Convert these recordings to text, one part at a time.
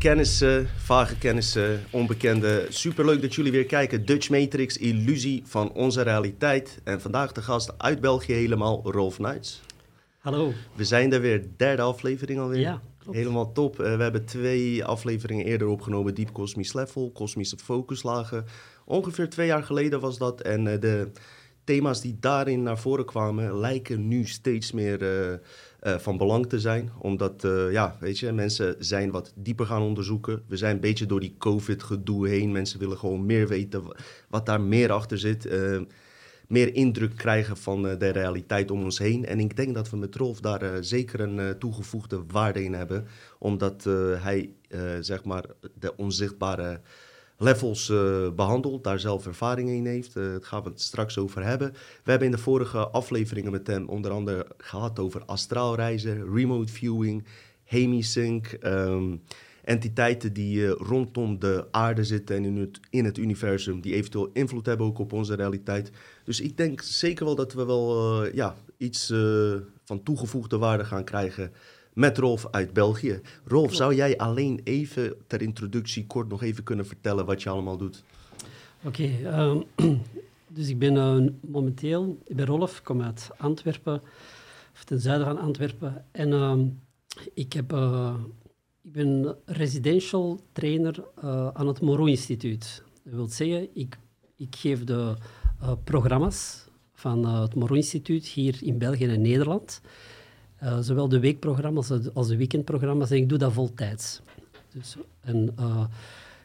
Kennissen, vage kennissen, onbekenden. Superleuk dat jullie weer kijken. Dutch Matrix, illusie van onze realiteit. En vandaag de gast uit België helemaal, Rolf Nuits. Hallo. We zijn er weer, derde aflevering alweer. Ja, klopt. Helemaal top. Eh, we hebben twee afleveringen eerder opgenomen. Diep Cosmisch Level, Kosmische Focuslagen. Ongeveer twee jaar geleden was dat. En eh, de thema's die daarin naar voren kwamen... lijken nu steeds meer eh, eh, van belang te zijn. Omdat, eh, ja, weet je, mensen zijn wat dieper gaan onderzoeken. We zijn een beetje door die COVID-gedoe heen. Mensen willen gewoon meer weten wa- wat daar meer achter zit. Eh, meer indruk krijgen van de realiteit om ons heen. En ik denk dat we met Rolf daar zeker een toegevoegde waarde in hebben. Omdat hij, zeg maar, de onzichtbare levels eh, behandelt, daar zelf ervaring in heeft. Eh daar gaan we het straks over hebben. We hebben in de vorige afleveringen met hem onder andere gehad over astraalreizen, remote viewing, hemisync, ehm, entiteiten die eh, rondom de aarde zitten en in het, in het universum, die eventueel invloed hebben ook op onze realiteit. Dus ik denk zeker wel dat we wel ja, iets van toegevoegde waarde gaan krijgen met Rolf uit België. Rolf, zou jij alleen even ter introductie kort nog even kunnen vertellen wat je allemaal doet? Oké, ehm, dus ik ben eh, momenteel, ik ben Rolf, ik kom uit Antwerpen, of ten zuiden van Antwerpen. En ehm, ik, heb, eh, ik ben residential trainer eh, aan het Moreau Instituut. Dat wil zeggen, ik, ik geef de programma's van het Moreau Instituut hier in België en Nederland. Eh, zowel de weekprogramma's als de, weekendprogramma's. En ik doe dat voltijds. Dus, en, eh,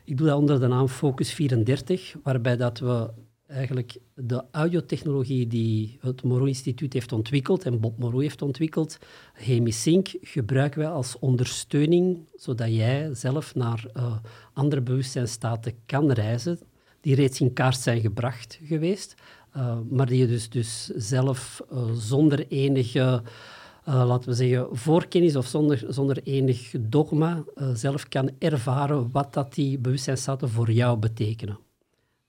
ik doe dat onder de naam Focus 34, waarbij dat we eigenlijk de audiotechnologie die het Moreau Instituut heeft ontwikkeld en Bob Moreau heeft ontwikkeld, Hemisync, gebruiken wij als ondersteuning, zodat jij zelf naar eh, andere bewustzijnstaten kan reizen, die reeds in kaart zijn gebracht geweest, maar die je dus, dus zelf zonder enige laten we zeggen, voorkennis of zonder, zonder enig dogma eh, zelf kan ervaren wat dat die bewustzijnsstaten voor jou betekenen.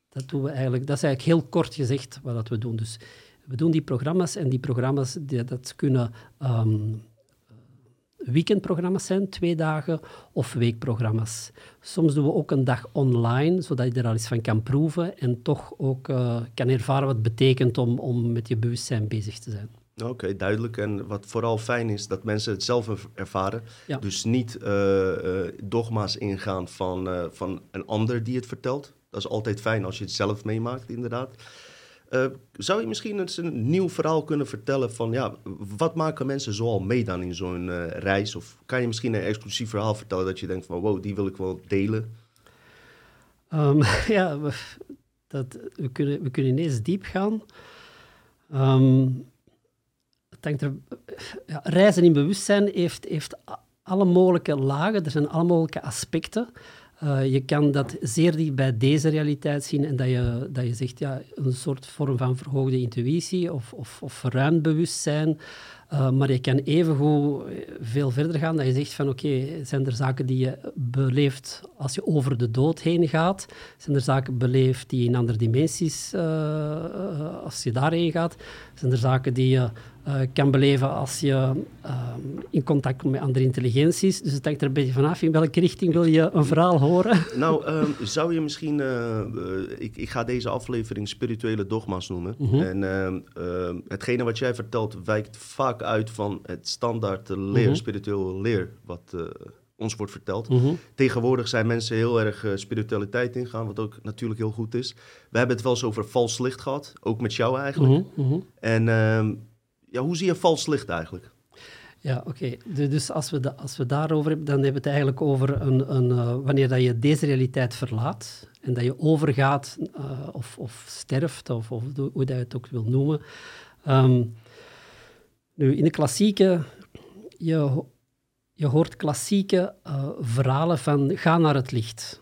Dat, doen we eigenlijk, dat is eigenlijk heel kort gezegd wat dat we doen. Dus we doen die programma's en die programma's dat kunnen ehm, weekendprogramma's zijn, twee dagen, of weekprogramma's. Soms doen we ook een dag online, zodat je er al eens van kan proeven en toch ook eh, kan ervaren wat het betekent om, om met je bewustzijn bezig te zijn. Oké, duidelijk. En wat vooral fijn is, dat mensen het zelf er- ervaren. Ja. Dus niet eh, eh, dogma's ingaan van, eh, van een ander die het vertelt. Dat is altijd fijn als je het zelf meemaakt, inderdaad. Zou je misschien eens een nieuw verhaal kunnen vertellen van, ja, wat maken mensen zoal mee dan in zo'n reis? Of kan je misschien een exclusief verhaal vertellen dat je denkt van, wow, die wil ik wel delen? Ehm, ja, we, dat, we, kunnen, we kunnen ineens diep gaan. Ehm, reizen in bewustzijn heeft, heeft alle mogelijke lagen, er zijn alle mogelijke aspecten. Eh, je kan dat zeer dicht bij deze realiteit zien en dat je, dat je zegt, ja, een soort vorm van verhoogde intuïtie of, of, of bewustzijn. Eh, maar je kan evengoed eh, veel verder gaan, dat je zegt van oké, zijn er zaken die je beleeft als je over de dood heen gaat? Zijn er zaken beleefd die in andere dimensies, als je daarheen gaat? Zijn er zaken die je kan beleven als je ehm, in contact komt met andere intelligenties? Dus het hangt er een beetje vanaf in welke richting wil je een verhaal horen. Nou, ehm, zou je misschien... eh, eh, ik, ik ga deze aflevering spirituele dogma's noemen. En ehm, hetgene wat jij vertelt wijkt vaak uit van het standaard eh, leer, Mhm. spiritueel leer, wat eh, ons wordt verteld. Mhm. Tegenwoordig zijn mensen heel erg eh, spiritualiteit ingaan, wat ook natuurlijk heel goed is. We hebben het wel eens over vals licht gehad, ook met jou eigenlijk. Mhm, mhm. En ja, hoe zie je vals licht eigenlijk? Ja, oké. Dus als we, als we daarover hebben, dan hebben we het eigenlijk over een, een, eh, wanneer dat je deze realiteit verlaat en dat je overgaat eh, of, of sterft, of, of hoe dat je het ook wil noemen. Ehm, nu, in de klassieke, je, je hoort klassieke eh, verhalen van ga naar het licht.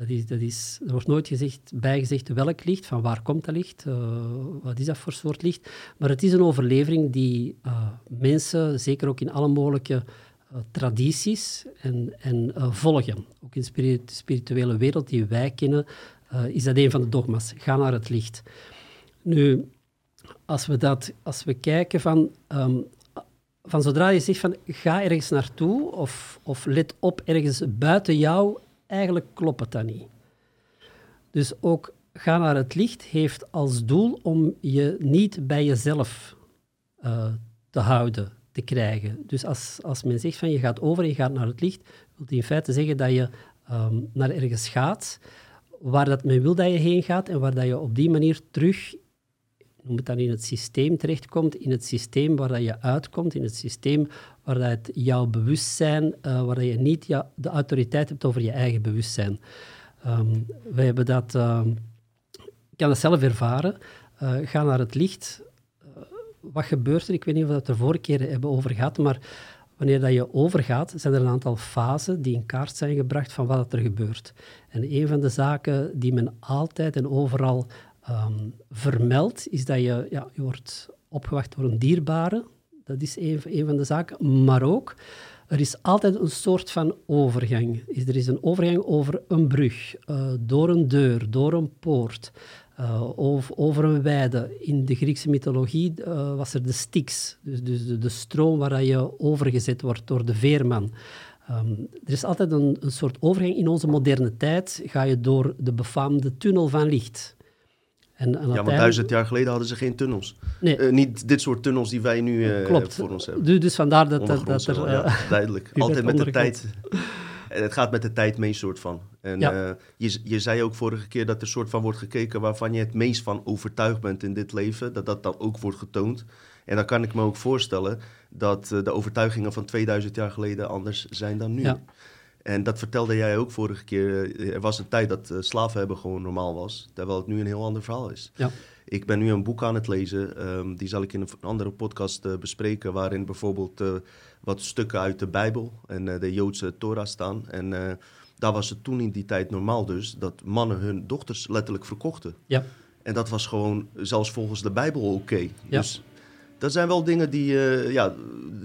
Dat is, dat is, er wordt nooit gezegd, bijgezegd welk licht, van waar komt dat licht, eh, wat is dat voor soort licht. Maar het is een overlevering die eh, mensen, zeker ook in alle mogelijke eh, tradities, en, en volgen. Ook in de spiri- spirituele wereld die wij kennen, is dat een van de dogma's. Ga naar het licht. Nu, als we, dat, als we kijken van... ehm, van zodra je zegt van ga ergens naartoe of, of let op ergens buiten jou, eigenlijk klopt het niet. Dus ook ga naar het licht heeft als doel om je niet bij jezelf uh, te houden, te krijgen. Dus als, als men zegt van je gaat over en je gaat naar het licht, wil in feite zeggen dat je um, naar ergens gaat waar dat men wil dat je heen gaat en waar dat je op die manier terug noem het dan in het systeem terechtkomt, in het systeem waar dat je uitkomt, in het systeem waar dat jouw bewustzijn, uh, waar dat je niet de autoriteit hebt over je eigen bewustzijn. Um, we hebben dat, uh, ik kan dat zelf ervaren, uh, ga naar het licht. wat gebeurt er? Ik weet niet of we het er vorige keer hebben over gehad, maar wanneer dat je overgaat, zijn er een aantal fasen die in kaart zijn gebracht van wat er gebeurt. En een van de zaken die men altijd en overal um, vermeldt, is dat je, ja, je wordt opgewacht door een dierbare. Dat is een, een van de zaken. Maar ook, er is altijd een soort van overgang. Er is een overgang over een brug, uh, door een deur, door een poort, uh, over, over, een weide. In de Griekse mythologie uh, was er de Styx, dus, dus de, stroom waar je overgezet wordt door de veerman. Um, er is altijd een, een soort overgang. In onze moderne tijd ga je door de befaamde tunnel van licht. En, en ja, want duizend jaar geleden hadden ze geen tunnels. Nee. Uh, niet dit soort tunnels die wij nu uh, Klopt. voor ons hebben. Dus, dus vandaar dat, dat, dat er... Uh, ja, duidelijk. Altijd met de tijd. Het gaat met de tijd mee, soort van. En ja. je, je zei ook vorige keer dat er soort van wordt gekeken waarvan je het meest van overtuigd bent in dit leven. Dat dat dan ook wordt getoond. En dan kan ik me ook voorstellen dat de overtuigingen van 2000 jaar geleden anders zijn dan nu. Ja. En dat vertelde jij ook vorige keer. Eh, er was een tijd dat uh, slaven hebben gewoon normaal was. Terwijl het nu een heel ander verhaal is. Ja. Ik ben nu een boek aan het lezen. Um, die zal ik in een andere podcast uh, bespreken. Waarin bijvoorbeeld wat stukken uit de Bijbel en de Joodse Torah staan. En daar was het toen in die tijd normaal dus. Dat mannen hun dochters letterlijk verkochten. Ja. En dat was gewoon zelfs volgens de Bijbel oké. Okay. Ja. Dus dat zijn wel dingen die, uh, ja,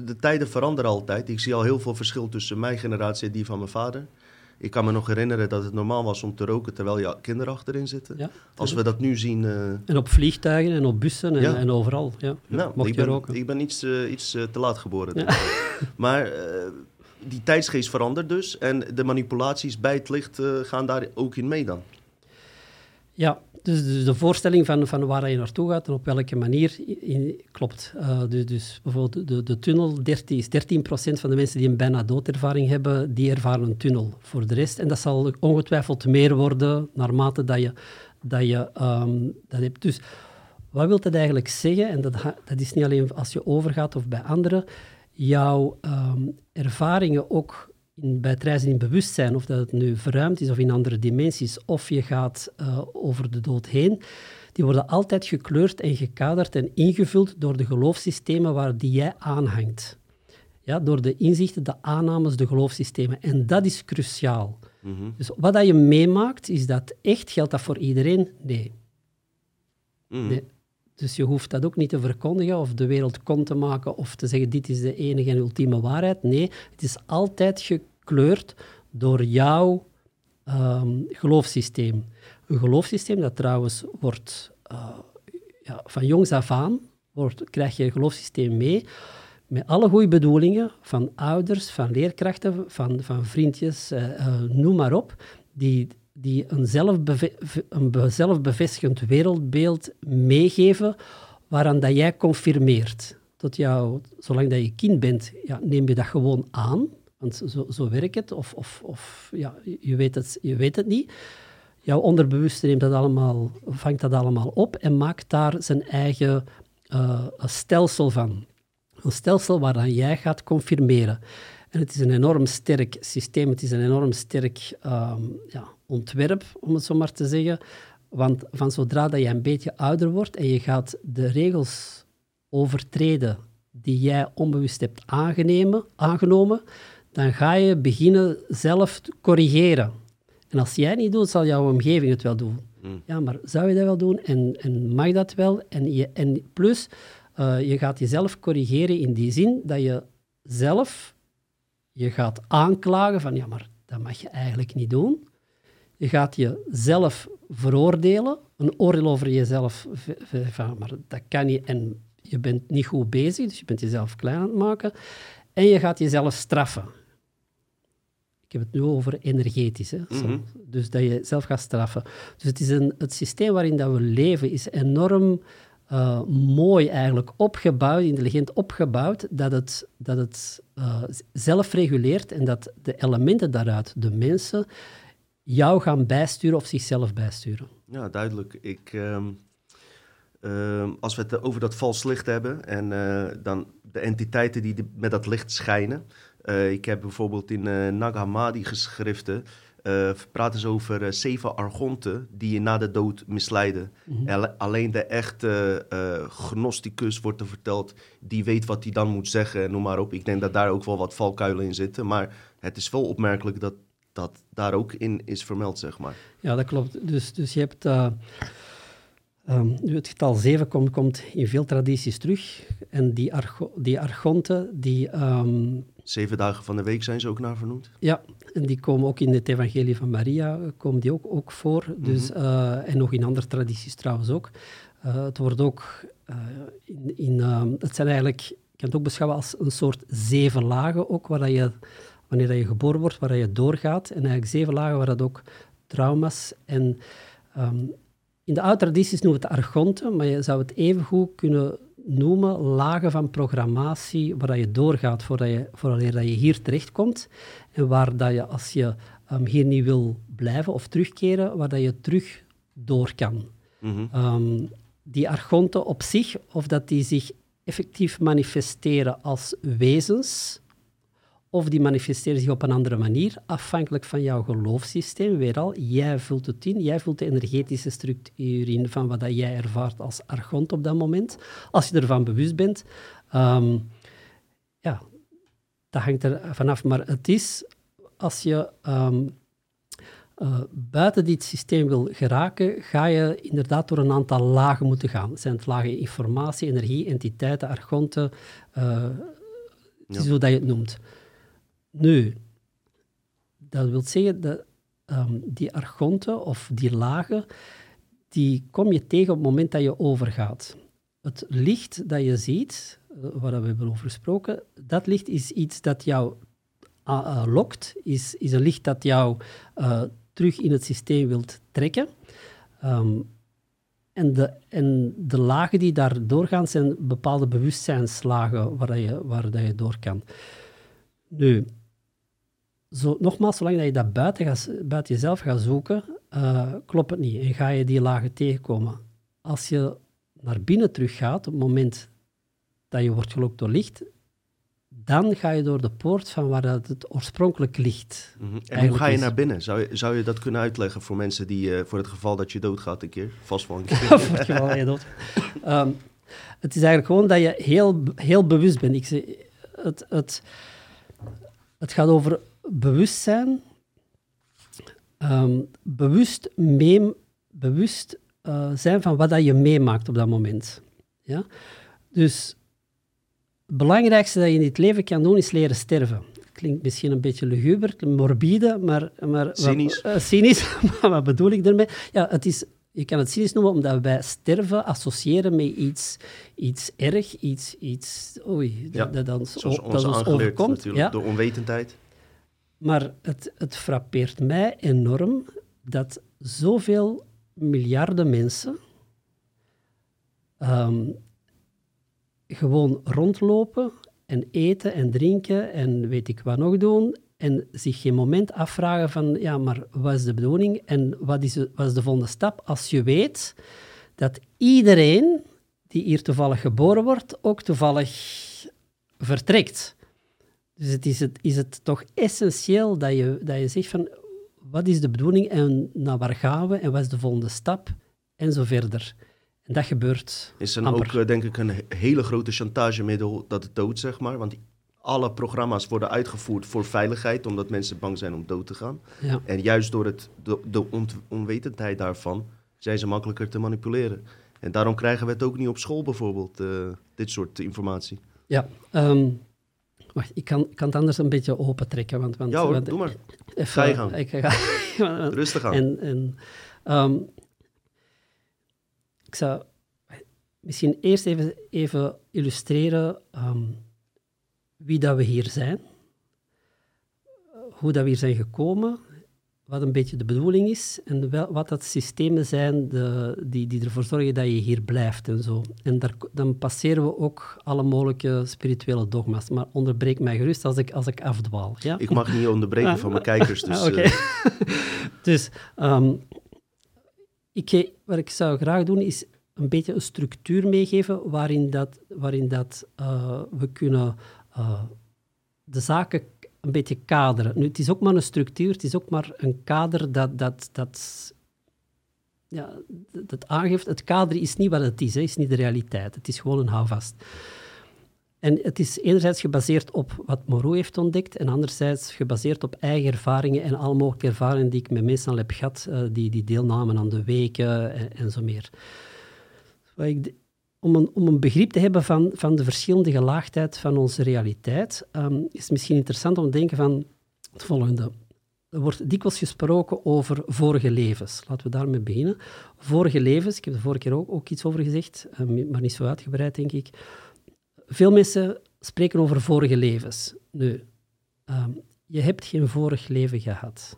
de tijden veranderen altijd. Ik zie al heel veel verschil tussen mijn generatie en die van mijn vader. Ik kan me nog herinneren dat het normaal was om te roken terwijl je kinderen achterin zitten. Ja, Als we dat nu zien... Uh... En op vliegtuigen en op bussen en, ja. en overal. Ja. Nou, Mocht ik, je ben, roken. ik ben iets, uh, iets te laat geboren. maar die tijdsgeest verandert dus. En de manipulaties bij het licht gaan daar ook in mee dan. Ja, dus, de voorstelling van, van waar je naartoe gaat en op welke manier in, klopt. Uh, dus, dus, bijvoorbeeld de, de tunnel, 13, is 13% van de mensen die een bijna doodervaring hebben, die ervaren een tunnel. Voor de rest, en dat zal ongetwijfeld meer worden naarmate dat je dat, je, um, dat hebt. Dus wat wil dat eigenlijk zeggen? En dat, dat is niet alleen als je overgaat of bij anderen. Jouw um, ervaringen ook in, bij het reizen in bewustzijn, of dat het nu verruimd is of in andere dimensies, of je gaat uh, over de dood heen, die worden altijd gekleurd en gekaderd en ingevuld door de geloofssystemen waar die jij aanhangt. Ja, door de inzichten, de aannames, de geloofssystemen. En dat is cruciaal. Mm -hmm. Dus wat dat je meemaakt, is dat echt, geldt dat voor iedereen? Nee. Mm. nee. Dus je hoeft dat ook niet te verkondigen of de wereld kon te maken of te zeggen dit is de enige en ultieme waarheid. Nee, het is altijd gekleurd door jouw um, geloofssysteem. Een geloofssysteem dat trouwens wordt uh, ja, van jongs af aan, wordt, krijg je een geloofssysteem mee met alle goede bedoelingen van ouders, van leerkrachten, van, van vriendjes, uh, uh, noem maar op, die die een, een zelfbevestigend wereldbeeld meegeven waaraan dat jij confirmeert. Tot jou, zolang dat je kind bent, ja, neem je dat gewoon aan, want zo, zo werkt het, of, of, of ja, je, weet het, je weet het niet. Jouw onderbewuste neemt dat allemaal, vangt dat allemaal op en maakt daar zijn eigen uh, stelsel van. Een stelsel waaraan jij gaat confirmeren. En het is een enorm sterk systeem, het is een enorm sterk um, ja, ontwerp, om het zo maar te zeggen. Want van zodra dat je een beetje ouder wordt en je gaat de regels overtreden die jij onbewust hebt aangenomen, dan ga je beginnen zelf te corrigeren. En als jij niet doet, zal jouw omgeving het wel doen. Hmm. Ja, maar zou je dat wel doen en, en mag dat wel? En, je, en plus, uh, je gaat jezelf corrigeren in die zin dat je zelf je gaat aanklagen van ja, maar dat mag je eigenlijk niet doen. Je gaat jezelf veroordelen, een oordeel over jezelf, van, maar dat kan niet. En je bent niet goed bezig, dus je bent jezelf klein aan het maken. En je gaat jezelf straffen. Ik heb het nu over energetisch. Hè? Mhm. Dus dat je zelf gaat straffen. Dus het, is een, het systeem waarin dat we leven is enorm eh, mooi eigenlijk opgebouwd, intelligent opgebouwd, dat het, dat het eh, zelf reguleert en dat de elementen daaruit, de mensen, jou gaan bijsturen of zichzelf bijsturen. Ja, duidelijk. Ik, ehm, ehm, als we het over dat vals licht hebben en eh, dan de entiteiten die de- met dat licht schijnen. Eh, ik heb bijvoorbeeld in eh Nag Hammadi geschriften. eh, praten ze over zeven argonten die je na de dood misleiden. Alle- Alleen de echte gnosticus wordt er verteld, die weet wat hij dan moet zeggen en noem maar op. Ik denk dat daar ook wel wat valkuilen in zitten. Maar het is wel opmerkelijk dat dat daar ook in is vermeld, zeg maar. Ja, dat klopt. Dus, dus je hebt... eh, ehm, het getal 7 komt, komt in veel tradities terug. En die, argo, die argonten, die, ehm, Zeven dagen van de week zijn ze ook naar vernoemd. ja, en die komen ook in het evangelie van Maria, eh, komen die ook, ook voor. Dus, eh, en nog in andere tradities trouwens ook. Het wordt ook in... in ehm, het zijn eigenlijk... Je kan het ook beschouwen als een soort zeven lagen ook, waar dat je, wanneer dat je geboren wordt, waar dat je doorgaat. En eigenlijk zeven lagen waar dat ook trauma's en... ehm, in de oude tradities noemen we het argonten, maar je zou het evengoed kunnen noemen lagen van programmatie waar dat je doorgaat voordat je, voordat je hier terechtkomt. En waar dat je, als je ehm, hier niet wil blijven of terugkeren, waar dat je terug door kan. Mhm. Ehm, die argonten op zich, of dat die zich effectief manifesteren als wezens, of die manifesteren zich op een andere manier, afhankelijk van jouw geloofssysteem. Weer al, jij vult het in, jij vult de energetische structuur in van wat dat jij ervaart als argont op dat moment. Als je ervan bewust bent, ehm, ja, dat hangt er vanaf. Maar het is, als je ehm, eh, buiten dit systeem wil geraken, ga je inderdaad door een aantal lagen moeten gaan. Het zijn het lagen informatie, energie, entiteiten, argonten, eh, het is hoe dat je het noemt. Nu, dat wil zeggen dat ehm, die argonten of die lagen, die kom je tegen op het moment dat je overgaat. Het licht dat je ziet, eh, waar we hebben over gesproken, dat licht is iets dat jou ah, eh, lokt, is, is een licht dat jou eh, terug in het systeem wilt trekken. Ehm, en, de, en de lagen die daar doorgaan zijn bepaalde bewustzijnslagen waar, dat je, waar je door kan. Nu, zo, nogmaals, zolang dat je dat buiten, gaat, buiten jezelf gaat zoeken, eh, klopt het niet en ga je die lagen tegenkomen. Als je naar binnen teruggaat, op het moment dat je wordt gelokt door licht, dan ga je door de poort van waar dat het oorspronkelijk ligt. Mhm. En hoe ga je naar binnen? Zou je, zou je dat kunnen uitleggen voor mensen die, eh, voor het geval dat je doodgaat een keer? Vast wel een keer. Voor het geval dat je dood- Ehm, het is eigenlijk gewoon dat je heel, heel bewust bent. Ik zeg, het, het, het gaat over bewustzijn. Ehm, bewust mee, bewust eh, zijn van wat dat je meemaakt op dat moment. Ja? Dus het belangrijkste dat je in dit leven kan doen, is leren sterven. Klinkt misschien een beetje luguber, morbide, maar... maar wat- Cynisch. eh, cynisch, maar wat bedoel ik daarmee? Ja, het is, je kan het cynisch noemen omdat wij sterven associëren met iets, iets erg, iets... iets oei, Ja, dat, dat, dan Zoals dat ons ons overkomt. natuurlijk, Ja. door onwetendheid. Maar het, het frappeert mij enorm dat zoveel miljarden mensen ehm, gewoon rondlopen en eten en drinken en weet ik wat nog doen en zich geen moment afvragen van, ja, maar wat is de bedoeling en wat is, wat is de volgende stap als je weet dat iedereen die hier toevallig geboren wordt, ook toevallig vertrekt. Dus het is, het, is het toch essentieel dat je, dat je zegt van wat is de bedoeling en naar waar gaan we en wat is de volgende stap en zo verder. En dat gebeurt Is dan amper. ook, eh, denk ik, een he- hele grote chantagemiddel dat het dood, zeg maar. Want alle programma's worden uitgevoerd voor veiligheid, omdat mensen bang zijn om dood te gaan. Ja. En juist door het, de, de onwetendheid daarvan zijn ze makkelijker te manipuleren. En daarom krijgen we het ook niet op school bijvoorbeeld, eh, dit soort informatie. Ja, ehm, wacht, ik kan, ik kan het anders een beetje opentrekken. Want, want, Ja hoor, want- doe maar. even- Ga je gang. Ik ga, Rustig aan. En, en, ehm, ik zou... misschien eerst even, even illustreren ehm, wie dat we hier zijn, hoe dat we hier zijn gekomen, wat een beetje de bedoeling is en wel, wat dat systemen zijn de, die, die ervoor zorgen dat je hier blijft en zo. En daar, dan passeren we ook alle mogelijke spirituele dogma's. Maar onderbreek mij gerust als ik, als ik afdwaal. Ja? Ik mag niet onderbreken van mijn kijkers. Dus, Ah, eh, dus ehm, ik, wat ik zou graag doen is een beetje een structuur meegeven waarin, dat, waarin dat, eh, we kunnen eh, de zaken een beetje kaderen. Nu, het is ook maar een structuur, het is ook maar een kader dat, dat, dat, ja, dat aangeeft. Het kader is niet wat het is, hè, is niet de realiteit. Het is gewoon een houvast. En het is enerzijds gebaseerd op wat Moreau heeft ontdekt en anderzijds gebaseerd op eigen ervaringen en alle mogelijke ervaringen die ik met mensen heb gehad, eh, die, die deelnamen aan de weken en, zo meer. Om, een, om een begrip te hebben van, van de verschillende gelaagdheid van onze realiteit, ehm, is het misschien interessant om te denken van het volgende. Er wordt dikwijls gesproken over vorige levens. Laten we daarmee beginnen. Vorige levens, ik heb er vorige keer ook, ook iets over gezegd, eh, maar niet zo uitgebreid, denk ik. Veel mensen spreken over vorige levens. Nu, ehm, je hebt geen vorig leven gehad.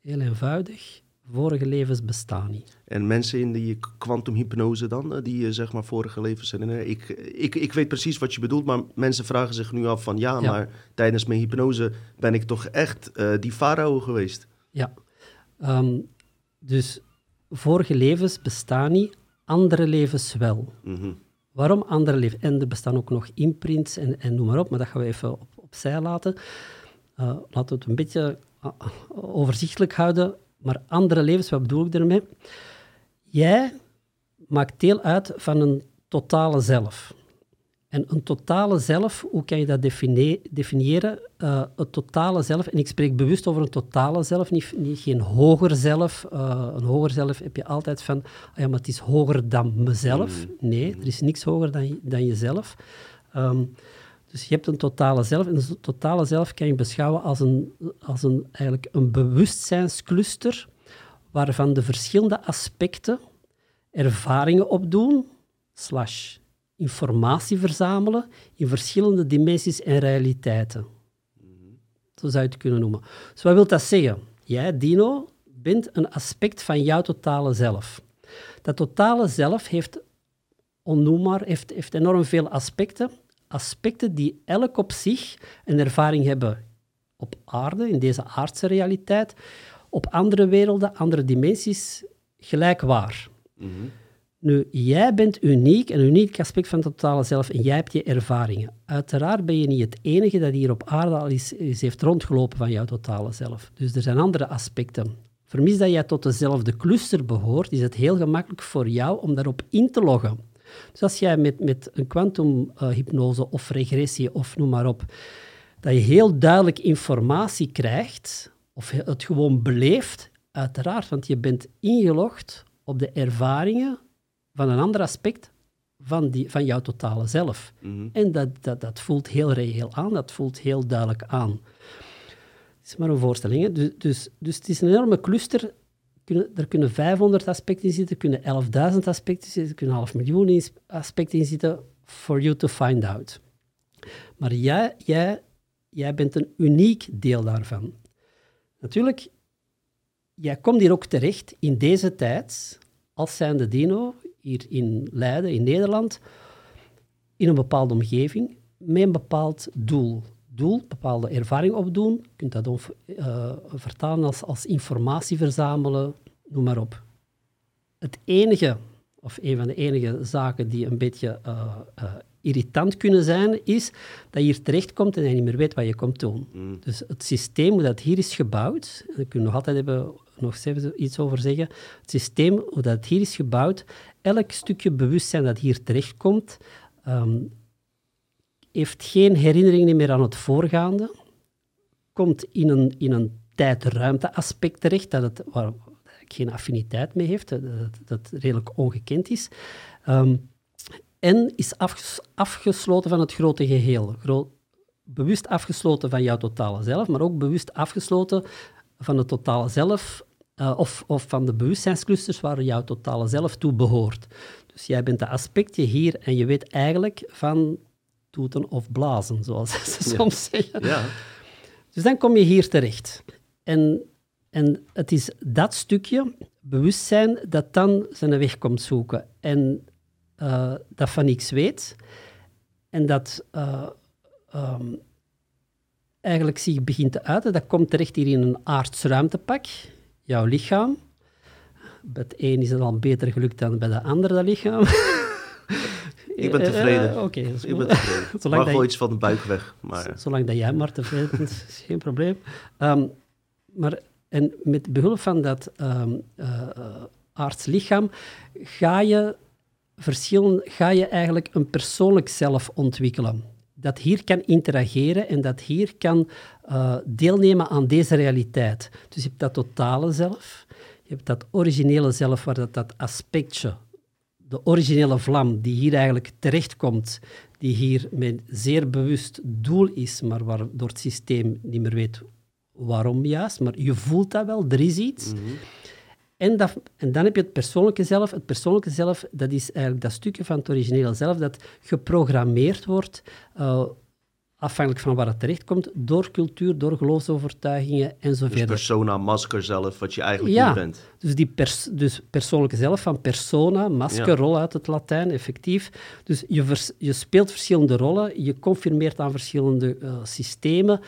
Heel eenvoudig, vorige levens bestaan niet. En mensen in die kwantumhypnose dan, eh, die eh, zeg maar vorige levens herinneren. Ik, ik, ik weet precies wat je bedoelt, maar mensen vragen zich nu af van ja, Ja. maar tijdens mijn hypnose ben ik toch echt eh, die farao geweest. Ja. Ehm, dus vorige levens bestaan niet, andere levens wel. Mhm. Waarom andere levens? En er bestaan ook nog imprints en, en noem maar op, maar dat gaan we even op, opzij laten. Laten we het een beetje overzichtelijk houden. Maar andere levens, wat bedoel ik ermee? Jij maakt deel uit van een totale zelf. En een totale zelf, hoe kan je dat defini- definiëren? Eh, het totale zelf, en ik spreek bewust over een totale zelf, niet, niet geen hoger zelf. Eh, een hoger zelf heb je altijd van, ah ja, maar het is hoger dan mezelf. Nee, er is niks hoger dan, dan jezelf. Ehm, dus je hebt een totale zelf, en een totale zelf kan je beschouwen als een, als een, eigenlijk een bewustzijnscluster, waarvan de verschillende aspecten ervaringen opdoen, slash informatie verzamelen in verschillende dimensies en realiteiten. Zo zou je het kunnen noemen. Dus wat wil dat zeggen? Jij, Dino, bent een aspect van jouw totale zelf. Dat totale zelf heeft onnoembaar, heeft, heeft enorm veel aspecten. Aspecten die elk op zich een ervaring hebben op aarde, in deze aardse realiteit, op andere werelden, andere dimensies, gelijk waar. Mhm. Nu, jij bent uniek, een uniek aspect van het totale zelf en jij hebt je ervaringen. Uiteraard ben je niet het enige dat hier op aarde al eens heeft rondgelopen van jouw totale zelf. Dus er zijn andere aspecten. Vermis dat jij tot dezelfde cluster behoort, is het heel gemakkelijk voor jou om daarop in te loggen. Dus als jij met, met een kwantumhypnose of regressie of noem maar op, dat je heel duidelijk informatie krijgt, of het gewoon beleeft, uiteraard, want je bent ingelogd op de ervaringen van een ander aspect van, die, van jouw totale zelf. Mhm. En dat, dat, dat voelt heel reëel aan, dat voelt heel duidelijk aan. Het is maar een voorstelling. Hè? Dus, dus, dus het is een enorme cluster. Er kunnen 500 aspecten in zitten, kunnen 11.000 aspecten zitten, kunnen half miljoen aspecten in zitten, for you to find out. Maar jij, jij, jij bent een uniek deel daarvan. Natuurlijk, jij komt hier ook terecht in deze tijd, als zijnde dino, hier in Leiden, in Nederland, in een bepaalde omgeving, met een bepaald doel. Doel, bepaalde ervaring opdoen. Je kunt dat ook, eh, vertalen als, als informatie verzamelen, noem maar op. Het enige, of een van de enige zaken die een beetje eh, eh, irritant kunnen zijn, is dat je hier terechtkomt en je niet meer weet wat je komt doen. Dus het systeem, hoe dat hier is gebouwd, en daar kunnen we nog altijd hebben, nog iets over zeggen, het systeem, hoe dat hier is gebouwd, elk stukje bewustzijn dat hier terechtkomt, ehm, heeft geen herinneringen meer aan het voorgaande, komt in een, in een tijd-ruimte-aspect terecht, dat het, waar het geen affiniteit mee heeft, dat, dat, redelijk ongekend is. Ehm, en is afges- afgesloten van het grote geheel. Bewust afgesloten van jouw totale zelf, maar ook bewust afgesloten van het totale zelf eh, of, of van de bewustzijnsclusters waar jouw totale zelf toe behoort. Dus jij bent de aspectje hier en je weet eigenlijk van toeten of blazen, zoals ze soms zeggen. Ja. Dus dan kom je hier terecht. En, en het is dat stukje, bewustzijn, dat dan zijn weg komt zoeken. En uh, dat van niks weet. En dat uh, um, eigenlijk zich begint te uiten. Dat komt terecht hier in een aards ruimtepak. Jouw lichaam. Bij het een is het al beter gelukt dan bij de andere lichaam. Ik ben tevreden. Uh, Oké, okay, ik ben tevreden. Zolang maar gooi iets van de buik weg. Maar... Zolang dat jij maar tevreden bent, is geen probleem. Um, maar en met behulp van dat um, uh, aardslichaam ga je, verschillen, ga je eigenlijk een persoonlijk zelf ontwikkelen. Dat hier kan interageren en dat hier kan uh, deelnemen aan deze realiteit. Dus je hebt dat totale zelf, je hebt dat originele zelf, waar dat, dat aspectje de originele vlam die hier eigenlijk terechtkomt, die hier met zeer bewust doel is, maar waardoor het systeem niet meer weet waarom juist, maar je voelt dat wel, er is iets. Mhm. en, dat, en dan heb je het persoonlijke zelf. Het persoonlijke zelf, dat is eigenlijk dat stukje van het originele zelf dat geprogrammeerd wordt uh, afhankelijk van waar het terechtkomt, door cultuur, door geloofsovertuigingen en zo dus verder. persona, masker zelf, wat je eigenlijk ja, niet bent. Dus die pers dus persoonlijke zelf van persona, masker, Ja. rol uit het Latijn, effectief. Dus je, vers- je speelt verschillende rollen, je confirmeert aan verschillende eh, systemen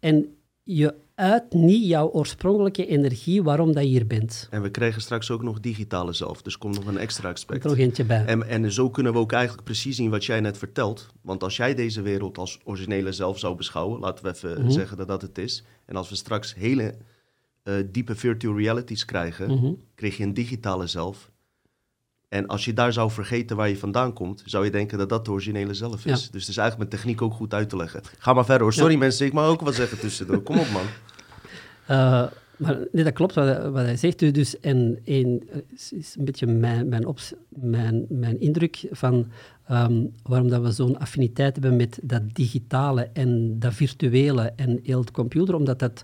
en je uit niet jouw oorspronkelijke energie waarom dat je hier bent. En we krijgen straks ook nog digitale zelf, dus komt nog een extra aspect. komt nog eentje bij. En, en zo kunnen we ook eigenlijk precies zien wat jij net vertelt. Want als jij deze wereld als originele zelf zou beschouwen, laten we even Mhm. zeggen dat dat het is. En als we straks hele eh, diepe virtual realities krijgen, krijg je een digitale zelf. En als je daar zou vergeten waar je vandaan komt, zou je denken dat dat de originele zelf is. Ja. Dus het is eigenlijk met techniek ook goed uit te leggen. Ga maar verder hoor. Sorry mensen, ik mag ook wat zeggen tussendoor. Kom op man. Eh, maar nee, dat klopt wat, wat hij zegt. Dus- Dus, en een, is, een beetje mijn, mijn, mijn, mijn indruk van ehm, waarom dat we zo'n affiniteit hebben met dat digitale en dat virtuele en heel het computer, omdat dat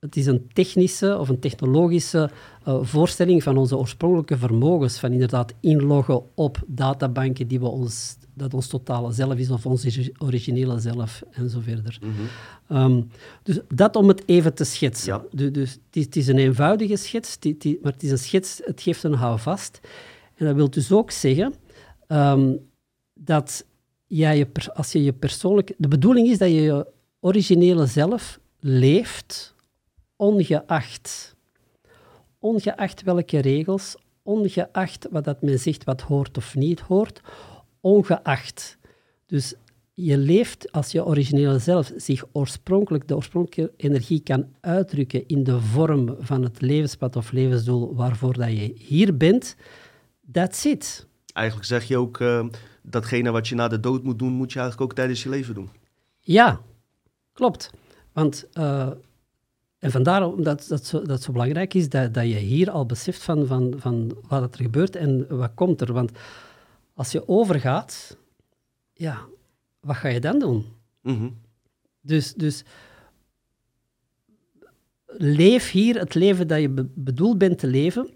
het is een technische of een technologische eh, voorstelling van onze oorspronkelijke vermogens, van inderdaad inloggen op databanken die we ons, dat ons totale zelf is, of ons ori- originele zelf, en zo verder. Ehm, dus dat om het even te schetsen. Ja. Dus het is, het is een eenvoudige schets, die- die- maar het is een schets, het geeft een houvast. En dat wil dus ook zeggen ehm, dat jij je, als je je persoonlijk... De bedoeling is dat je je originele zelf leeft, ongeacht. Ongeacht welke regels, ongeacht wat dat men zegt wat hoort of niet hoort, ongeacht. Dus je leeft als je originele zelf zich oorspronkelijk, de oorspronkelijke energie kan uitdrukken in de vorm van het levenspad of levensdoel waarvoor dat je hier bent, that's it. Eigenlijk zeg je ook, eh, datgene wat je na de dood moet doen, moet je eigenlijk ook tijdens je leven doen. Ja, klopt. Want, eh, en vandaar omdat dat zo, dat zo belangrijk is, dat, dat je hier al beseft van, van, van wat er gebeurt en wat komt er. Want als je overgaat, ja, wat ga je dan doen? Mhm. Dus, dus leef hier het leven dat je be- bedoeld bent te leven.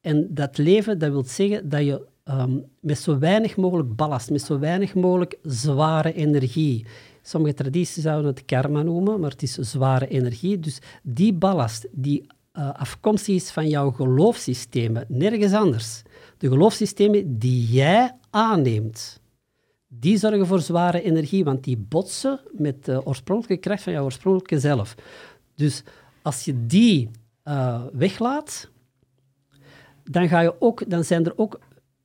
En dat leven, dat wil zeggen dat je ehm, met zo weinig mogelijk ballast, met zo weinig mogelijk zware energie. Sommige tradities zouden het karma noemen, maar het is zware energie. Dus die ballast die eh, afkomstig is van jouw geloofssystemen, nergens anders. De geloofssystemen die jij aanneemt, die zorgen voor zware energie, want die botsen met de oorspronkelijke kracht van jouw oorspronkelijke zelf. Dus als je die eh, weglaat, dan, ga je ook, dan zijn er ook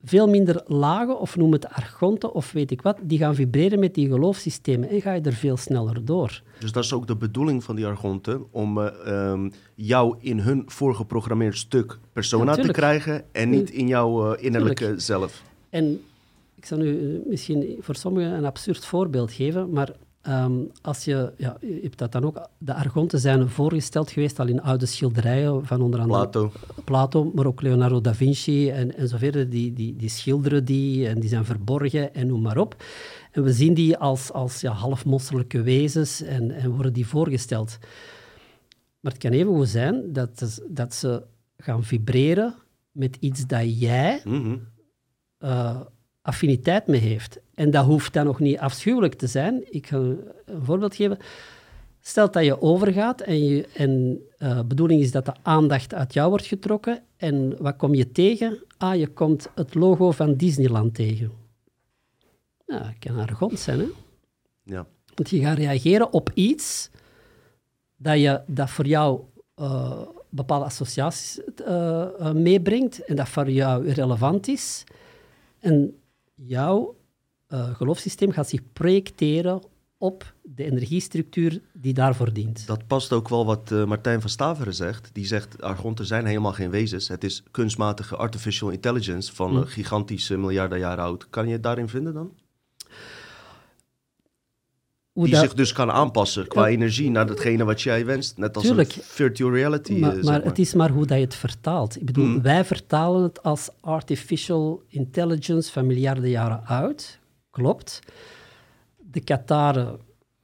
veel minder lagen, of noem het argonten, of weet ik wat, die gaan vibreren met die geloofssystemen en ga je er veel sneller door. Dus dat is ook de bedoeling van die argonten, om eh, ehm, jou in hun voorgeprogrammeerd stuk persona Ja, te krijgen en niet in jouw eh, innerlijke Tuurlijk. zelf. En ik zal nu eh, misschien voor sommigen een absurd voorbeeld geven, maar ehm, als je, ja, je hebt dat dan ook, de argonten zijn voorgesteld geweest al in oude schilderijen van onder andere Plato. Plato, maar ook Leonardo da Vinci en, en zo verder, die, die, die schilderen die en die zijn verborgen en noem maar op. En we zien die als, als ja, halfmonsterlijke wezens en, en worden die voorgesteld. Maar het kan even goed zijn dat, dat ze gaan vibreren met iets dat jij Mhm. eh, affiniteit mee heeft. En dat hoeft dan nog niet afschuwelijk te zijn. Ik ga een voorbeeld geven. Stel dat je overgaat en, je, en eh, bedoeling is dat de aandacht uit jou wordt getrokken. En wat kom je tegen? Ah, je komt het logo van Disneyland tegen. Ja, dat kan arrogant zijn, hè? Ja. Want je gaat reageren op iets dat, je, dat voor jou eh, bepaalde associaties eh, meebrengt en dat voor jou relevant is. En jouw eh, geloofssysteem gaat zich projecteren op de energiestructuur die daarvoor dient. Dat past ook wel wat eh, Martijn van Staveren zegt. Die zegt, argonten zijn helemaal geen wezens. Het is kunstmatige artificial intelligence van Hm. eh, gigantische miljarden jaren oud. Kan je het daarin vinden dan? Hoe Die dat- zich dus kan aanpassen qua Ja. energie naar datgene wat jij wenst. Net als Tuurlijk. een virtual reality. eh, maar, zeg maar het is maar hoe dat je het vertaalt. Ik bedoel, Mm. wij vertalen het als artificial intelligence van miljarden jaren oud. Klopt. De Kataren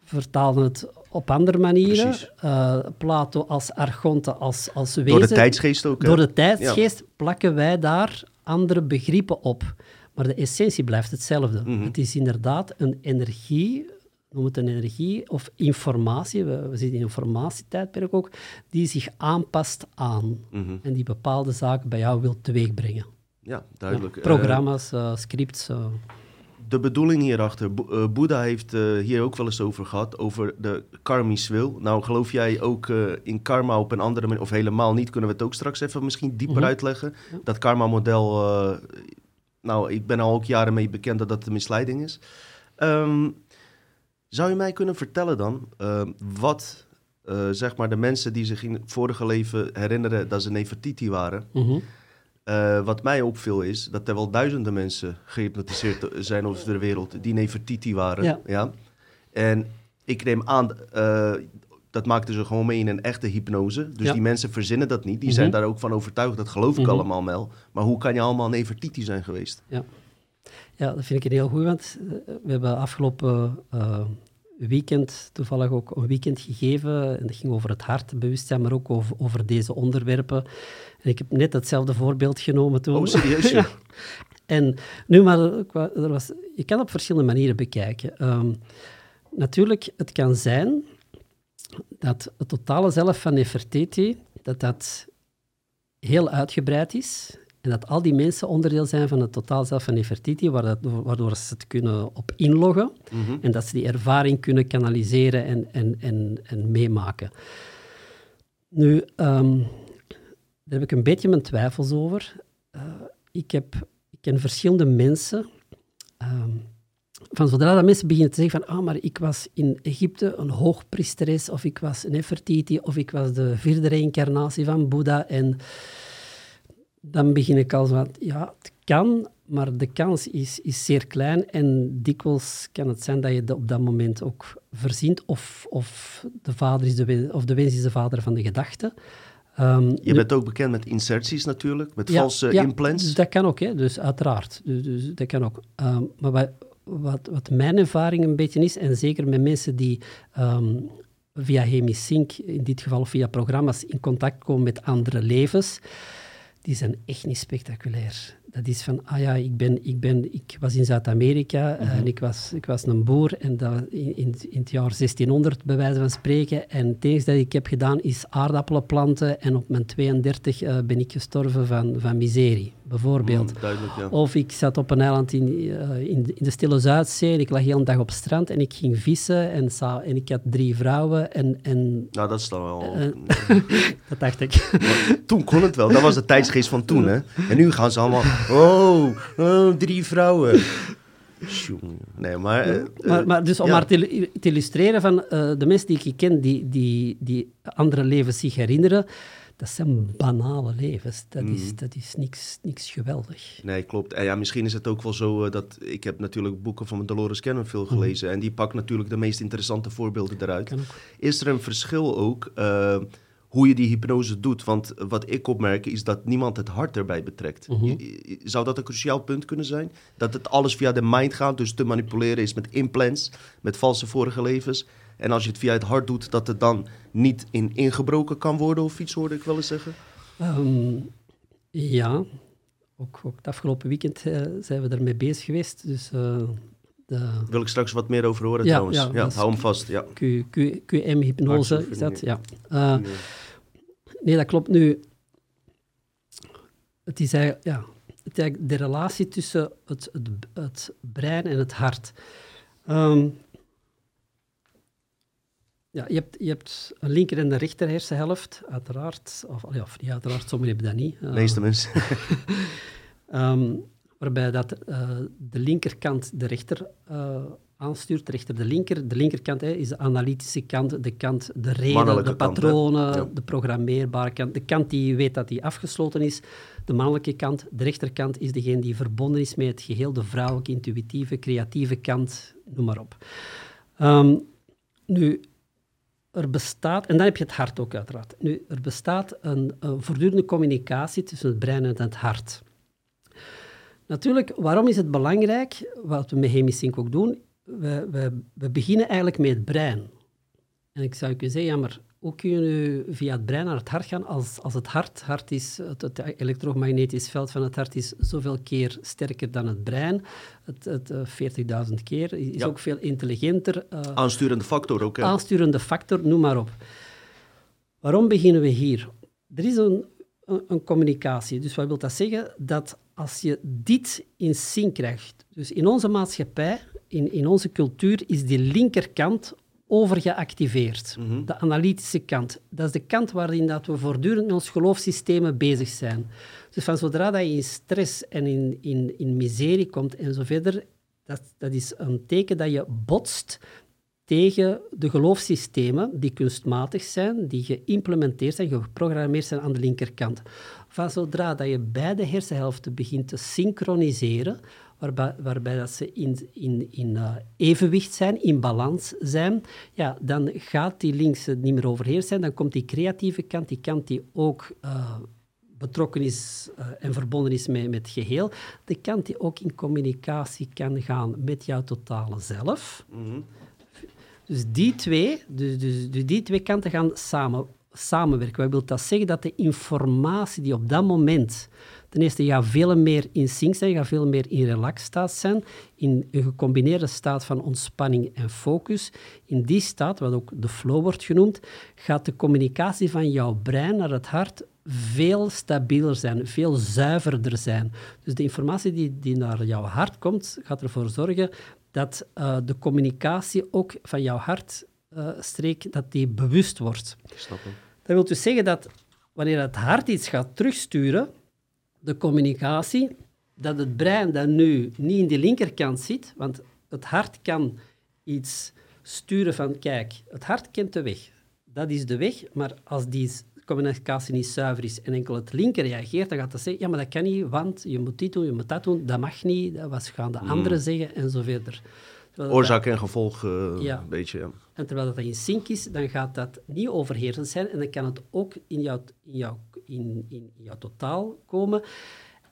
vertalen het op andere manieren. Eh, Plato als argonte, als, als wezen. Door de tijdsgeest ook. hè? Door de tijdsgeest plakken wij daar andere begrippen op. Maar de essentie blijft hetzelfde. Mhm. Het is inderdaad een energie, noem het een energie, of informatie, we, we zitten in een informatietijdperk ook, die zich aanpast aan Mhm. en die bepaalde zaken bij jou wil teweegbrengen. Ja, duidelijk. Ja, Eh, programma's, eh, scripts. De bedoeling hierachter, Bo- eh, Boeddha heeft eh, hier ook wel eens over gehad, over de karmisch wil. Nou, geloof jij ook eh, in karma op een andere manier, of helemaal niet, kunnen we het ook straks even misschien dieper Mhm. uitleggen. Dat karma-model, nou, ik ben al ook jaren mee bekend dat dat een misleiding is. Ehm, zou je mij kunnen vertellen dan, wat, zeg maar, de mensen die zich in het vorige leven herinneren dat ze Nefertiti waren, Mhm. Eh, wat mij opviel is dat er wel duizenden mensen gehypnotiseerd zijn over de wereld die Nefertiti waren. Ja. En ik neem aan, eh, dat maakten ze gewoon mee in een echte hypnose. Dus Ja. die mensen verzinnen dat niet. Die Mhm. zijn daar ook van overtuigd. Dat geloof ik Mhm. allemaal wel. Maar hoe kan je allemaal Nefertiti zijn geweest? Ja, dat vind ik een heel goed, want eh, we hebben afgelopen weekend toevallig ook een weekend gegeven. En dat ging over het hartbewustzijn, maar ook over, over deze onderwerpen. En ik heb net hetzelfde voorbeeld genomen toen. Oh, serieus? ja. En nu, maar er wa- was, je kan op verschillende manieren bekijken. Ehm, natuurlijk, het kan zijn dat het totale zelf van Nefertiti, dat dat heel uitgebreid is. En dat al die mensen onderdeel zijn van het totaal zelf van Nefertiti, waardoor, waardoor ze het kunnen op inloggen. Mhm. En dat ze die ervaring kunnen kanaliseren en, en, en, en meemaken. Nu, ehm, daar heb ik een beetje mijn twijfels over. Eh, ik, heb, ik ken verschillende mensen. ehm, van zodra dat mensen beginnen te zeggen van, ah, maar ik was in Egypte een hoogpriesteres, of ik was Nefertiti, of ik was de vierde reïncarnatie van Boeddha, en dan begin ik al zo van, ja, het kan, maar de kans is, is zeer klein. En dikwijls kan het zijn dat je op dat moment ook verzint, of, of, de, vader is de, of de wens is de vader van de gedachte. Ehm, Je nu- bent ook bekend met inserties natuurlijk, met ja, valse ja, implants. Dat kan ook, hè? dus uiteraard. Dus, dus dat kan ook. Ehm, maar wat, wat, wat mijn ervaring een beetje is, en zeker met mensen die ehm, via Hemisync, in dit geval via programma's, in contact komen met andere levens, die zijn echt niet spectaculair. Dat is van, ah ja, ik, ben, ik, ben, ik was in Zuid-Amerika Mhm. en ik was, ik was een boer en dat in, in, in het jaar 1600, bij wijze van spreken. En het enige dat ik heb gedaan is aardappelen planten en op mijn 32 eh, ben ik gestorven van, van miserie, bijvoorbeeld. Mm, ja. Of ik zat op een eiland in, eh, in, de, in de Stille Zuidzee en ik lag heel een dag op het strand en ik ging vissen en, sa- en ik had drie vrouwen en, en Nou, dat is dan wel... Eh, dat dacht ik. Maar toen kon het wel. Dat was de tijdsgeest van toen, hè. En nu gaan ze allemaal... Oh, oh drie vrouwen. Nee, maar... eh, maar, eh, maar dus om ja. maar te, illu- te illustreren van eh, de mensen die ik ken, die, die, die andere levens zich herinneren, dat zijn banale levens. Dat is, Mhm. dat is niks, niks geweldig. Nee, klopt. En ja, misschien is het ook wel zo dat... Ik heb natuurlijk boeken van Dolores Cannon veel gelezen. En die pakt natuurlijk de meest interessante voorbeelden eruit. Is er een verschil ook hoe je die hypnose doet? Want wat ik opmerk is dat niemand het hart erbij betrekt. Mhm. Zou dat een cruciaal punt kunnen zijn? Dat het alles via de mind gaat, dus te manipuleren is met implants, met valse vorige levens. En als je het via het hart doet, dat het dan niet in ingebroken kan worden of iets, hoorde ik wel eens zeggen. Ehm, ja, ook, ook het afgelopen weekend uh, zijn we ermee bezig geweest. Dus, uh, de... Wil ik straks wat meer over horen trouwens. Ja, ja hou hem vast. Ja. QM-hypnose is dat, ja. Uh, nee, dat klopt nu. Het is eigenlijk, ja, het is eigenlijk de relatie tussen het, het, het brein en het hart. Um, ja, je hebt, je hebt een linker en een rechter hersenhelft, uiteraard. Of, ja, of niet uiteraard, sommigen hebben dat niet. De meeste mensen. um, waarbij dat, uh, de linkerkant de rechter uh, aanstuurt, rechter de linker. De linkerkant hè, is de analytische kant, de kant, de reden, de patronen, kant, de programmeerbare kant. De kant die weet dat die afgesloten is. De mannelijke kant, de rechterkant is degene die verbonden is met het geheel, de vrouwelijke, intuïtieve, creatieve kant, noem maar op. Um, nu, er bestaat, en dan heb je het hart ook uiteraard. Nu, er bestaat een, een voortdurende communicatie tussen het brein en het hart. Natuurlijk, waarom is het belangrijk, wat we met Hemisync ook doen, we, we, we, beginnen eigenlijk met het brein. En ik zou kunnen zeggen, ja, maar hoe kun je via het brein naar het hart gaan als, als het hart, hart is, het, elektromagnetisch veld van het hart is zoveel keer sterker dan het brein. Het, het 40.000 eh, keer is ook veel intelligenter. Uh, aansturende factor ook. Hè? Aansturende factor, noem maar op. Waarom beginnen we hier? Er is een, een, een communicatie. Dus wat wil dat zeggen? Dat als je dit in zin krijgt, dus in onze maatschappij, in, in onze cultuur, is die linkerkant overgeactiveerd. Mm De analytische kant. Dat is de kant waarin dat we voortdurend met ons geloofssystemen bezig zijn. Dus van zodra dat je in stress en in, in, in miserie komt en zo verder, dat, dat is een teken dat je botst tegen de geloofssystemen die kunstmatig zijn, die geïmplementeerd zijn, geprogrammeerd zijn aan de linkerkant. Van zodra dat je beide hersenhelften begint te synchroniseren, waarbij, waarbij dat ze in, in, in uh, evenwicht zijn, in balans zijn, ja, dan gaat die linkse niet meer overheerst zijn. Dan komt die creatieve kant, die kant die ook uh, betrokken is uh, en verbonden is met, met het geheel, de kant die ook in communicatie kan gaan met jouw totale zelf. Mm -hmm. Dus die twee, dus, dus, dus, die twee kanten gaan samen, samenwerken. Wat wil dat zeggen? Dat de informatie die op dat moment Ten eerste, je gaat veel meer in sync zijn, je gaat veel meer in relaxstaat zijn, in een gecombineerde staat van ontspanning en focus. In die staat, wat ook de flow wordt genoemd, gaat de communicatie van jouw brein naar het hart veel stabieler zijn, veel zuiverder zijn. Dus de informatie die, die naar jouw hart komt, gaat ervoor zorgen dat uh, de communicatie ook van jouw hartstreek, uh, dat die bewust wordt. Snap Dat wil dus zeggen dat wanneer het hart iets gaat terugsturen, de communicatie, dat het brein dat nu niet in de linkerkant zit, want het hart kan iets sturen van, kijk, het hart kent de weg. Dat is de weg, maar als die communicatie niet zuiver is en enkel het linker reageert, dan gaat dat zeggen, ja, maar dat kan niet, want je moet dit doen, je moet dat doen, dat mag niet, dat was gaan de hmm. anderen zeggen en zo verder. Oorzaak en gevolg, uh, ja. een beetje, ja. En terwijl dat in sync is, dan gaat dat niet overheersend zijn en dan kan het ook in jouw, in jouw, in, in jouw totaal komen.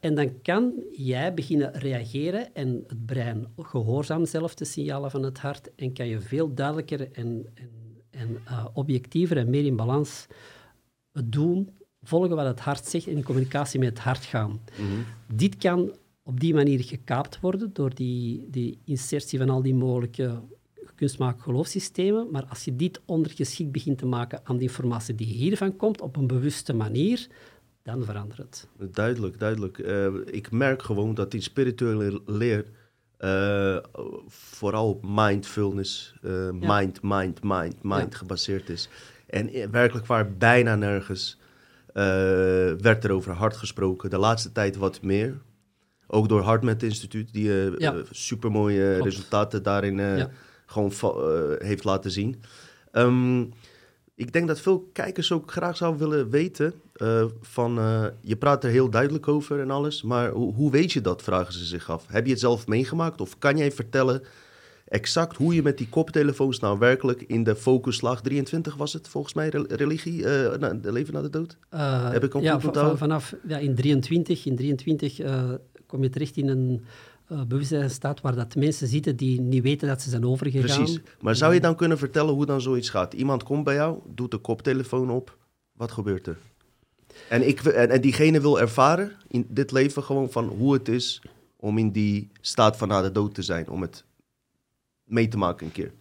En dan kan jij beginnen reageren en het brein gehoorzaamt zelf de signalen van het hart en kan je veel duidelijker en, en, en uh, objectiever en meer in balans doen, volgen wat het hart zegt en in communicatie met het hart gaan. Mm Dit kan op die manier gekaapt worden door die, die insertie van al die mogelijke kunstmatige geloofssystemen. Maar als je dit ondergeschikt begint te maken aan de informatie die hiervan komt, op een bewuste manier, dan verandert het. Duidelijk, duidelijk. Uh, ik merk gewoon dat die spirituele leer uh, vooral op mindfulness, uh, mind, mind, mind, mind gebaseerd is. En werkelijk waar bijna nergens werd er over hart gesproken. De laatste tijd wat meer. Ook door HeartMath Instituut, die uh, ja. supermooie resultaten daarin gewoon heeft laten zien. Um, ik denk dat veel kijkers ook graag zouden willen weten uh, van, uh, je praat er heel duidelijk over en alles, maar hoe, hoe weet je dat, vragen ze zich af. Heb je het zelf meegemaakt of kan jij vertellen exact hoe je met die koptelefoons nou werkelijk in de focuslag 23 was het volgens mij, religie, uh, de leven na de dood? Heb ik ja, vanaf ja, in 23, in 23 kom je terecht in een uh, bewustzijnstaat waar dat mensen zitten die niet weten dat ze zijn overgegaan. Precies. Maar zou je dan kunnen vertellen hoe dan zoiets gaat? Iemand komt bij jou, doet de koptelefoon op. Wat gebeurt er? En, ik, en, en diegene wil ervaren in dit leven gewoon van hoe het is om in die staat van na de dood te zijn. Om het mee te maken een keer.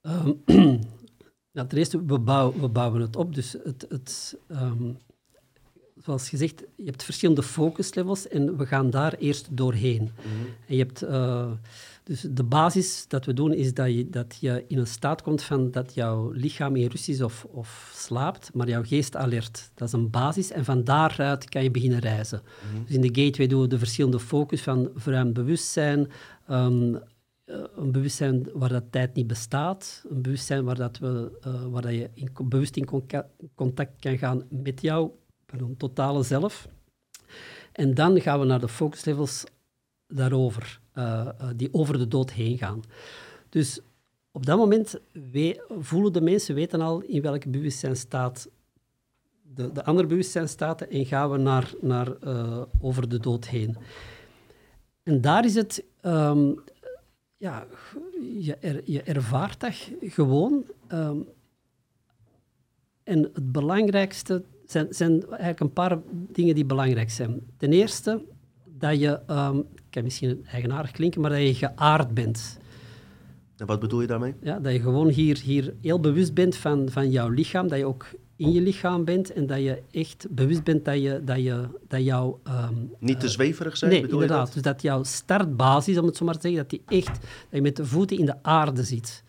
Ehm, nou, ten eerste, we bouwen, we bouwen het op. Dus het, het, ehm, zoals gezegd, je hebt verschillende focuslevels en we gaan daar eerst doorheen. Mhm. En je hebt, eh, dus de basis dat we doen is dat je, dat je in een staat komt van dat jouw lichaam in rust is of, of slaapt, maar jouw geest alert. Dat is een basis en van daaruit kan je beginnen reizen. Mhm. Dus in de gateway doen we de verschillende focus van verruimd bewustzijn, ehm, eh, een bewustzijn waar dat tijd niet bestaat, een bewustzijn waar, dat we, eh, waar dat je in, bewust in contact kan gaan met jouw pardon, totale zelf. En dan gaan we naar de focuslevels daarover, eh, eh, die over de dood heen gaan. Dus op dat moment voelen de mensen, weten al in welke bewustzijnstaat de, de andere bewustzijnstaten en gaan we naar, naar eh, over de dood heen. En daar is het, ehm, ja, je, je ervaart dat gewoon. ehm, en het belangrijkste zijn, zijn eigenlijk een paar dingen die belangrijk zijn. Ten eerste, dat je, ehm, ik kan misschien eigenaardig klinken, maar dat je geaard bent. En wat bedoel je daarmee? Ja, dat je gewoon hier, hier heel bewust bent van, van jouw lichaam, dat je ook in je lichaam bent en dat je echt bewust bent dat, je, dat, je, dat jouw... ehm, Niet te zweverig zijn? nee, bedoel je inderdaad. dat? Dus dat jouw startbasis, om het zo maar te zeggen, dat, die echt, dat je met de voeten in de aarde zit.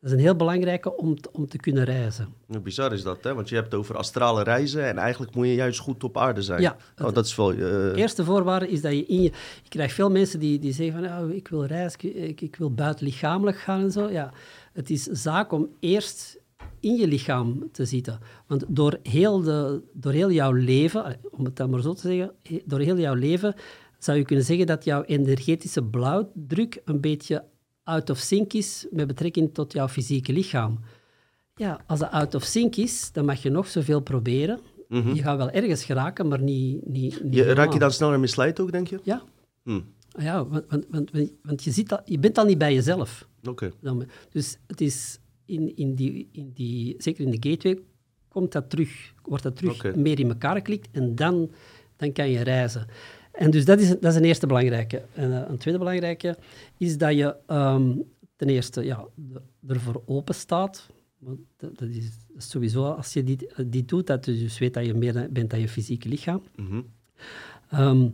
Dat is een heel belangrijke om, te- om te kunnen reizen. Nou, bizar is dat, hè? Want je hebt het over astrale reizen en eigenlijk moet je juist goed op aarde zijn. Ja, Oh, dat is wel... De eerste voorwaarde is dat je in je... Ik krijg veel mensen die, die zeggen van, oh, ik wil reizen, ik, ik, wil buitenlichamelijk gaan en zo. Ja, het is zaak om eerst in je lichaam te zitten. Want door heel, de, door heel jouw leven, eh, om het dan maar zo te zeggen, door heel jouw leven zou je kunnen zeggen dat jouw energetische blauwdruk een beetje out of sync is met betrekking tot jouw fysieke lichaam. Ja, als dat out of sync is, dan mag je nog zoveel proberen. mhm. Je gaat wel ergens geraken, maar niet... niet, niet je, raak je dan sneller misleid ook, denk je? Ja, Hm, Ah ja want, want, want, want- je, zit al, je bent al niet bij jezelf. Oké. Dan- Dus het is in, in die, in die, zeker in de gateway, komt dat terug, wordt dat terug meer in elkaar geklikt en dan, dan kan je reizen. En dus dat is, dat is een eerste belangrijke. En eh, een tweede belangrijke is dat je ehm, ten eerste ja, ervoor open staat. Want dat, is sowieso, als je dit, dit doet, dat je dus weet dat je meer bent dan je fysieke lichaam. Mhm. Ehm,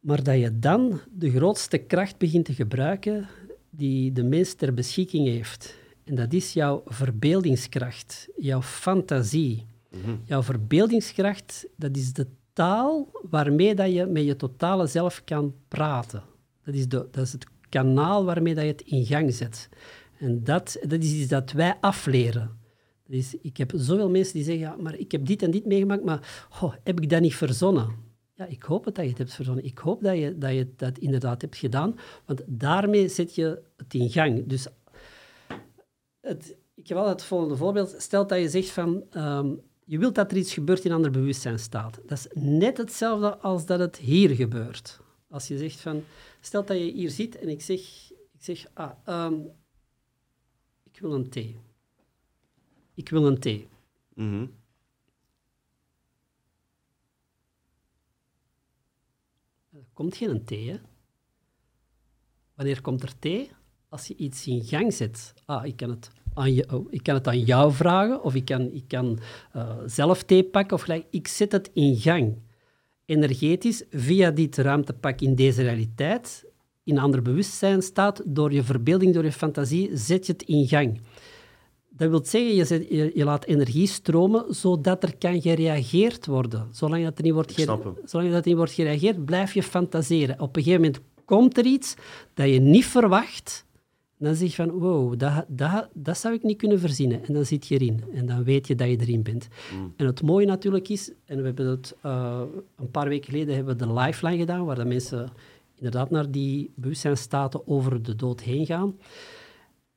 maar dat je dan de grootste kracht begint te gebruiken die de mens ter beschikking heeft. En dat is jouw verbeeldingskracht, jouw fantasie. Mhm. Jouw verbeeldingskracht, dat is de taal waarmee dat je met je totale zelf kan praten. Dat is, de, dat is het kanaal waarmee dat je het in gang zet. En dat, dat is iets dat wij afleren. Dus ik heb zoveel mensen die zeggen, ja, maar ik heb dit en dit meegemaakt, maar goh, heb ik dat niet verzonnen? Ja, ik hoop dat je het hebt verzonnen. Ik hoop dat je dat, je dat inderdaad hebt gedaan, want daarmee zet je het in gang. Dus het, ik heb altijd het volgende voorbeeld. Stel dat je zegt van, ehm, je wilt dat er iets gebeurt in een ander bewustzijnstaat. Dat is net hetzelfde als dat het hier gebeurt. Als je zegt van, stel dat je hier zit en ik zeg, ik zeg ah, ehm, ik wil een thee. Ik wil een thee. Mhm. Er komt geen thee, hè? Wanneer komt er thee? Als je iets in gang zet. Ah, ik kan het aan, je, oh, ik kan het aan jou vragen, of ik kan, ik kan eh, zelf thee pakken, of gelijk. Ik zet het in gang. Energetisch, via dit ruimtepak in deze realiteit, in een ander bewustzijn staat, door je verbeelding, door je fantasie, zet je het in gang. Dat wil zeggen, je, zet, je, je laat energie stromen zodat er kan gereageerd worden. Zolang dat er niet wordt, zolang dat er niet wordt gereageerd, blijf je fantaseren. Op een gegeven moment komt er iets dat je niet verwacht. Dan zeg je van, wow, dat, dat, dat zou ik niet kunnen verzinnen. En dan zit je erin. En dan weet je dat je erin bent. En het mooie natuurlijk is, en we hebben het eh, een paar weken geleden hebben we de lifeline gedaan, waar de mensen inderdaad naar die bewustzijnstaten over de dood heen gaan.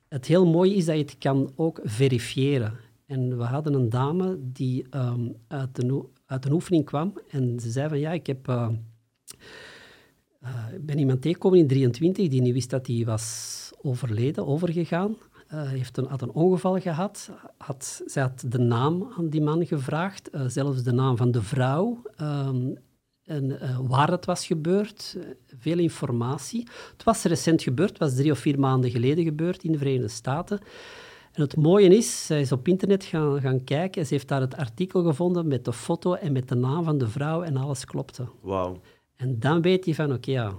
Het heel mooie is dat je het kan ook verifiëren. En we hadden een dame die ehm, uit, een, uit een oefening kwam en ze zei van ja, ik heb... ik ben iemand tegengekomen in 23 die niet wist dat hij was overleden, overgegaan. heeft een, had een ongeval gehad. Had, zij had de naam aan die man gevraagd, zelfs de naam van de vrouw. Ehm, en waar het was gebeurd, veel informatie. Het was recent gebeurd, het was drie of vier maanden geleden gebeurd in de Verenigde Staten. En het mooie is, zij is op internet gaan, gaan kijken en ze heeft daar het artikel gevonden met de foto en met de naam van de vrouw en alles klopte. Wauw. En dan weet je van, oké, ja,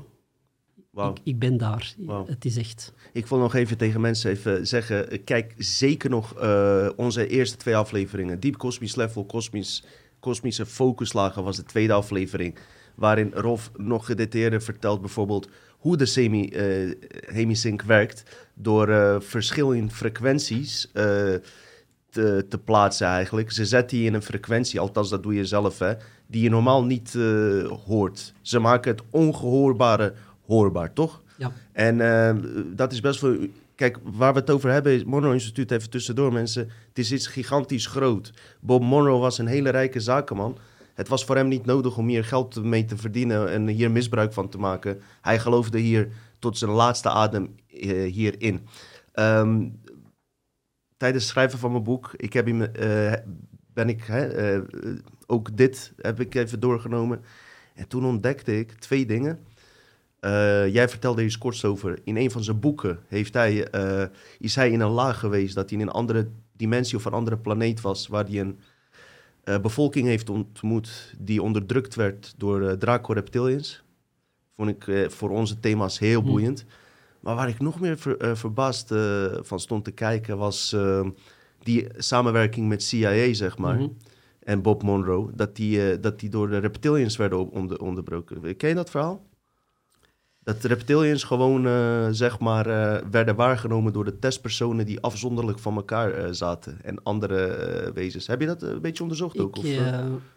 ik, ik, ben daar. Het is echt. Ik wil nog even tegen mensen even zeggen, kijk zeker nog uh, onze eerste twee afleveringen. Deep Cosmisch Level, Cosmisch, Kosmische Focuslagen was de tweede aflevering. Waarin Rolf nog gedetailleerder vertelt bijvoorbeeld hoe de semi-hemisync uh, werkt. Door uh, verschil in frequenties te, te, plaatsen eigenlijk. Ze zetten die in een frequentie, althans dat doe je zelf, hè, die je normaal niet hoort. Ze maken het ongehoorbare hoorbaar, toch? Ja. En dat is best wel... Kijk, waar we het over hebben is... Monroe Instituut, even tussendoor mensen. Het is iets gigantisch groot. Bob Monroe was een hele rijke zakenman... Het was voor hem niet nodig om hier geld mee te verdienen en hier misbruik van te maken. Hij geloofde hier tot zijn laatste adem uh, hierin. Um, tijdens het schrijven van mijn boek, ik heb hem, uh, ben ik uh, ook dit heb ik even doorgenomen. En toen ontdekte ik twee dingen. Jij vertelde hier kort over. In een van zijn boeken heeft hij, is hij in een laag geweest dat hij in een andere dimensie of een andere planeet was, waar hij een uh, bevolking heeft ontmoet die onderdrukt werd door Draco Reptilians. Vond ik voor onze thema's heel hm. boeiend. Maar waar ik nog meer ver, verbaasd van stond te kijken was die samenwerking met CIA, zeg maar. Mm -hmm. En Bob Monroe, dat die, dat die door de Reptilians werden onder, onderbroken. Ken je dat verhaal? Dat reptilians gewoon, uh, zeg maar, uh, werden waargenomen door de testpersonen die afzonderlijk van elkaar uh, zaten en andere wezens. Heb je dat een beetje onderzocht ook? Ik, of,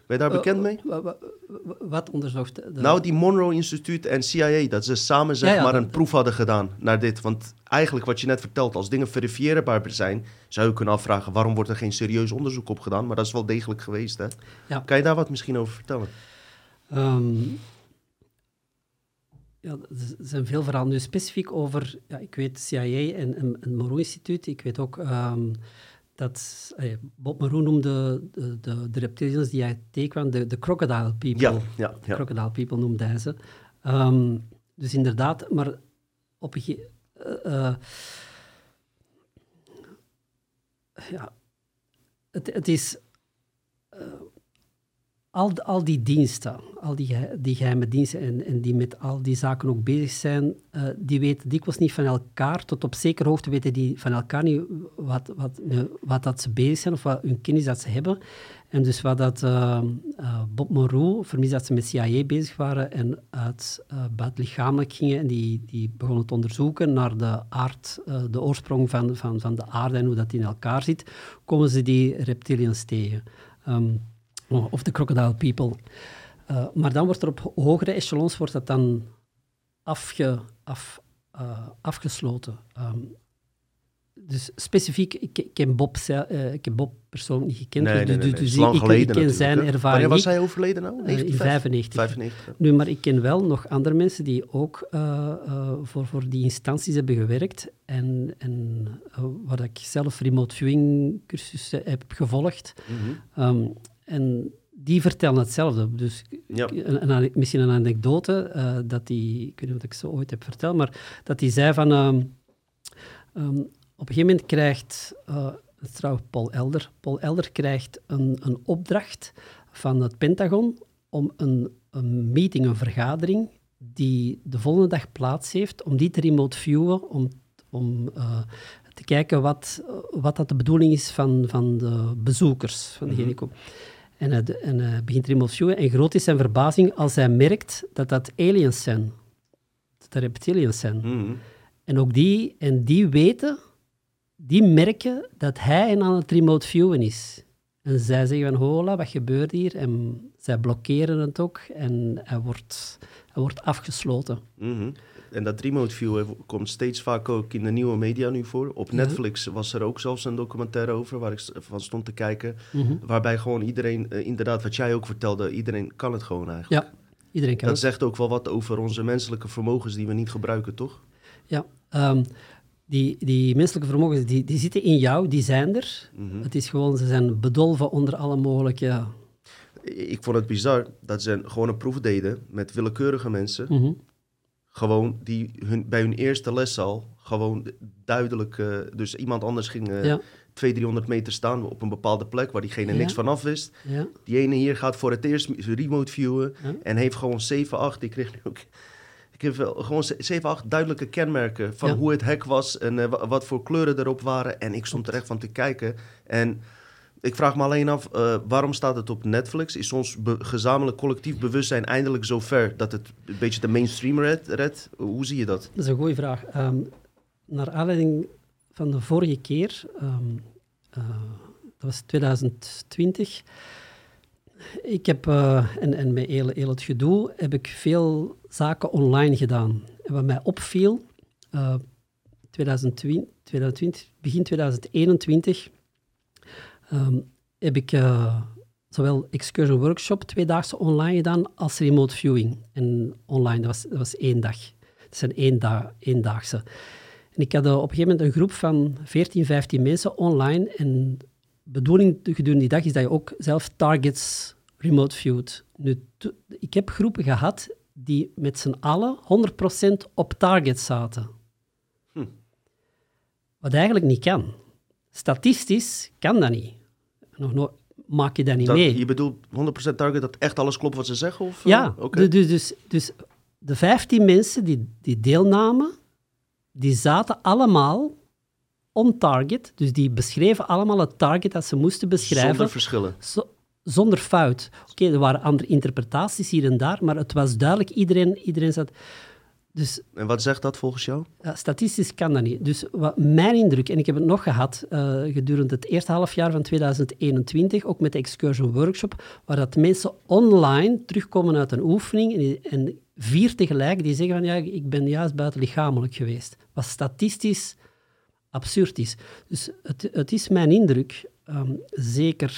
ben je daar bekend mee? Wat onderzocht? De... Nou, die Monroe Instituut en CIA, dat ze samen zeg ja, ja, maar een proef hadden gedaan naar dit. Want eigenlijk wat je net vertelt, als dingen verifieerbaar zijn, zou je kunnen afvragen waarom wordt er geen serieus onderzoek op gedaan. Maar dat is wel degelijk geweest, hè? Ja. Kan je daar wat misschien over vertellen? Um, ja, er zijn veel verhalen. Nu specifiek over, ja, ik weet CIA en, en het Moreau Instituut. Ik weet ook um, dat eh, Bob Moreau noemde de, de, de, reptilians die hij tegenkwam, de, de crocodile people. Ja, ja, ja. Crocodile people noemde hij ze. Um, dus inderdaad, maar op een gegeven uh, uh, ja, het, het is uh, al, al die diensten, al die, die geheime diensten en, en die met al die zaken ook bezig zijn, uh, die weten dikwijls niet van elkaar. Tot op zekere hoogte weten die van elkaar niet wat, wat, wat dat ze bezig zijn of wat hun kennis dat ze hebben. En dus wat dat uh, Bob Moreau vermis dat ze met CIA bezig waren en uit uh, buitenlichamelijk gingen en die, die begonnen te onderzoeken naar de aard, de oorsprong van, van, van de aarde en hoe dat in elkaar zit, komen ze die reptilians tegen. Um, of de crocodile people. Uh, maar dan wordt er op hogere echelons wordt dat dan afge, af, uh, afgesloten. Um, dus specifiek, ik, ken Bob, uh, ik Bob persoonlijk niet gekend, nee, dus, nee, nee, dus ik, ik, ik, ken zijn ervaring Wanneer was hij overleden nou? In 95. 95 Nu, maar ik ken wel nog andere mensen die ook voor, voor die instanties hebben gewerkt en, en waar ik zelf remote viewing cursussen heb gevolgd. Mm -hmm. um, en die vertellen hetzelfde. Dus ja. een, een, misschien een anekdote, uh, dat die, ik weet niet of ik ze ooit heb verteld, maar dat die zei van... Um, um, op een gegeven moment krijgt... Uh, trouwens Paul Elder. Paul Elder krijgt een, een opdracht van het Pentagon om een, een meeting, een vergadering, die de volgende dag plaats heeft, om die te remote viewen, om, om uh, te kijken wat, wat dat de bedoeling is van, van de bezoekers, van degene die mm -hmm. En hij, en hij begint remote viewen. En groot is zijn verbazing als hij merkt dat dat aliens zijn. Dat dat reptilians zijn. Mm. En ook die, en die weten, die merken dat hij aan het remote viewen is. En zij zeggen van, hola, wat gebeurt hier? En zij blokkeren het ook. En hij wordt, hij wordt afgesloten. Mm -hmm. En dat remote view komt steeds vaak ook in de nieuwe media nu voor. Op Netflix ja. was er ook zelfs een documentaire over waar ik van stond te kijken. Mm -hmm. Waarbij gewoon iedereen, uh, inderdaad wat jij ook vertelde, iedereen kan het gewoon eigenlijk. Ja, iedereen kan Dat het. zegt ook wel wat over onze menselijke vermogens die we niet gebruiken, toch? Ja, um, die, die menselijke vermogens, die, die zitten in jou, die zijn er. Mhm. Het is gewoon, ze zijn bedolven onder alle mogelijke... Ik vond het bizar dat ze gewoon een proef deden met willekeurige mensen. Mhm. Gewoon die hun, bij hun eerste les al gewoon duidelijk... eh, dus iemand anders ging eh Ja, 200, 300 meter staan op een bepaalde plek waar diegene Ja. niks van af wist. ja, Die ene hier gaat voor het eerst remote viewen en heeft gewoon 7, 8. Ik kreeg nu ook. Ik heb gewoon 7, 8 duidelijke kenmerken van hoe het hek was en eh, wa- wat voor kleuren erop waren. En ik stond er echt van te kijken. En ik vraag me alleen af, eh, waarom staat het op Netflix? Is ons gezamenlijk collectief bewustzijn eindelijk zo ver dat het een beetje de mainstream redt? redt? Hoe zie je dat? dat is een goede vraag. Ehm, naar aanleiding van de vorige keer, ehm, eh, dat was 2020. Ik heb, eh, en, en met heel, het gedoe, heb ik veel zaken online gedaan. En wat mij opviel, eh 2020, 2020, begin 2021, ehm, heb ik eh, zowel excursion workshop tweedaagse online gedaan als remote viewing. En online, dat was, dat was één dag. Dat zijn één da eendaagse. En ik had eh, op een gegeven moment een groep van 14, 15 mensen online. En de bedoeling gedurende die dag is dat je ook zelf targets remote viewt. Nu, ik heb groepen gehad die met z'n allen 100% op target zaten. Hm. Wat eigenlijk niet kan. Statistisch kan dat niet. Nog nooit maak je dat niet dat mee. Je bedoelt 100% target dat echt alles klopt wat ze zeggen? Of, eh? Ja, oké. du- dus, dus, dus de 15 mensen die, die deelnamen, die zaten allemaal on target. Dus die beschreven allemaal het target dat ze moesten beschrijven. Zonder verschillen. zo- zonder fout. Oké, er waren andere interpretaties hier en daar, maar het was duidelijk, iedereen, iedereen zat... Dus En wat zegt dat volgens jou? ja, statistisch kan dat niet. Dus wat mijn indruk, en ik heb het nog gehad eh, gedurende het eerste halfjaar van 2021, ook met de excursion workshop, waar dat mensen online terugkomen uit een oefening en, en vier tegelijk die zeggen van ja, ik ben juist buitenlichamelijk geweest. Wat statistisch absurd is. Dus het, het is mijn indruk, ehm, zeker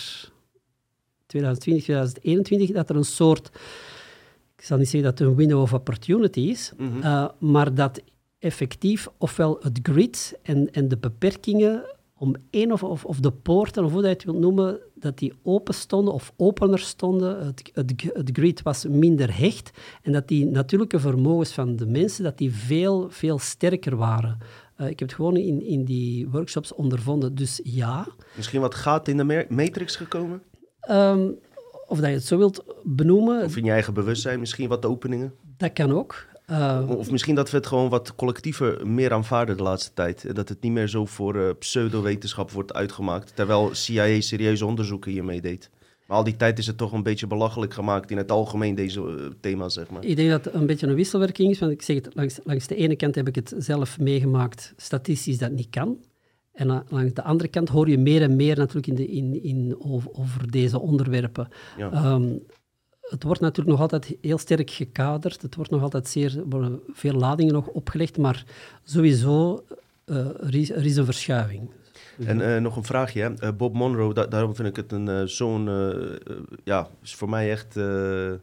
2020, 2021, dat er een soort ik zal niet zeggen dat het een window of opportunity is, Mhm. eh, maar dat effectief ofwel het grid en, en de beperkingen om één of, of, of de poorten, of hoe dat je het wilt noemen, dat die open stonden of opener stonden. Het, het, het grid was minder hecht en dat die natuurlijke vermogens van de mensen dat die veel, veel sterker waren. Eh, ik heb het gewoon in, in die workshops ondervonden. Dus ja, Misschien wat gaten in de matrix gekomen? Ehm, of dat je het zo wilt benoemen, Of in je eigen bewustzijn, misschien wat openingen? dat kan ook. Eh, Of misschien dat we het gewoon wat collectiever meer aanvaarden de laatste tijd. En Dat het niet meer zo voor eh, pseudowetenschap wordt uitgemaakt. Terwijl CIA serieuze onderzoeken hiermee deed. Maar al die tijd is het toch een beetje belachelijk gemaakt in het algemeen, deze eh, thema's, zeg maar. Ik denk dat het een beetje een wisselwerking is, want ik zeg het, langs, langs de ene kant heb ik het zelf meegemaakt, statistisch dat niet kan. En langs de andere kant hoor je meer en meer natuurlijk in de, in, in, over, over deze onderwerpen. Ja. Ehm, het wordt natuurlijk nog altijd heel sterk gekaderd, het wordt nog altijd zeer, er veel ladingen nog opgelegd, maar sowieso, eh, er, is, er is een verschuiving. En eh, nog een vraagje, hè. Eh, Bob Monroe, da- daarom vind ik het een zo'n, ja, is voor mij echt, hoe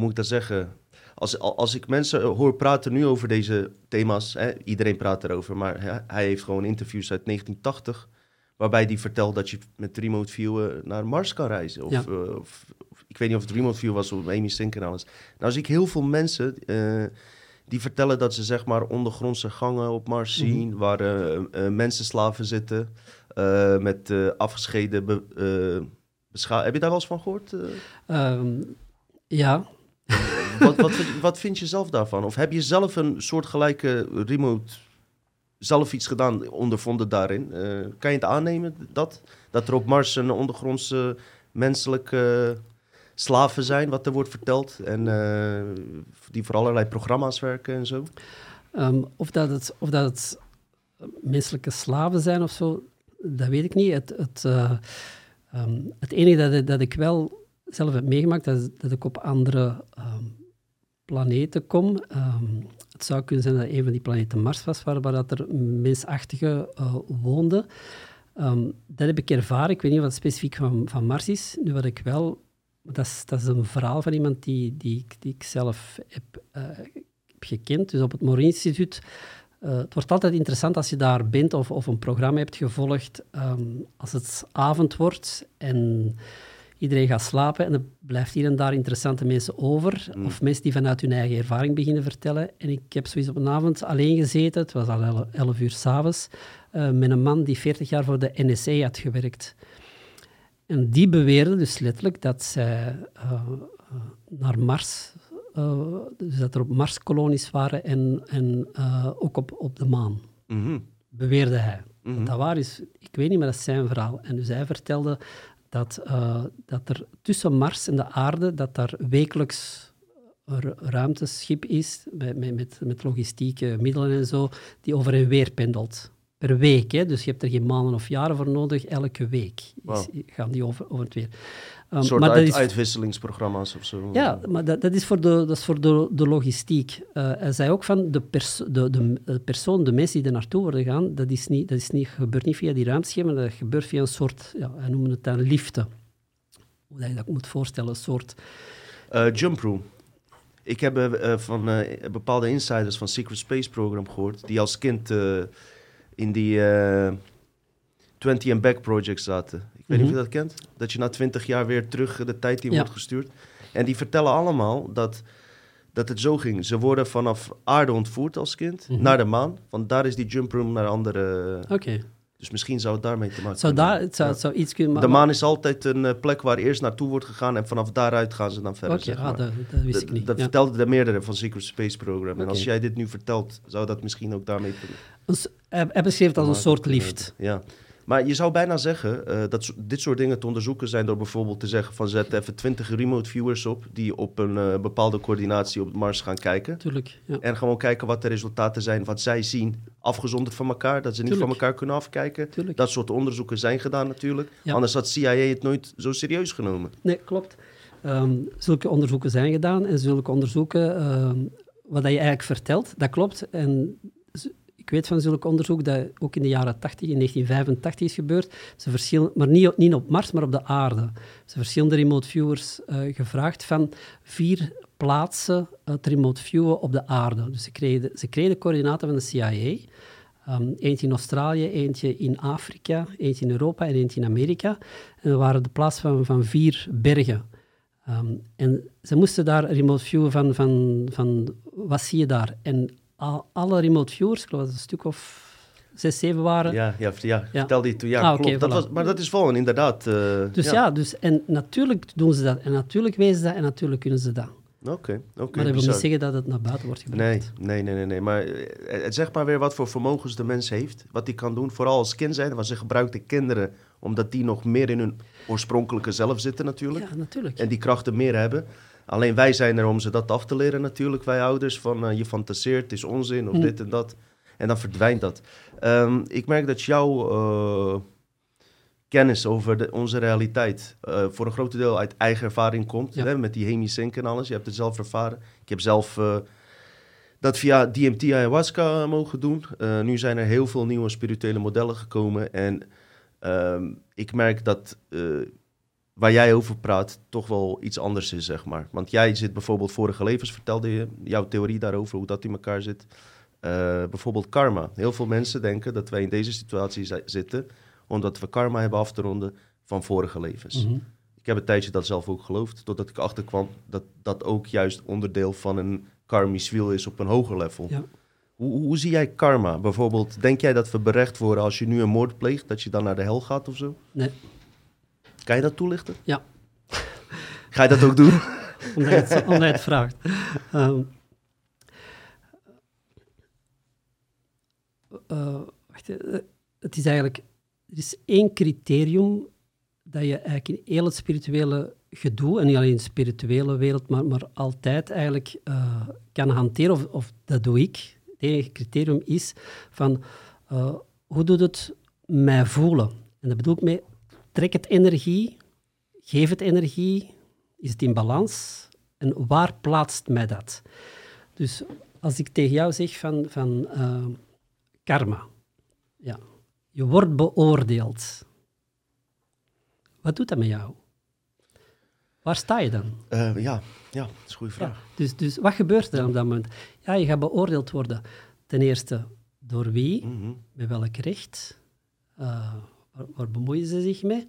moet ik dat zeggen? Als, al- als ik mensen hoor praten nu over deze thema's, hè, iedereen praat erover, maar hij, hij heeft gewoon interviews uit 1980, waarbij hij vertelt dat je met remote view naar Mars kan reizen. Of, Ja. eh, of, of- ik weet niet of het remote view was of Amy Sink en alles. Nou zie ik heel veel mensen eh, die vertellen dat ze zeg maar ondergrondse gangen op Mars Mhm. zien, waar eh, eh, mensenslaven zitten. met afgescheiden be, Heb je daar wel eens van gehoord? eh? Ehm, ja, wat, wat, wat vind je zelf daarvan? Of heb je zelf een soortgelijke remote, zelf iets gedaan, ondervonden daarin? Eh, kan je het aannemen dat, dat er op Mars een ondergrondse menselijke slaven zijn, wat er wordt verteld? En eh, die voor allerlei programma's werken en zo? Ehm, of, dat het, of dat het menselijke slaven zijn of zo, dat weet ik niet. Het, het, eh, ehm, het enige dat, dat ik wel zelf heb meegemaakt, dat dat ik op andere ehm, planeten kom. Ehm, het zou kunnen zijn dat een van die planeten Mars was, waar, waar dat er mensachtige eh, woonden. Ehm, dat heb ik ervaren. Ik weet niet wat het specifiek van, van Mars is. Nu wat ik wel... Dat is, dat is een verhaal van iemand die, die, die ik zelf heb, eh, heb gekend. Dus op het Morin Instituut eh, het wordt altijd interessant als je daar bent of, of een programma hebt gevolgd. ehm, als het avond wordt en iedereen gaat slapen en er blijft hier en daar interessante mensen over. Of mensen die vanuit hun eigen ervaring beginnen vertellen. En ik heb zoiets op een avond alleen gezeten, het was al 11 11 uur s'avonds, uh, met een man die 40 jaar voor de NSA had gewerkt. En die beweerde dus letterlijk dat zij eh, eh, naar Mars, dus dat er op Mars kolonies waren en, en ook op, op de maan, Mhm. beweerde hij. Mhm. Dat dat waar is, ik weet niet, maar dat is zijn verhaal. En dus hij vertelde dat, eh, dat er tussen Mars en de aarde, dat daar wekelijks een ru- ruimteschip is, met, met, met, logistieke middelen en zo, die over en weer pendelt. Per week, hè? dus je hebt er geen maanden of jaren voor nodig, elke week is- gaan die over, over het weer. Ehm, Een soort maar dat is- uitwisselingsprogramma's of zo. ja, maar dat, dat is voor de, dat is voor de, de logistiek. Eh, hij zei ook van de, perso de, de, de persoon, de mensen die er naartoe worden gaan, dat, is niet, dat is niet, gebeurt niet via die ruimteschema, dat gebeurt via een soort, ja, hij noemde het dan liften. Hoe dat je dat moet voorstellen, een soort... Eh, Jump Room. Ik heb eh, van bepaalde insiders van Secret Space Program gehoord, die als kind in die eh 20 and Back Project zaten. Ik weet niet of je dat kent. Dat je na 20 jaar weer terug de tijd in Ja. wordt gestuurd. En die vertellen allemaal dat, dat het zo ging. Ze worden vanaf aarde ontvoerd als kind Mhm. naar de maan. Want daar is die Jump Room naar andere... Oké, Dus misschien zou het daarmee te maken het, zou kunnen daar- het, zou, Ja. het zou iets kunnen... De maan is altijd een eh, plek waar eerst naartoe wordt gegaan en vanaf daaruit gaan ze dan verder. Oké, ah, dat, dat wist ik niet. Dat ja. vertelde de meerdere van Secret Space Program. En als jij dit nu vertelt, zou dat misschien ook daarmee te Een s- hij, beschreef het als een soort kunnen lift. hebben. Ja. Maar je zou bijna zeggen eh, dat dit soort dingen te onderzoeken zijn door bijvoorbeeld te zeggen van zet even 20 remote viewers op die op een eh, bepaalde coördinatie op Mars gaan kijken. Tuurlijk, ja. En gewoon kijken wat de resultaten zijn, wat zij zien, afgezonderd van elkaar, dat ze niet van elkaar kunnen afkijken. Tuurlijk. Dat soort onderzoeken zijn gedaan natuurlijk. Ja. Anders had CIA het nooit zo serieus genomen. Nee, klopt. Ehm, zulke onderzoeken zijn gedaan en zulke onderzoeken, ehm, wat je eigenlijk vertelt, dat klopt. En ik weet van zulke onderzoek dat ook in de jaren 80, in 1985 is gebeurd. Ze verschillen, maar niet, niet op Mars, maar op de aarde. Ze verschillende remote viewers eh, gevraagd van vier plaatsen het remote viewen op de aarde. Dus ze kregen, ze kregen de coördinaten van de CIA. Ehm, eentje in Australië, eentje in Afrika, eentje in Europa en eentje in Amerika. En dat waren de plaats van, van vier bergen. Ehm, en ze moesten daar remote viewen van, van, van wat zie je daar? En al, alle remote viewers, ik geloof dat het een stuk of zes, zeven waren. Ja, ja, ja, vertelde je toen. Ja, Ah, klopt. dat voilà. was, maar dat is volgen, inderdaad. eh, Dus ja. dus, en natuurlijk doen ze dat. En natuurlijk weten ze dat en natuurlijk kunnen ze dat. Oké, oké. maar dat wil niet zeggen dat het naar buiten wordt gebracht. Nee, nee, nee, nee, nee. Maar eh, het zegt maar weer wat voor vermogens de mens heeft. Wat hij kan doen. Vooral als kind zijn. Want ze gebruikten kinderen omdat die nog meer in hun oorspronkelijke zelf zitten natuurlijk. Ja, natuurlijk. En die krachten meer hebben. Alleen wij zijn er om ze dat af te leren natuurlijk, wij ouders. Van eh, je fantaseert, het is onzin of Hm. dit en dat. En dan verdwijnt dat. Ehm, ik merk dat jouw eh, kennis over de, onze realiteit eh, voor een groot deel uit eigen ervaring komt. Ja. Hè, met die hemisync en alles. Je hebt het zelf ervaren. Ik heb zelf dat via DMT ayahuasca mogen doen. Nu zijn er heel veel nieuwe spirituele modellen gekomen. En ehm, ik merk dat waar jij over praat toch wel iets anders is, zeg maar. Want jij zit bijvoorbeeld vorige levens, vertelde je jouw theorie daarover, hoe dat in elkaar zit. Eh, bijvoorbeeld karma. Heel veel mensen denken dat wij in deze situatie zi- zitten omdat we karma hebben af te ronden van vorige levens. Mhm. Ik heb een tijdje dat zelf ook geloofd, totdat ik achterkwam dat dat ook juist onderdeel van een karmisch wiel is op een hoger level. Ja. Hoe, hoe, hoe zie jij karma? Bijvoorbeeld, denk jij dat we berecht worden als je nu een moord pleegt, dat je dan naar de hel gaat of zo? Nee, Kan je dat toelichten? ja. Ga je dat ook doen? omdat, je het, omdat je het vraagt. Ehm, eh, wacht, eh, het is eigenlijk... Er is één criterium dat je eigenlijk in heel het spirituele gedoe, en niet alleen in de spirituele wereld, maar, maar altijd eigenlijk eh, kan hanteren, of, of dat doe ik. Het enige criterium is van hoe doet het mij voelen? En dat bedoel ik mee, trek het energie, geef het energie, is het in balans? En waar plaatst mij dat? Dus als ik tegen jou zeg van, van eh, karma, ja, je wordt beoordeeld. Wat doet dat met jou? Waar sta je dan? Eh, ja, ja, dat is een goede vraag. Ja, dus, dus wat gebeurt er dan op dat moment? Ja, je gaat beoordeeld worden. Ten eerste Door wie? Mhm. Met welk recht? Uh, waar, waar, bemoeien ze zich mee?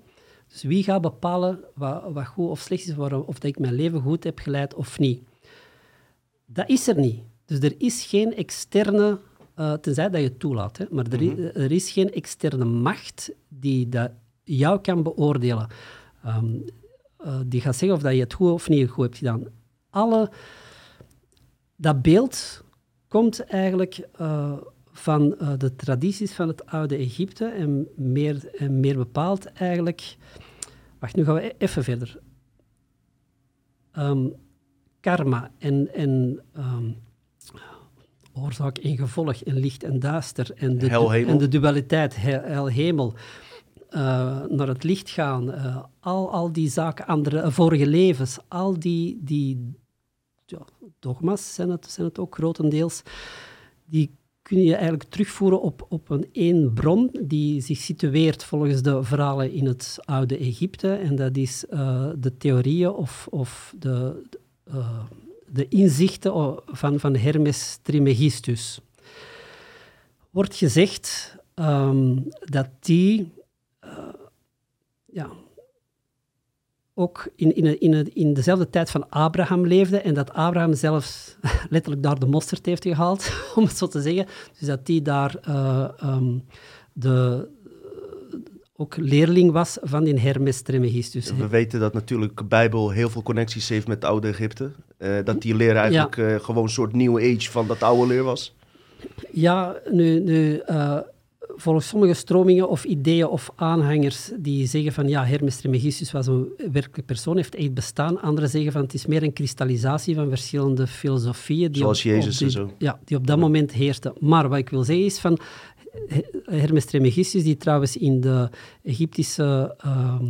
Dus wie gaat bepalen wat, wat goed of slecht is, waarom, of dat ik mijn leven goed heb geleid of niet? Dat is er niet. Dus er is geen externe, uh, tenzij dat je het toelaat, hè, maar er, Mhm. is, er is geen externe macht die dat jou kan beoordelen. Um, uh, die gaat zeggen of dat je het goed of niet goed hebt gedaan. Alle, dat beeld komt eigenlijk uh, van uh, de tradities van het oude Egypte en meer, en meer bepaald eigenlijk... Wacht, nu gaan we even verder. Um, karma en, en um, oorzaak en gevolg en licht en duister en de, en de dualiteit, hel, hemel, uh, naar het licht gaan, uh, al, al die zaken, andere, vorige levens, al die, die ja, dogma's zijn het, zijn het ook grotendeels, die kun je eigenlijk terugvoeren op, op een één bron die zich situeert volgens de verhalen in het oude Egypte. En dat is uh, de theorieën of, of de, de inzichten van, van Hermes Trismegistus. Wordt gezegd um, dat die uh, ja, ook in, in, in, in dezelfde tijd van Abraham leefde en dat Abraham zelfs letterlijk daar de mosterd heeft gehaald, om het zo te zeggen. Dus dat die daar uh, um, de, ook leerling was van die Hermes Trismegistus. We weten dat natuurlijk de Bijbel heel veel connecties heeft met het oude Egypte. Uh, dat die leer eigenlijk ja. uh, gewoon een soort new age van dat oude leer was. Ja, nu... nu uh, volgens sommige stromingen of ideeën of aanhangers die zeggen van ja, Hermes Trismegistus was een werkelijke persoon, heeft echt bestaan. Anderen zeggen van het is meer een kristallisatie van verschillende filosofieën. Die Zoals op, Jezus op die, en zo. Ja, die op dat moment heersten. Maar wat ik wil zeggen is van Hermes Trismegistus, die trouwens in de Egyptische, uh,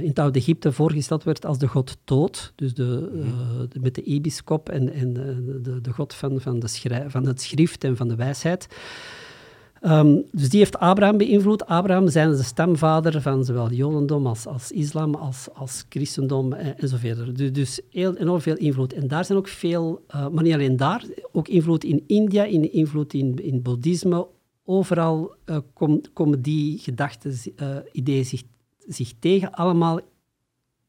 in het oude Egypte voorgesteld werd als de god dood, dus de, uh, de, met de ibiskop en, en de, de god van, van, de schrij, van het schrift en van de wijsheid. Um, dus die heeft Abraham beïnvloed. Abraham zijn de stamvader van zowel Jodendom als, als islam, als, als christendom en, en verder. Dus, dus heel, enorm veel invloed. En daar zijn ook veel, uh, maar niet alleen daar, ook invloed in India, in, invloed in, in boeddhisme. Overal kom, komen die gedachten, ideeën zich, zich tegen, allemaal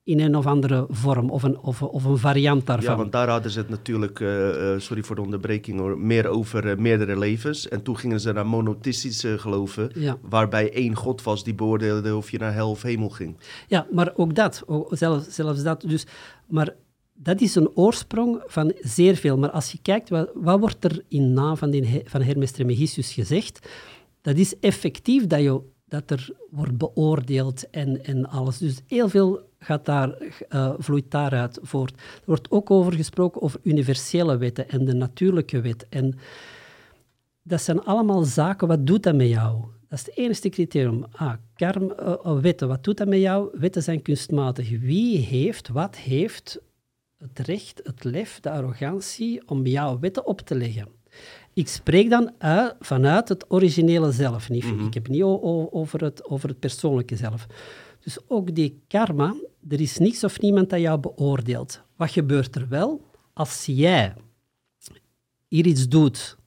in een of andere vorm of een, of, of een variant daarvan. Ja, want daar hadden ze het natuurlijk, uh, uh, sorry voor de onderbreking hoor, meer over uh, meerdere levens. En toen gingen ze naar monotheïstische geloven, ja. waarbij één god was die beoordeelde of je naar hel of hemel ging. Ja, maar ook dat, zelfs, zelfs dat. Dus, maar dat is een oorsprong van zeer veel. Maar als je kijkt, wat, wat wordt er in naam van, die, van Hermes Trismegistus gezegd? Dat is effectief dat, je, dat er wordt beoordeeld en, en alles. Dus heel veel gaat daar, uh, vloeit daaruit voort. Er wordt ook over gesproken over universele wetten en de natuurlijke wet. En dat zijn allemaal zaken, wat doet dat met jou? Dat is het enige criterium. Ah, karm, uh, wetten, wat doet dat met jou? Wetten zijn kunstmatig. Wie heeft, wat heeft het recht, het lef, de arrogantie om jouw wetten op te leggen? Ik spreek dan uit, vanuit het originele zelf. Niet, mm-hmm. Ik heb het niet over het, over het persoonlijke zelf. Dus ook die karma, er is niks of niemand dat jou beoordeelt. Wat gebeurt er wel? Als jij hier iets doet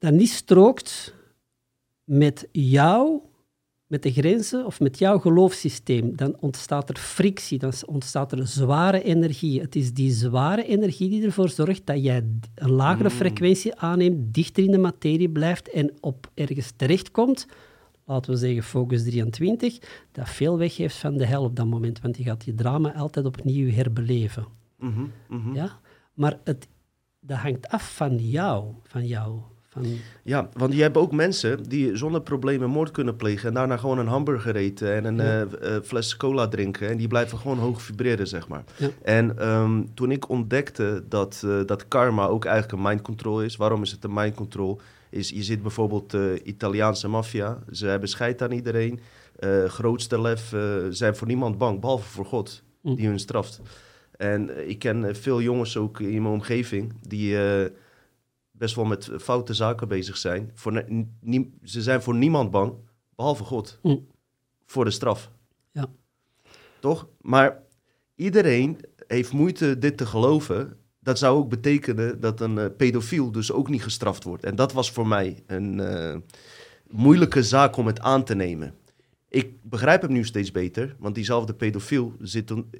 dat niet strookt met jou, met de grenzen of met jouw geloofssysteem, dan ontstaat er frictie, dan ontstaat er zware energie. Het is die zware energie die ervoor zorgt dat jij een lagere mm. frequentie aanneemt, dichter in de materie blijft en op ergens terechtkomt laten we zeggen focus 23, dat veel weggeeft van de hel op dat moment, want je gaat je drama altijd opnieuw herbeleven. Mm-hmm, mm-hmm. Ja? Maar het, dat hangt af van jou, van jou. Van... Ja, want je hebt ook mensen die zonder problemen moord kunnen plegen en daarna gewoon een hamburger eten en een ja. uh, uh, fles cola drinken en die blijven gewoon hoog vibreren, zeg maar. Ja. En um, toen ik ontdekte dat, uh, dat karma ook eigenlijk een mind control is, waarom is het een mind control? Is, je ziet bijvoorbeeld de Italiaanse maffia. Ze hebben scheid aan iedereen. Uh, grootste lef uh, zijn voor niemand bang, behalve voor God, Mm. die hun straft. En ik ken veel jongens ook in mijn omgeving die best wel met foute zaken bezig zijn. Voor ze zijn voor niemand bang, behalve God. Mm. Voor de straf. Ja. Toch? Maar iedereen heeft moeite dit te geloven dat zou ook betekenen dat een uh, pedofiel dus ook niet gestraft wordt. En dat was voor mij een uh, moeilijke zaak om het aan te nemen. Ik begrijp hem nu steeds beter, want diezelfde pedofiel zit een,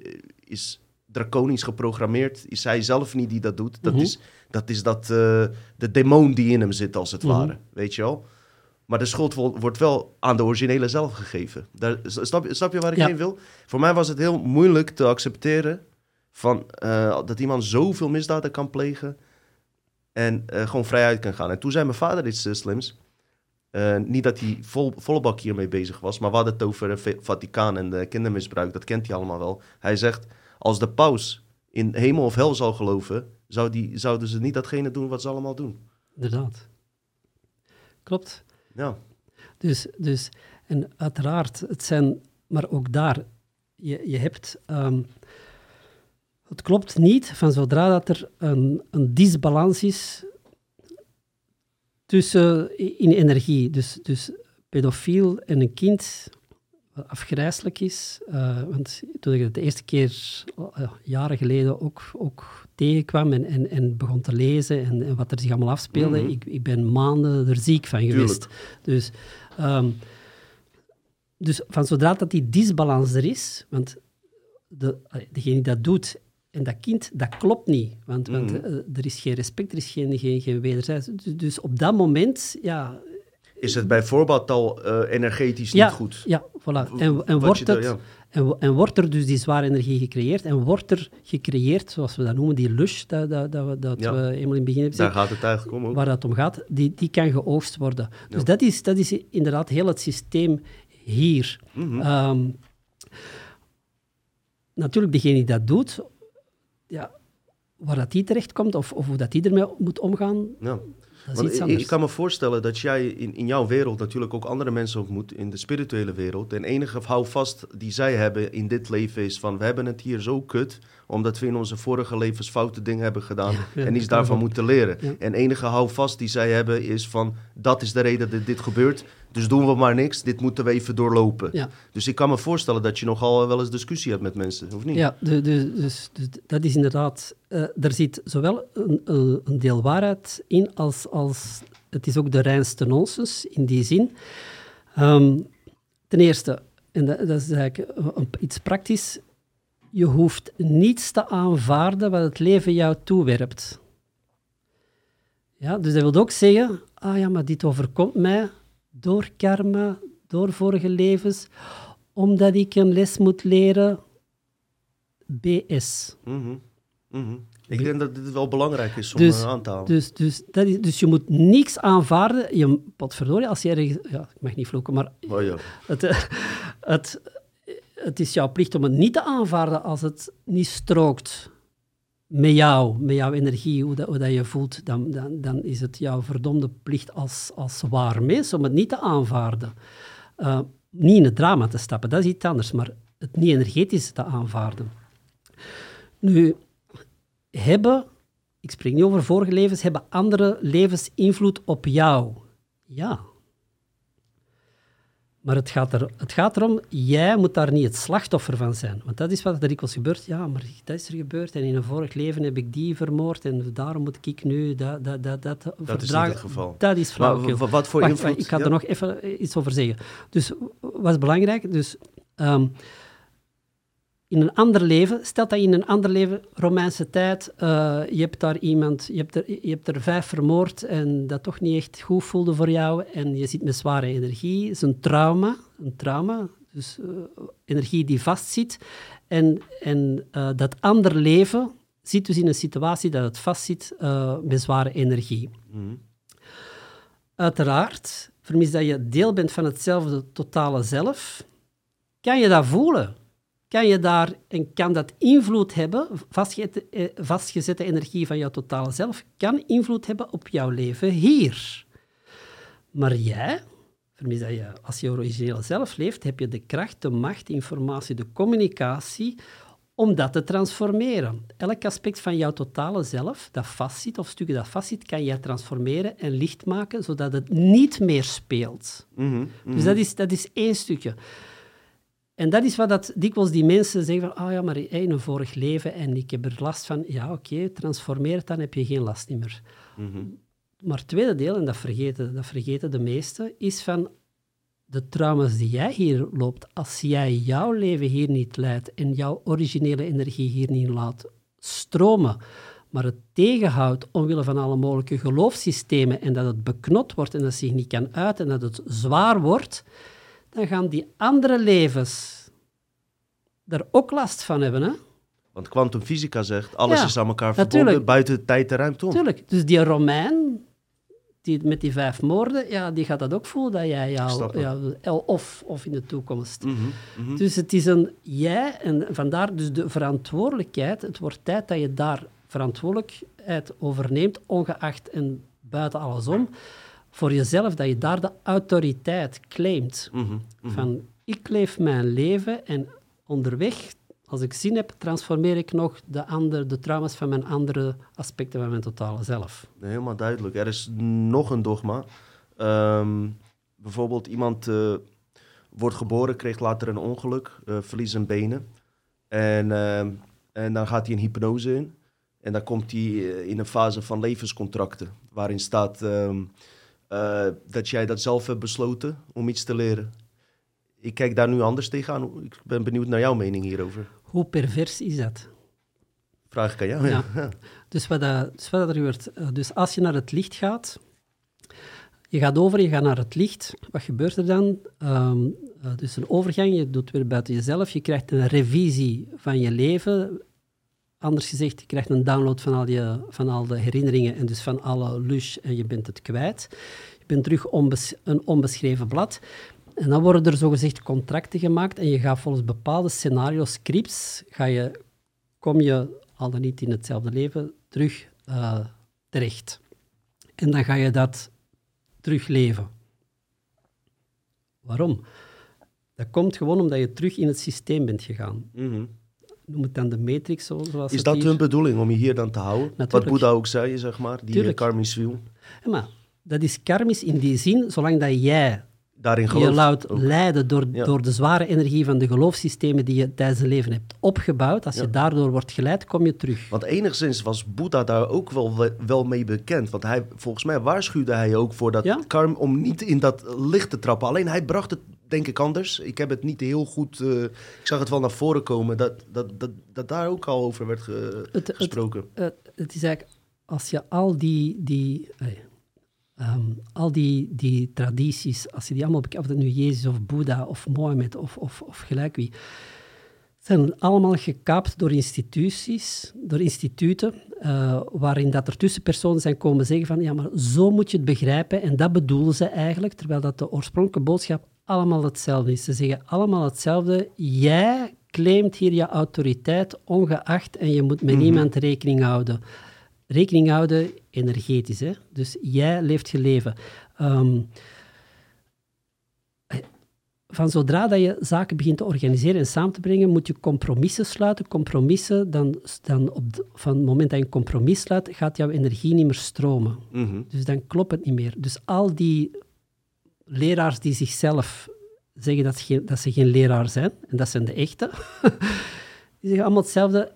is draconisch geprogrammeerd. Is hij zelf niet die dat doet. Dat Mhm. is, dat, is dat, uh, de demon die in hem zit, als het Mhm. ware. Weet je wel? Maar de schuld wo- wordt wel aan de originele zelf gegeven. Daar, snap, je- snap je waar ik Ja. heen wil? Voor mij was het heel moeilijk te accepteren van, eh, dat iemand zoveel misdaden kan plegen en eh, gewoon vrijuit kan gaan. En toen zei mijn vader iets eh, slims. Niet dat hij vol, volle bak hiermee bezig was, maar we hadden het over het Vaticaan en de kindermisbruik. Dat kent hij allemaal wel. Hij zegt, als de paus in hemel of hel zou geloven, zou die, zouden ze niet datgene doen wat ze allemaal doen. Inderdaad. Klopt. Ja, Dus, dus, en uiteraard, het zijn, maar ook daar, je, je hebt, ehm, het klopt niet van zodra dat er een, een disbalans is tussen, in energie, dus, dus pedofiel en een kind, wat afgrijselijk is, eh, want toen ik het de eerste keer, eh, jaren geleden, ook, ook tegenkwam en, en, en begon te lezen en, en wat er zich allemaal afspeelde, Mhm. ik, ik ben maanden er ziek van geweest. Dus, ehm, dus van zodra dat die disbalans er is, want de, degene die dat doet en dat kind, dat klopt niet. Want, want Mhm. eh, er is geen respect, er is geen, geen, geen wederzijds. Dus, dus op dat moment, ja... is het bijvoorbeeld al eh, energetisch ja, niet goed? Ja, voilà. En, en, wordt het, ja. en, en wordt er dus die zware energie gecreëerd en wordt er gecreëerd, zoals we dat noemen, die lush, dat, dat, dat, we- dat Ja. we eenmaal in het begin hebben Daar gaat het eigenlijk om ook. waar dat om gaat, die, die kan geoogst worden. Dus dat, is, dat is inderdaad heel het systeem hier. Mhm. Ehm, natuurlijk, degene die dat doet, ja, waar dat die terechtkomt of, of hoe dat die ermee moet omgaan, ja. dat is Want iets ik, anders. ik kan me voorstellen dat jij in, in jouw wereld natuurlijk ook andere mensen ontmoet in de spirituele wereld. En enige houvast die zij hebben in dit leven is van we hebben het hier zo kut, omdat we in onze vorige levens foute dingen hebben gedaan ja, en iets daarvan moeten leren. Ja. En enige houvast die zij hebben is van dat is de reden dat dit gebeurt, dus doen we maar niks, dit moeten we even doorlopen. Ja. Dus ik kan me voorstellen dat je nogal wel eens discussie hebt met mensen, of niet? Ja, dus, dus dat is inderdaad... eh, er zit zowel een, een, deel waarheid in, als, als het is ook de reinste nonsens, in die zin. Ehm, ten eerste, en dat, dat is eigenlijk een- iets praktisch, je hoeft niets te aanvaarden wat het leven jou toewerpt. Ja, dus dat wil ook zeggen, ah ja, maar dit overkomt mij door karma, door vorige levens, omdat ik een les moet leren BS. Mhm. Mhm. Ik denk dat dit wel belangrijk is om Dus- eh, aan te halen. Dus, dus, dat is, dus je moet niks aanvaarden. Je, potverdorie, als je ergens... Ja, ik mag niet vloeken, maar Oh ja. het, eh, het, het is jouw plicht om het niet te aanvaarden als het niet strookt met jou, met jouw energie, hoe dat, je voelt. Dan, dan, dan is het jouw verdomde plicht als, als waar mens om het niet te aanvaarden. Eh, niet in het drama te stappen, dat is iets anders, maar het niet energetisch te aanvaarden. Nu, hebben, ik spreek niet over vorige levens, hebben andere levens invloed op jou? Ja. Maar het gaat, er, het gaat erom, jij moet daar niet het slachtoffer van zijn. Want dat is wat er dikwijls gebeurt. Ja, maar dat is er gebeurd en in een vorig leven heb ik die vermoord en daarom moet ik nu dat, dat, dat, dat Dat is niet het geval. Dat is Maar wat voor Wacht, invloed... ik ga ja? er nog even iets over zeggen. Dus wat is belangrijk? Dus, ehm, in een ander leven, stel dat je in een ander leven, Romeinse tijd, eh, je hebt daar iemand, je hebt, er, je hebt er vijf vermoord en dat toch niet echt goed voelde voor jou en je zit met zware energie, het is een trauma, een trauma, dus eh, energie die vastzit en, en eh, dat ander leven zit dus in een situatie dat het vastzit met zware energie. Mhm. Uiteraard, vermis dat je deel bent van hetzelfde totale zelf, kan je dat voelen. Kan je daar en kan dat invloed hebben, vastgezette, eh, vastgezette energie van jouw totale zelf, kan invloed hebben op jouw leven hier. Maar jij, vermis dat je als je originele zelf leeft, heb je de kracht, de macht, de informatie, de communicatie om dat te transformeren. Elk aspect van jouw totale zelf dat vastzit, of stukken dat vastzit, kan jij transformeren en licht maken, zodat het niet meer speelt. Mhm. Mhm. Dus dat is, dat is één stukje. En dat is wat dat, dikwijls die mensen zeggen van, ah ja, maar in een vorig leven en ik heb er last van. Ja, oké, transformeer het, dan heb je geen last meer. Mhm. Maar het tweede deel, en dat vergeten, dat vergeten de meesten, is van de trauma's die jij hier loopt. Als jij jouw leven hier niet leidt en jouw originele energie hier niet laat stromen, maar het tegenhoudt omwille van alle mogelijke geloofssystemen en dat het beknot wordt en dat zich niet kan uiten en dat het zwaar wordt, dan gaan die andere levens daar ook last van hebben. Hè? Want kwantumfysica zegt, alles Ja, is aan elkaar natuurlijk. verbonden buiten de tijd en ruimte om. Tuurlijk. Dus die Romein, die, met die vijf moorden, ja, die gaat dat ook voelen dat jij jou, of, of in de toekomst. Mhm, mhm. Dus het is een jij, en vandaar dus de verantwoordelijkheid. Het wordt tijd dat je daar verantwoordelijkheid over neemt, ongeacht en buiten alles om, voor jezelf, dat je daar de autoriteit claimt. Mhm, mhm. Van, ik leef mijn leven en onderweg, als ik zin heb, transformeer ik nog de, andere, de trauma's van mijn andere aspecten van mijn totale zelf. Nee, helemaal duidelijk. Er is nog een dogma. Ehm, bijvoorbeeld iemand eh, wordt geboren, kreeg later een ongeluk, eh verliest zijn benen. En, ehm, en dan gaat hij in hypnose in. En dan komt hij eh, in een fase van levenscontracten. Waarin staat ehm, eh, dat jij dat zelf hebt besloten om iets te leren. Ik kijk daar nu anders tegenaan. Ik ben benieuwd naar jouw mening hierover. Hoe pervers is dat? Vraag ik aan jou. Ja. Ja. Dus wat, dat, dus wat dat er gebeurt, eh, dus als je naar het licht gaat, je gaat over, je gaat naar het licht, wat gebeurt er dan? Eh, dus een overgang, je doet weer buiten jezelf, je krijgt een revisie van je leven. Anders gezegd, je krijgt een download van al, je, van al de herinneringen en dus van alle lush en je bent het kwijt. Je bent terug een onbeschreven blad. En dan worden er zogezegd contracten gemaakt en je gaat volgens bepaalde scenario's, scripts, je, kom je al dan niet in hetzelfde leven terug eh, terecht. En dan ga je dat terugleven. Waarom? Dat komt gewoon omdat je terug in het systeem bent gegaan. Mhm. Noem het dan de matrix, zo, zoals Is het dat hier- hun bedoeling om je hier dan te houden? Wat. Boeddha ook zei, zeg maar, die Tuurlijk. karmisch wiel. Ja, maar dat is karmisch in die zin, zolang dat jij Daarin je laat ook. leiden door, Ja. door de zware energie van de geloofssystemen die je tijdens je leven hebt opgebouwd, als Ja. je daardoor wordt geleid, kom je terug. Want enigszins was Boeddha daar ook wel, we- wel mee bekend. Want hij, volgens mij waarschuwde hij ook voor dat karm om niet in dat licht te trappen. Alleen hij bracht het, denk ik, anders. Ik heb het niet heel goed... eh, ik zag het wel naar voren komen dat, dat, dat, dat daar ook al over werd ge- Het- gesproken. Eh, het is eigenlijk, als je al die, die, eh, ehm, al die, die tradities, als je die allemaal bekijkt, of het nu Jezus of Boeddha of Mohammed of, of, of gelijk wie, zijn allemaal gekaapt door instituties, door instituten, waarin dat er tussenpersonen zijn komen zeggen van ja, maar zo moet je het begrijpen en dat bedoelen ze eigenlijk, terwijl dat de oorspronkelijke boodschap allemaal hetzelfde is. Ze zeggen allemaal hetzelfde. Jij claimt hier je autoriteit ongeacht en je moet met niemand rekening houden. Rekening houden energetisch, hè? dus jij leeft je leven. Ehm, van zodra dat je zaken begint te organiseren en samen te brengen, moet je compromissen sluiten. Compromissen, dan, dan op de- van het moment dat je een compromis sluit, gaat jouw energie niet meer stromen. Mhm. Dus dan klopt het niet meer. Dus al die leraars die zichzelf zeggen dat ze geen, dat ze geen leraar zijn, en dat zijn de echte, die zeggen allemaal hetzelfde.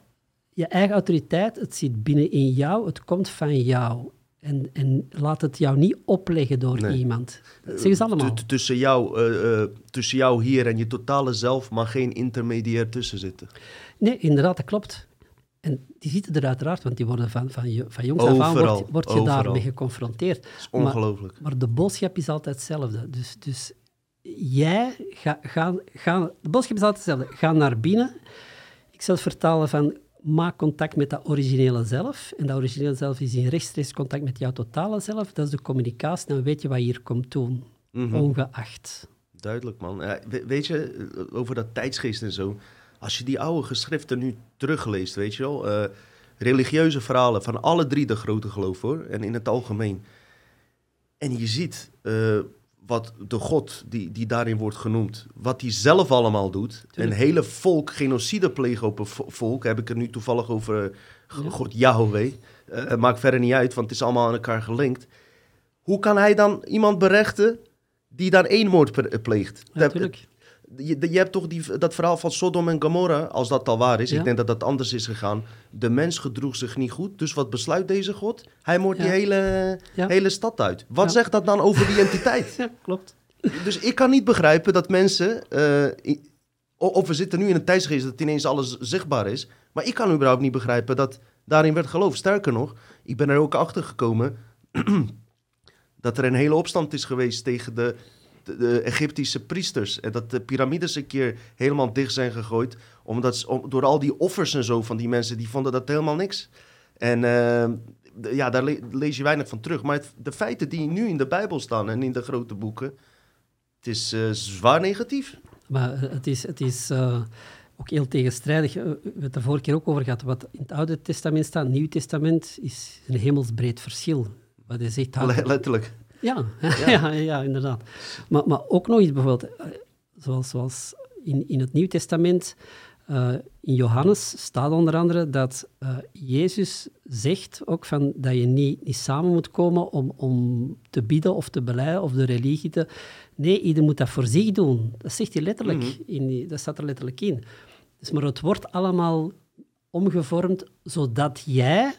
Je eigen autoriteit, het zit binnenin jou, het komt van jou. En, en laat het jou niet opleggen door Nee. iemand. Dat zeggen ze allemaal. T- Tussen jou, eh, eh, tussen jou hier en je totale zelf mag geen intermediair tussen zitten. Nee, inderdaad, dat klopt. En die zitten er uiteraard, want die worden van, van, van jongs af aan word, word je overal. daarmee geconfronteerd. Dat is Maar- ongelooflijk. Maar de boodschap is altijd hetzelfde. Dus, dus jij, ga, ga, ga, de boodschap is altijd hetzelfde. Ga naar binnen. Ik zal het vertalen van, maak contact met dat originele zelf. En dat originele zelf is in rechtstreeks contact met jouw totale zelf. Dat is de communicatie. Dan weet je wat je hier komt doen, Mhm. ongeacht. Duidelijk, man. Ja, we- weet je, over dat tijdsgeest en zo. Als je die oude geschriften nu terugleest, weet je wel. eh, religieuze verhalen van alle drie de grote geloven, hoor. En in het algemeen. En je ziet eh, wat de God die, die daarin wordt genoemd, wat hij zelf allemaal doet. Tuurlijk. Een hele volk genocide plegen op een vo- volk. Heb ik het nu toevallig over eh, Ja. God Yahweh. Eh, maakt verder niet uit, want het is allemaal aan elkaar gelinkt. Hoe kan hij dan iemand berechten die dan één moord pleegt? Dat- Natuurlijk. Je, je hebt toch die, dat verhaal van Sodom en Gomorra, als dat al waar is. Ja. Ik denk dat dat anders is gegaan. De mens gedroeg zich niet goed. Dus wat besluit deze God? Hij moordt die hele, Ja. hele stad uit. Wat zegt dat dan over die entiteit? Ja, klopt. dus ik kan niet begrijpen dat mensen... o- of we zitten nu in een tijdsgeest dat ineens alles zichtbaar is. Maar ik kan überhaupt niet begrijpen dat daarin werd geloofd. Sterker nog, ik ben er ook achter gekomen... dat er een hele opstand is geweest tegen de, de, de Egyptische priesters. En dat de piramides een keer helemaal dicht zijn gegooid. Omdat ze, om- door al die offers en zo van die mensen, die vonden dat helemaal niks. En eh, de- ja, daar le- lees je weinig van terug. Maar het- de feiten die nu in de Bijbel staan en in de grote boeken, het is eh, zwaar negatief. Maar eh, het is, het is eh, ook heel tegenstrijdig. We hebben het er vorige keer ook over gehad. Wat in het Oude Testament staat, het Nieuw Testament, is een hemelsbreed verschil. Wat hij zegt, letterlijk. Ja, ja. ja, inderdaad. Maar, maar ook nog iets bijvoorbeeld, eh, zoals, zoals in, in het Nieuw Testament, eh, in Johannes staat onder andere dat eh, Jezus zegt ook van dat je niet, niet samen moet komen om, om te bidden of te beleiden of de religie te... Nee, ieder moet dat voor zich doen. Dat zegt hij letterlijk, Mhm. in die, dat staat er letterlijk in. Dus, maar het wordt allemaal omgevormd zodat jij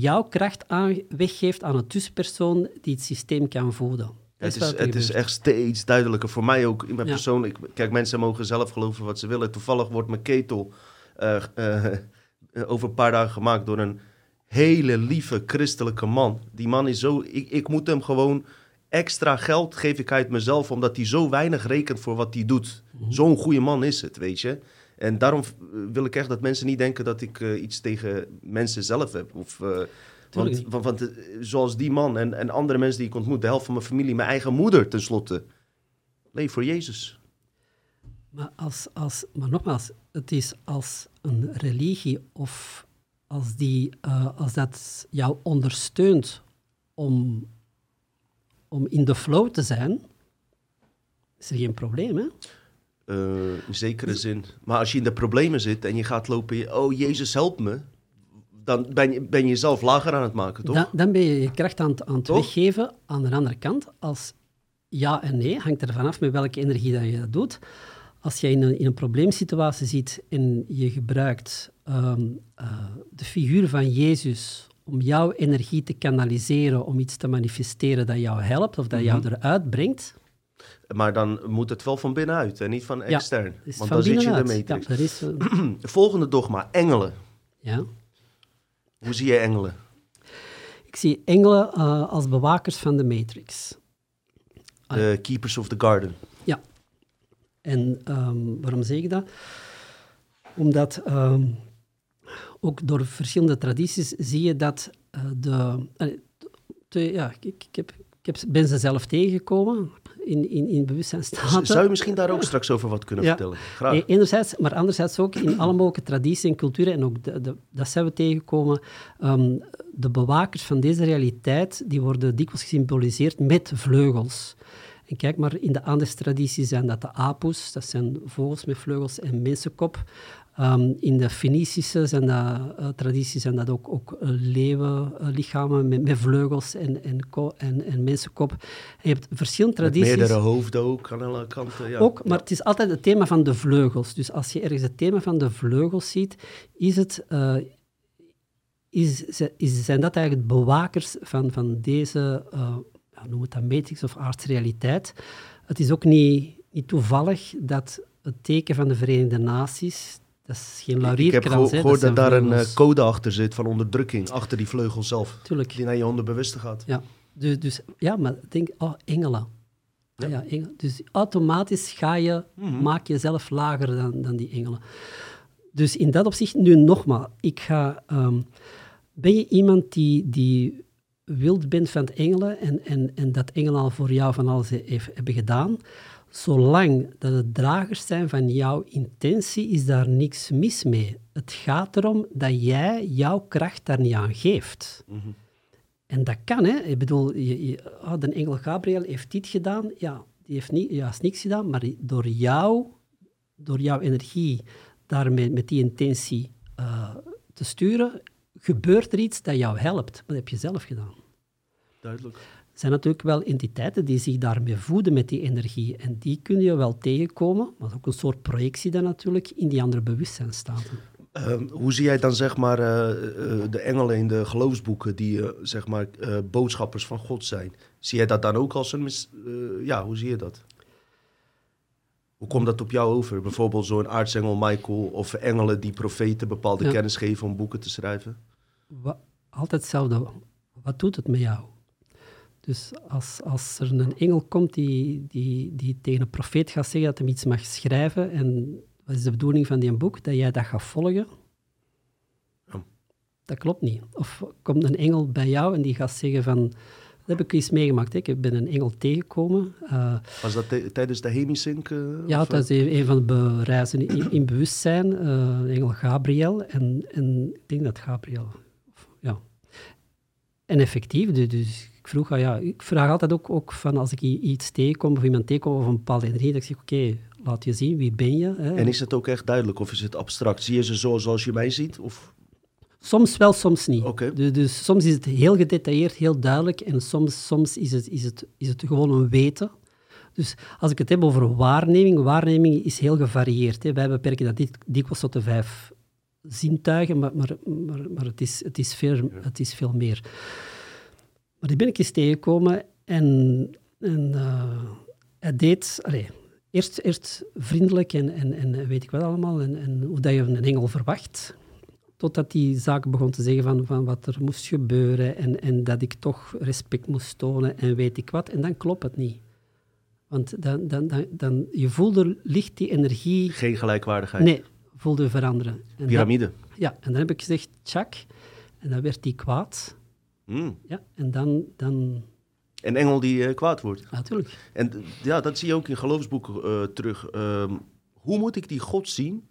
jouw kracht aan, weggeeft aan een tussenpersoon die het systeem kan voeden. Dat Het is, het is echt steeds duidelijker voor mij ook. In mijn Ja. persoonlijk, kijk, mensen mogen zelf geloven wat ze willen. Toevallig wordt mijn ketel eh, eh, over een paar dagen gemaakt door een hele lieve christelijke man. Die man is zo. Ik, ik moet hem gewoon extra geld geef ik uit mezelf, omdat hij zo weinig rekent voor wat hij doet. Mhm. Zo'n goede man is het, weet je. En daarom eh, wil ik echt dat mensen niet denken dat ik eh, iets tegen mensen zelf heb. Of, eh, want, niet. want, want, zoals die man en, en andere mensen die ik ontmoet, de helft van mijn familie, mijn eigen moeder tenslotte, leef voor Jezus. Maar, als, als, maar nogmaals, het is als een religie of als, die, als dat jou ondersteunt om, om in de flow te zijn, is er geen probleem, hè? Eh, in zekere zin. Maar als je in de problemen zit en je gaat lopen, oh Jezus help me, dan ben je, ben je jezelf lager aan het maken, toch? Dan, dan ben je je kracht aan, het- aan het Toch? weggeven. Aan de andere kant, als ja en nee, hangt er vanaf met welke energie dat je dat doet. Als je in een, in een probleemsituatie zit en je gebruikt ehm, eh, de figuur van Jezus om jouw energie te kanaliseren, om iets te manifesteren dat jou helpt of dat jou Mhm. eruit brengt, Maar dan moet het wel van binnenuit en niet van extern. Want dan zit je in de. Ja, matrix. dat is, Volgende dogma, engelen. ja. Hoe zie je engelen? Ik zie engelen eh, als bewakers van de matrix. Ah, De keepers of the garden. Ja. En ehm, waarom zeg ik dat? Omdat ehm, ook door verschillende tradities zie je dat eh, de- ja, ik, ik, heb, ik heb, ben ze zelf tegengekomen in, in, in bewustzijnstaten. Zou je misschien daar ook straks over wat kunnen Ja. vertellen? Graag. Enerzijds, maar anderzijds ook in alle mogelijke tradities en culturen, en ook de, de- dat zijn we tegengekomen, ehm, de bewakers van deze realiteit, die worden dikwijls gesymboliseerd met vleugels. En kijk maar, in de andere tradities zijn dat de apus, dat zijn vogels met vleugels en mensenkop. Ehm, in de Fenicische zijn dat, eh, tradities zijn dat ook, ook eh, leeuwenlichamen met, met vleugels en, en, en, en mensenkop. En je hebt verschillende Met tradities. meerdere hoofden ook aan alle kanten. Ja. Ook, maar het is altijd het thema van de vleugels. Dus als je ergens het thema van de vleugels ziet, is het, eh, is, is, zijn dat eigenlijk bewakers van, van deze, eh, ja, noem het dan matrix of aardsrealiteit. Het is ook niet, niet toevallig dat het teken van de Verenigde Naties, dat is geen Ik heb laurierkrans, geho- hè, gehoord dat daar een eh, code achter zit van onderdrukking, achter die vleugel zelf. Tuurlijk. Die naar je onderbewuste gaat. Ja, dus, dus ja, maar denk, oh, engelen. Ja. Ja. engelen. Dus automatisch ga je, Mhm. maak jezelf lager dan, dan die engelen. Dus in dat opzicht, nu nogmaals, ik ga... ehm, ben je iemand die, die wild bent van het engelen en, en, en dat engelen al voor jou van alles heeft, hebben gedaan, zolang dat het dragers zijn van jouw intentie, is daar niks mis mee. Het gaat erom dat jij jouw kracht daar niet aan geeft. Mhm. En dat kan, hè. Ik bedoel, je, je, ah, de engel Gabriel heeft dit gedaan. Ja, die heeft niet, juist niks gedaan, maar door jou, door jouw energie daarmee met die intentie eh, te sturen, gebeurt er iets dat jou helpt. Maar dat heb je zelf gedaan. Duidelijk. Zijn natuurlijk wel entiteiten die zich daarmee voeden met die energie. En die kun je wel tegenkomen, maar ook een soort projectie dan natuurlijk in die andere bewustzijnstaten. Ehm, hoe zie jij dan zeg maar eh, eh, de engelen in de geloofsboeken die uh, zeg maar boodschappers van God zijn? Zie jij dat dan ook als een mis ja, hoe zie je dat? Hoe komt dat op jou over? Bijvoorbeeld zo'n aartsengel Michael of engelen die profeten bepaalde kennis geven om boeken te schrijven? altijd hetzelfde. Wat doet het met jou? Dus als, als er een engel komt die, die, die tegen een profeet gaat zeggen dat hij iets mag schrijven en wat is de bedoeling van die boek? Dat jij dat gaat volgen? Dat klopt niet. Of komt een engel bij jou en die gaat zeggen van... Dat heb ik eens meegemaakt. Hè. Ik ben een engel tegengekomen. Uh, Was dat tijdens de Hemisync? Uh, ja, dat is een van de reizen in, in bewustzijn. Uh, engel Gabriel. En, en ik denk dat Gabriel... Ja. En effectief, dus, dus ik vroeg, ah, ja, ik vraag altijd ook, ook van als ik iets tegenkom of iemand tegenkom of een bepaalde energie, dat ik zeg, oké, laat je zien, wie ben je? Hè? En is het ook echt duidelijk of is het abstract? Zie je ze zo zoals je mij ziet? Of? Soms wel, soms niet. Okay. Dus, dus, soms is het heel gedetailleerd, heel duidelijk en soms, soms is, het, is, het, is het gewoon een weten. Dus als ik het heb over waarneming, waarneming is heel gevarieerd. Hè. Wij beperken dat dikwijls tot de vijf zintuigen, maar, maar, maar, maar het, is, het, is veel, het is veel meer. Maar die ben ik eens tegengekomen en, en uh, hij deed... Allez, eerst, eerst vriendelijk en, en, en weet ik wat allemaal, en, en hoe dat je een engel verwacht. Totdat die zaken begon te zeggen van, van wat er moest gebeuren en, en dat ik toch respect moest tonen en weet ik wat. En dan klopt het niet. Want dan, dan, dan, dan je voelde licht die energie... Geen gelijkwaardigheid. Nee, voelde veranderen. En Pyramide. ja, en dan heb ik gezegd, tjak. En dan werd hij kwaad. Mm. Ja, en dan, dan een engel die uh, kwaad wordt. Natuurlijk. En ja, dat zie je ook in geloofsboeken uh, terug. Um, hoe moet ik die God zien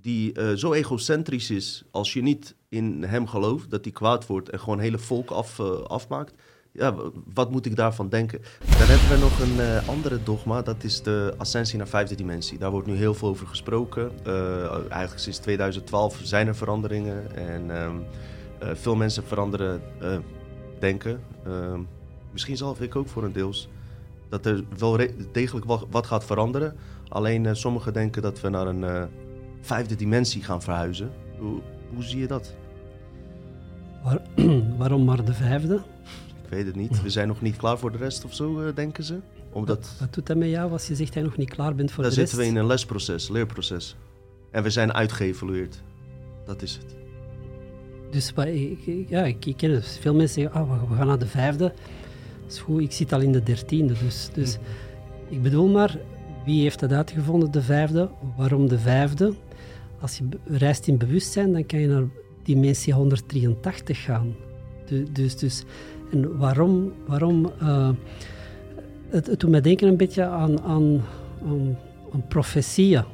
die uh, zo egocentrisch is als je niet in hem gelooft, dat hij kwaad wordt en gewoon hele volk af, afmaakt? Ja, wat moet ik daarvan denken? Dan hebben we nog een andere dogma, dat is de ascensie naar vijfde dimensie. Daar wordt nu heel veel over gesproken. eigenlijk sinds 2012 zijn er veranderingen en um, veel mensen veranderen denken. Ehm, misschien zelf ik ook voor een deels, dat er wel degelijk wat, gaat veranderen. Alleen uh, sommigen denken dat we naar een vijfde dimensie gaan verhuizen. Hoe, hoe zie je dat? Waar, waarom maar de vijfde? Ik weet het niet. We zijn nog niet klaar voor de rest of zo, denken ze. Omdat... Wat, doet dat met jou als je zegt dat je nog niet klaar bent voor de rest? Dan zitten we in een lesproces, leerproces. En we zijn uitgeëvalueerd. Dat is het. Dus ja, ik, ik ken het. Veel mensen zeggen, oh, we gaan naar de vijfde is goed, ik zit al in de dertiende. Dus, dus ik bedoel maar, wie heeft dat uitgevonden, de vijfde? Waarom de vijfde? Als je reist in bewustzijn, dan kan je naar dimensie 183 gaan. dus, dus, en waarom? waarom uh, het, het doet mij denken een beetje aan, aan, aan, aan profetieën.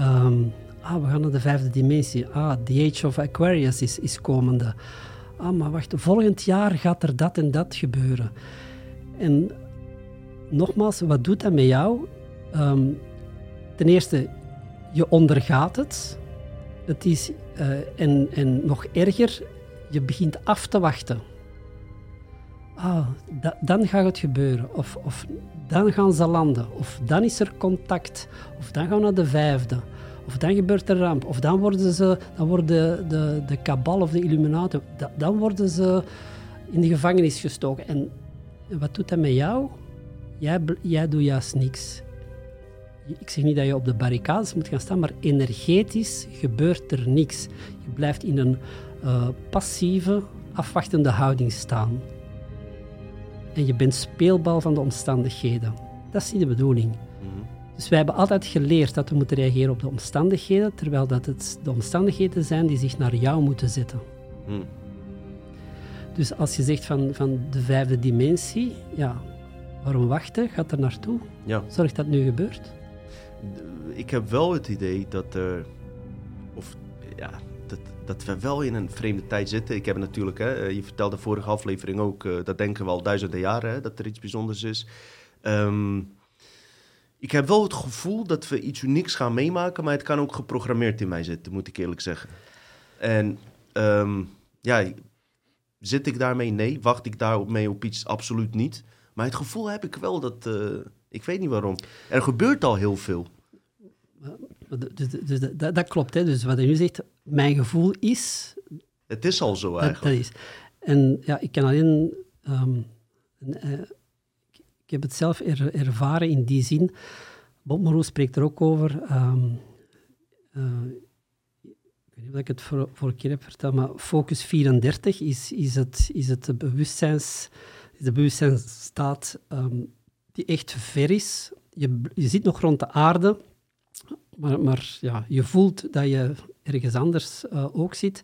Um, ah, we gaan naar de vijfde dimensie. Ah, the age of Aquarius is, is komende. Ah, maar wacht, volgend jaar gaat er dat en dat gebeuren. En nogmaals, wat doet dat met jou? Ehm, ten eerste, je ondergaat het. Het is, uh, en, en nog erger, je begint af te wachten. Ah, dan gaat het gebeuren. Of, of dan gaan ze landen. Of dan is er contact. Of dan gaan we naar de vijfde. Of dan gebeurt er ramp. Of dan worden ze, dan worden de, de, kabal of de illuminaten, dan worden ze in de gevangenis gestoken. En wat doet dat met jou? Jij, jij doet juist niks. Ik zeg niet dat je op de barricades moet gaan staan, maar energetisch gebeurt er niks. Je blijft in een uh, passieve, afwachtende houding staan. En je bent speelbal van de omstandigheden. Dat is niet de bedoeling. Dus wij hebben altijd geleerd dat we moeten reageren op de omstandigheden, terwijl dat het de omstandigheden zijn die zich naar jou moeten zetten. Mm. Dus als je zegt van, van de vijfde dimensie, ja, waarom wachten? Gaat er naartoe? Ja. Zorg dat het nu gebeurt? Ik heb wel het idee dat er, of ja, dat, dat we wel in een vreemde tijd zitten. Ik heb natuurlijk, hè, je vertelde de vorige aflevering ook, uh, dat denken we al duizenden jaren, hè, dat er iets bijzonders is. Um, ik heb wel het gevoel dat we iets unieks gaan meemaken, maar het kan ook geprogrammeerd in mij zitten, moet ik eerlijk zeggen. En um, ja, Zit ik daarmee? Nee. Wacht ik daarmee op iets? Absoluut niet. Maar het gevoel heb ik wel dat... eh, ik weet niet waarom. Er gebeurt al heel veel. Dus, dus dat, dat klopt. Hè. Dus wat hij nu zegt, mijn gevoel is... Het is al zo eigenlijk. dat is. En ja, ik kan alleen... ehm, eh, ik, heb het zelf er- ervaren in die zin. Bob Moreau spreekt er ook over. ehm, eh, ik weet niet of ik het voor, vorige keer heb verteld, maar Focus 34 is, is, het, is het de bewustzijns, de bewustzijnsstaat ehm, die echt ver is. Je, je zit nog rond de aarde, maar, maar ja, je voelt dat je ergens anders eh, ook zit.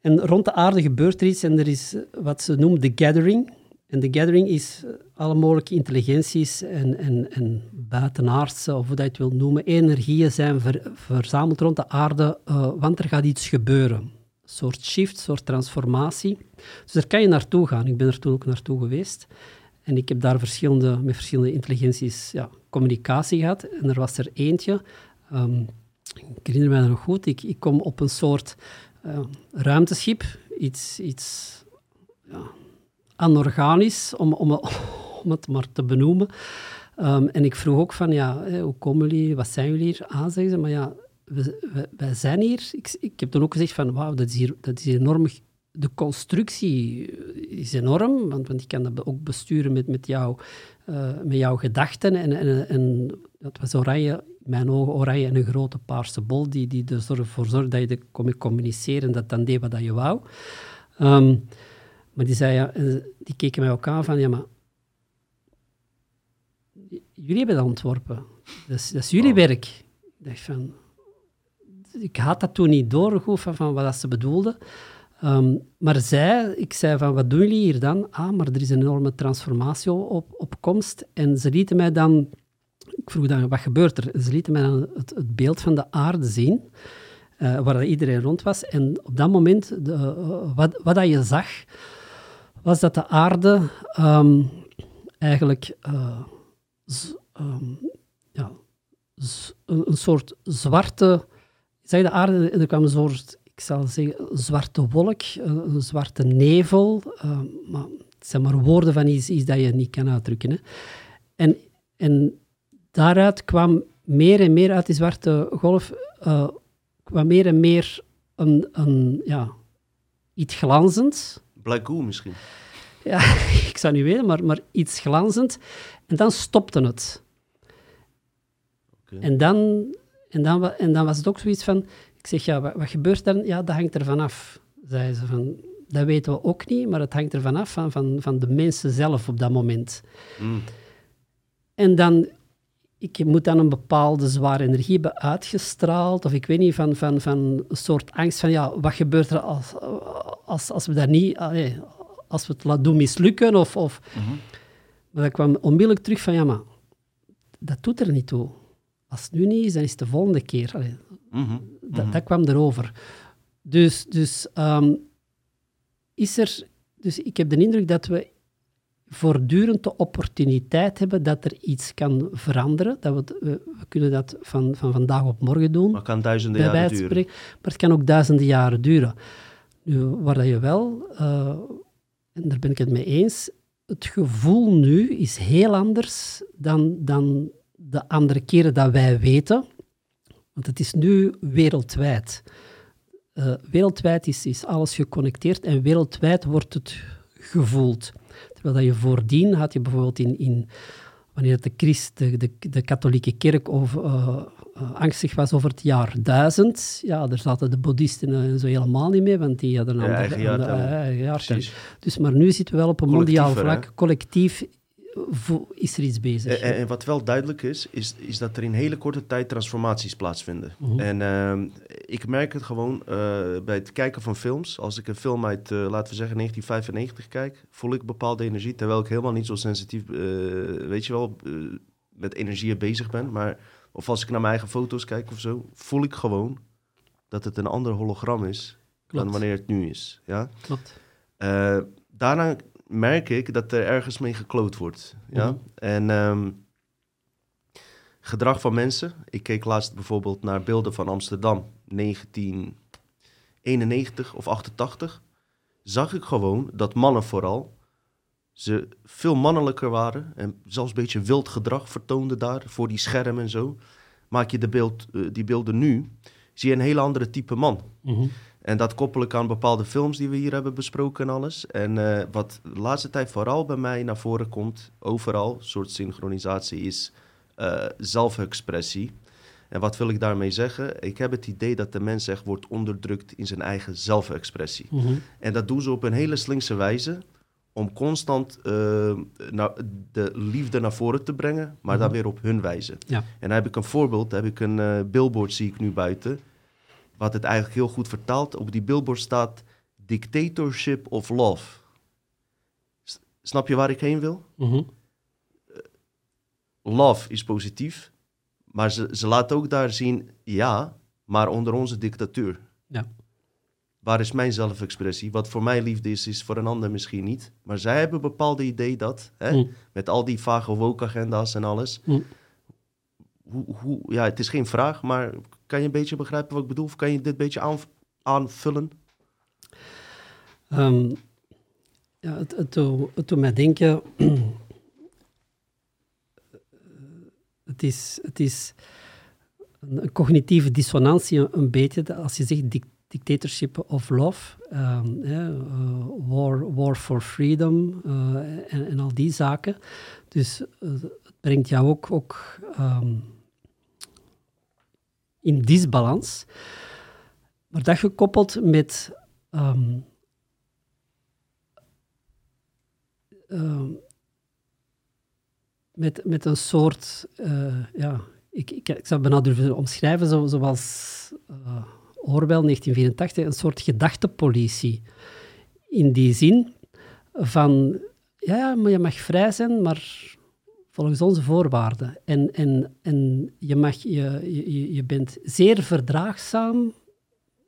En rond de aarde gebeurt er iets en er is wat ze noemen de gathering. En de gathering is eh, alle mogelijke intelligenties en, en, en buitenaardse, of hoe dat je het wil noemen, energieën zijn ver- verzameld rond de aarde, eh, want er gaat iets gebeuren. Een soort shift, een soort transformatie. Dus daar kan je naartoe gaan. Ik ben er toen ook naartoe geweest. En ik heb daar verschillende, met verschillende intelligenties ja, communicatie gehad. En er was er eentje, ehm, ik herinner mij nog goed, ik, ik kom op een soort eh, ruimteschip, iets, iets ja, anorganisch, om, om, om het maar te benoemen. Ehm, en ik vroeg ook van, ja, hoe komen jullie, wat zijn jullie hier aan, zeggen ze. Maar ja, we, wij zijn hier. Ik, ik heb toen ook gezegd van, wauw, dat is hier, dat is enorm... De constructie is enorm, want, want ik kan dat ook besturen met, met, jou, eh, met jouw gedachten. En, en, en dat was oranje, mijn ogen oranje en een grote paarse bol, die, die er ervoor zorgde dat je de- kon communiceren en dat dan deed wat je wou. Ehm, maar die, zei, ja, eh, die keken mij ook aan van, ja, maar jullie hebben dat ontworpen. Dat is, dat is jullie werk. Ik dacht van... Ik had dat toen niet door, goed, van, van wat dat ze bedoelden. Ehm, maar zij, ik zei van, wat doen jullie hier dan? Ah, maar er is een enorme transformatie op, op komst. En ze lieten mij dan... Ik vroeg dan, wat gebeurt er? Ze lieten mij dan het, het beeld van de aarde zien, eh, waar iedereen rond was. En op dat moment, de, eh, wat, wat dat je zag, was dat de aarde ehm, eigenlijk eh, ehm, ja, een, soort zwarte... Zeg de aarde, er kwam een soort, ik zal zeggen, zwarte wolk, een, een zwarte nevel. ehm, maar het zijn maar woorden van iets, iets dat je niet kan uitdrukken. Hè. En, en daaruit kwam meer en meer uit die zwarte golf, eh, kwam meer en meer een, een, ja, iets glanzends. Black Goo misschien. Ja, ik zou niet weten, maar, maar iets glanzend. En dan stopte het. En, dan, en, dan, en dan was het ook zoiets van... Ik zeg, ja, wat, wat gebeurt dan? Ja, dat hangt er vanaf, zei ze. Van, dat weten we ook niet, maar het hangt er vanaf van, van, van de mensen zelf op dat moment. Mm. En dan... Ik moet dan een bepaalde zware energie hebben uitgestraald, of ik weet niet, van, van, van een soort angst van, ja, wat gebeurt er als, als, als we dat niet... als we het laten doen mislukken, of... of Maar dat kwam onmiddellijk terug van, ja, maar dat doet er niet toe. Als het nu niet is, dan is het de volgende keer. Allee, Mhm. dat, dat kwam erover. Dus, dus, ehm, is er, dus ik heb de indruk dat we voortdurend de opportuniteit hebben dat er iets kan veranderen. Dat we, we, we kunnen dat van, van vandaag op morgen doen, Maar kan duizenden jaren duren. Maar het kan ook duizenden jaren duren. Nu, waar dat je wel, eh, en daar ben ik het mee eens, het gevoel nu is heel anders dan, dan de andere keren dat wij weten. Want het is nu wereldwijd. Eh, wereldwijd is, is alles geconnecteerd en wereldwijd wordt het gevoeld. Terwijl dat je voordien had je bijvoorbeeld in, in wanneer de, Christ, de, de, de katholieke kerk over, eh, eh, angstig was over het jaar 1000, ja, daar zaten de boeddhisten en zo helemaal niet mee, want die hadden een Ja, ander- eigen eh, eigen. Precies. Dus, maar nu zitten we wel op een mondiaal hè? vlak. Collectief eh, is er iets bezig. En, en- en wat wel duidelijk is, is, is dat er in hele korte tijd transformaties plaatsvinden. Mhm. En ehm, ik merk het gewoon eh, bij het kijken van films. Als ik een film uit, eh, laten we zeggen, 1995 kijk, voel ik bepaalde energie. Terwijl ik helemaal niet zo sensitief, eh, weet je wel, eh, met energieën bezig ben. Maar, of als ik naar mijn eigen foto's kijk of zo, voel ik gewoon dat het een ander hologram is dan wanneer het nu is. Ja? Klopt. Eh, daarna merk ik dat er ergens mee gekloot wordt. Ja? Mhm. En ehm, gedrag van mensen. Ik keek laatst bijvoorbeeld naar beelden van Amsterdam, 1991 of 88. zag ik gewoon dat mannen vooral ze veel mannelijker waren en zelfs een beetje wild gedrag vertoonden daar voor die schermen en zo. Maak je de beeld, eh, die beelden nu, zie je een hele andere type man. Mhm. En dat koppel ik aan bepaalde films die we hier hebben besproken en alles. En eh, wat de laatste tijd vooral bij mij naar voren komt, overal, een soort synchronisatie, is eh, zelfexpressie. En wat wil ik daarmee zeggen? Ik heb het idee dat de mens echt wordt onderdrukt in zijn eigen zelfexpressie. Mhm. En dat doen ze op een hele slinkse wijze om constant eh, naar- de liefde naar voren te brengen, maar dan Mhm. weer op hun wijze. Ja. En dan heb ik een voorbeeld, dan heb ik een billboard, zie ik nu buiten, wat het eigenlijk heel goed vertaalt. Op die billboard staat Dictatorship of Love. S- Snap je waar ik heen wil? Mhm. Love is positief, maar ze, ze laten ook daar zien, ja, maar onder onze dictatuur. Ja. Waar is mijn zelfexpressie? Wat voor mij liefde is, is voor een ander misschien niet. Maar zij hebben een bepaalde idee dat, hè, Mm. met al die vage woke-agenda's en alles. Mm. Hoe, hoe, ja, het is geen vraag, maar kan je een beetje begrijpen wat ik bedoel? Of kan je dit beetje aan, aanvullen? Ehm, ja, het, het, het doet mij denken. het, is, het is een, cognitieve dissonantie, een, beetje, als je zegt dic- dictatorship of love, ehm, eh, war, war for freedom eh, en, en al die zaken. Dus eh, het brengt jou ook, ook ehm, in disbalans. Maar dat gekoppeld met ehm, ehm, met, met een soort, eh, ja, ik, ik, ik zou het bijna durven omschrijven, zo, zoals eh Orwell 1984, een soort gedachtepolitie. In die zin van, ja, maar je mag vrij zijn, maar volgens onze voorwaarden. En, en, en je, mag, je, je, je bent zeer verdraagzaam,